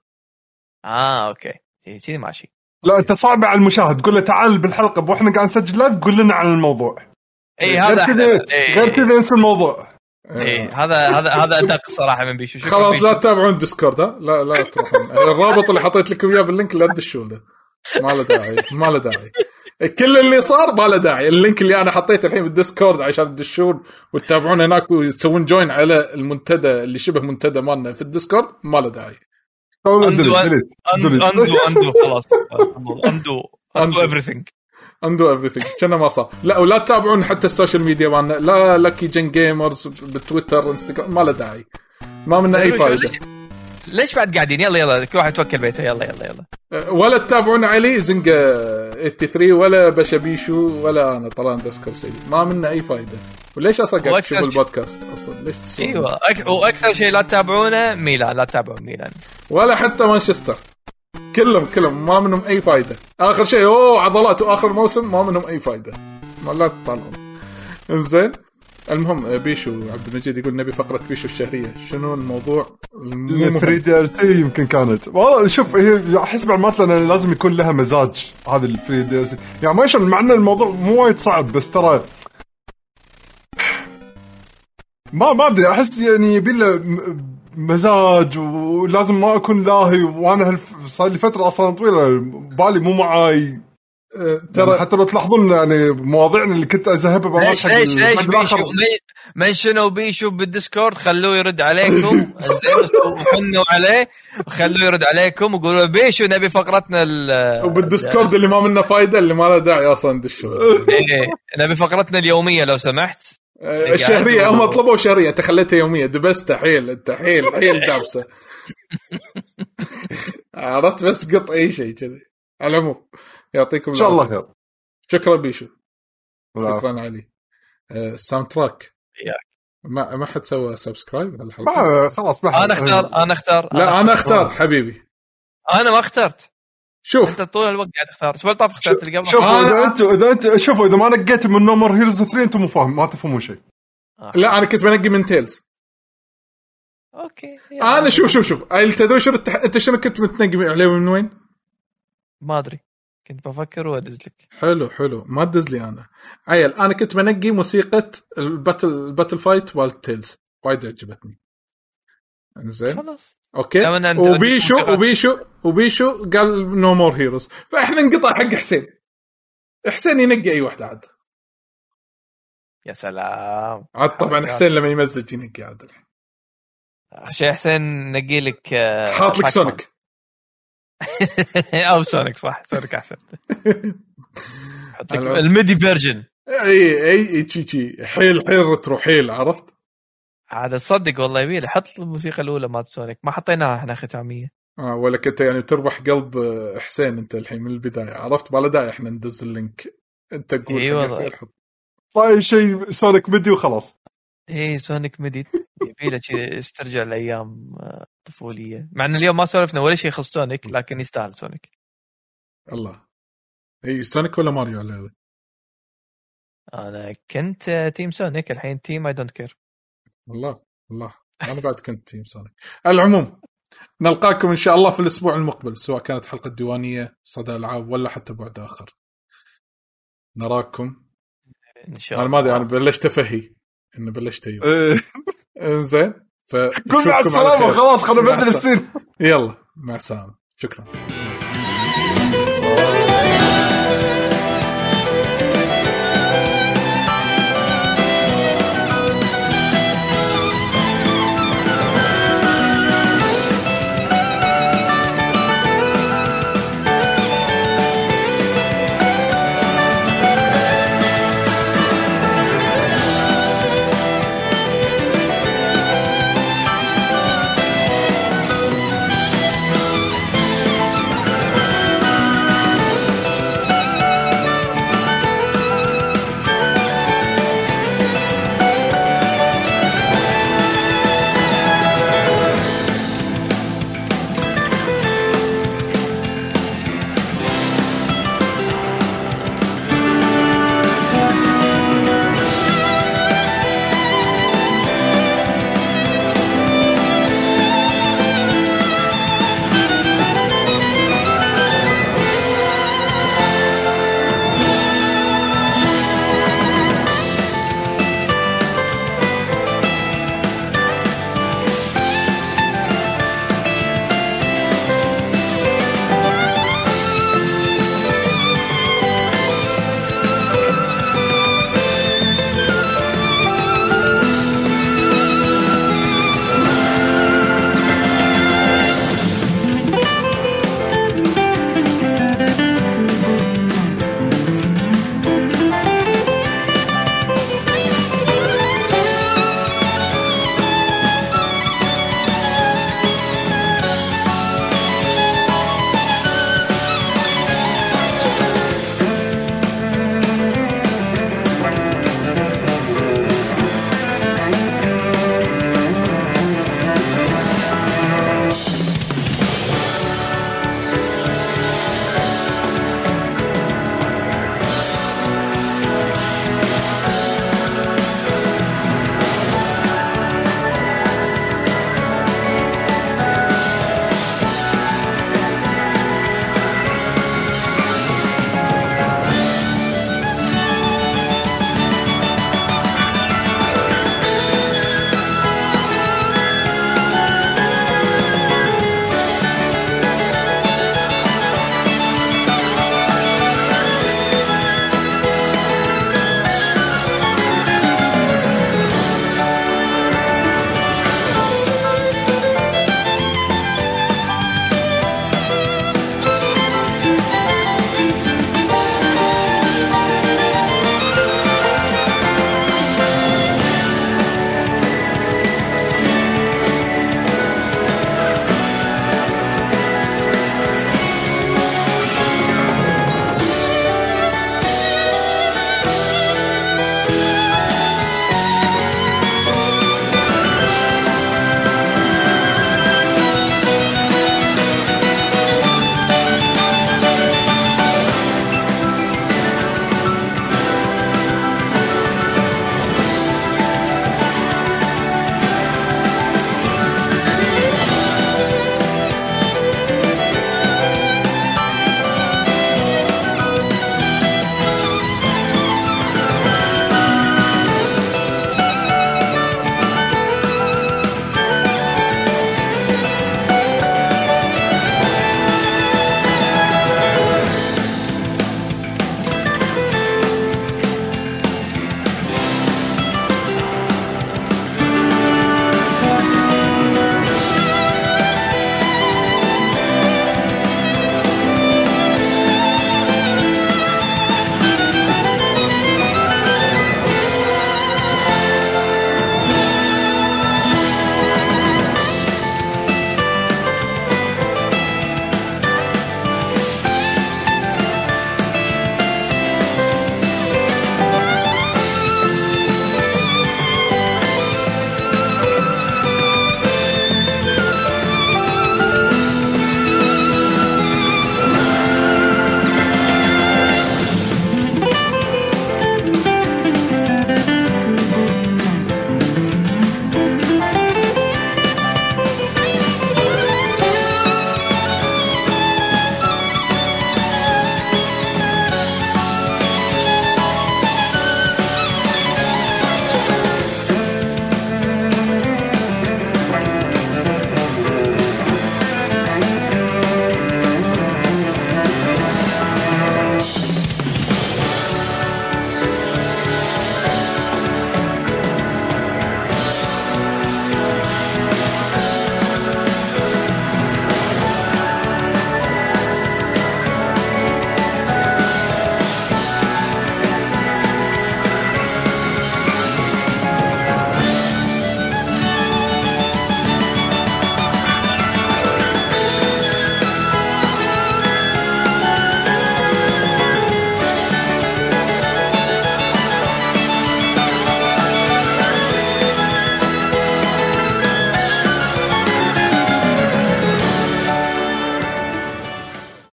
آه okay. كذي ماشي. لا أنت صعب على المشاهد. قول له تعال بالحلقة وإحنا قاعد نسجل live قول لنا عن الموضوع. اي هذا غير كذا إيه. غير كذا انسى الموضوع. اي هذا هذا هذا أدق صراحة من بيشو. خلاص لا تتابعون Discord ها؟ لا لا تروحون الرابط اللي حطيت لكم إياه بال link لا تدشون. له ما له داعي ما له داعي. كل اللي صار ما له داعي. ال link اللي أنا حطيته الحين بال Discord عشان تدشون وتتابعون هناك وتسوون join على المنتدى اللي شبه منتدى مالنا في ال Discord ما له داعي. undo undo undo خلاص. (laughs) undo undo everything undo everything كنا ما صار. لا ولا تتابعون حتى ال social media مالنا. لا لكي جن gamers بتويتر انستغرام ما له داعي. ما منا أي فائده ليش بعد قاعدين؟ يلا يلا كل واحد توكل بيته. يلا يلا يلا. ولا تتابعون علي زنقه 83 ولا بشبيشو ولا أنا. طلال underscore سيدي ما منا أي فائده وليش أصلا قاعد تشوف البودكاست أصلا؟ ليش تسوون؟ أيوه. وأكثر شيء لا تتابعونه ميلان. لا تتابعون ميلان. ولا حتى مانشستر. كلهم كلهم. ما منهم أي فائده آخر شيء أوه عضلات. وآخر موسم ما منهم أي فائده ما لا تطالعون. إنزين. المهم بيشو عبد المجيد يقول نبي فقرة بيشو الشهرية. شنو الموضوع؟ الفري دي ار تي يمكن كانت. والله شوف هي أحس بعمات لنا لازم يكون لها مزاج هذه الفري دي ار تي يعني ما مع إن الموضوع مو وايد صعب بس ترى ما ما أدري أحس يعني يبي له مزاج ولازم ما أكون لاهي وأنا صار لي فترة أصلا طويلة بالي مو معاي. ترى يعني حتى لو تلاحظون يعني مواضيعنا اللي كنت اذهبها ليش ليش ليش بيشو منشنوا بيشو بال Discord خلوه يرد عليكم. (laughs) وحنوا عليه. وخلوه يرد عليكم وقولوا بيشو نبي فقرتنا وبال Discord اللي ما منه فايدة اللي ما له داعي أصلا دشوا (laughs) إيه، نبي فقرتنا اليومية لو سمحت. آه، الشهريه هم طلبوا شهرية أنت خليتها يومية. دبست حيل أنت حيل حيل دابسة. (laughs) عرفت بس قط أي شيء كذي. على العموم. يعطيكم إن شاء الله خير. شكرا بيشو. شكرا علي. ال soundtrack ما ما حد سوى subscribe الحلقة ما خلاص ما أنا أختار أنا أختار لا أنا أختار. حبيبي. أنا ما اخترت. شوف. أنت طول الوقت قاعد تختار. الأسبوع اللي طاف اخترت اللي قبل؟ شوفوا أنا- إذا أنتم إذا انت شوفوا إذا ما نقيت من No More Heroes 3 أنتم مو فاهم ما تفهمون شيء. آه. لا أنا كنت بنقي من Tales okay. أنا شوف شوف شوف. تدري شنو التح... أنت شنو كنت متنقي عليه من وين؟ ما أدري. كنت بفكر وادز لك. حلو حلو. ما تدز لي أنا. عيل أنا كنت بنقي موسيقى ال battle ال battle fight مال Tales وايد عجبتني. زين خلاص. okay. وبيشو وبيشو وبيشو قال No More Heroes فإحنا نقطع حق حسين. حسين ينقي أي واحدة عاد. يا سلام. عاد طبعا. حسين لما يمزج ينقي عاد. الحين عشان حسين نقي لك آه، حاط لك Sonic (laughs) أو Sonic صح. Sonic أحسن. (laughs) ال MIDI version. أي أي أي شي شي. حيل حيل retro حيل عرفت؟ عاد تصدق والله يبيلي حط الموسيقى الأولى مالت Sonic ما حطيناها إحنا ختامية. آه ولا كنت يعني تربح قلب آه، حسين أنت الحين من البداية. عرفت؟ ما له داعي إحنا ندز اللينك. أنت تقول حق والله. طيب شيء Sonic MIDI وخلاص. إيه Sonic MIDI يبيله كذا استرجع الأيام آه، طفولية. مع إن اليوم ما سولفنا ولا شيء يخص Sonic لكن يستاهل Sonic الله. إي Sonic ولا ماريو على أنا كنت آه، team Sonic الحين team I don't care الله الله. أنا بعد كنت team Sonic العموم نلقاكم إن شاء الله في الأسبوع المقبل سواء كانت حلقة ديوانية صدى ألعاب ولا حتى بعد آخر. نراكم. إن شاء أنا الله ما أدري أنا بلشت أفهي. إنه بلشت أيوه. إيه. إنزين قول مع السلامة خلاص خلينا نبدل السين يلا مع السلامة. شكرا.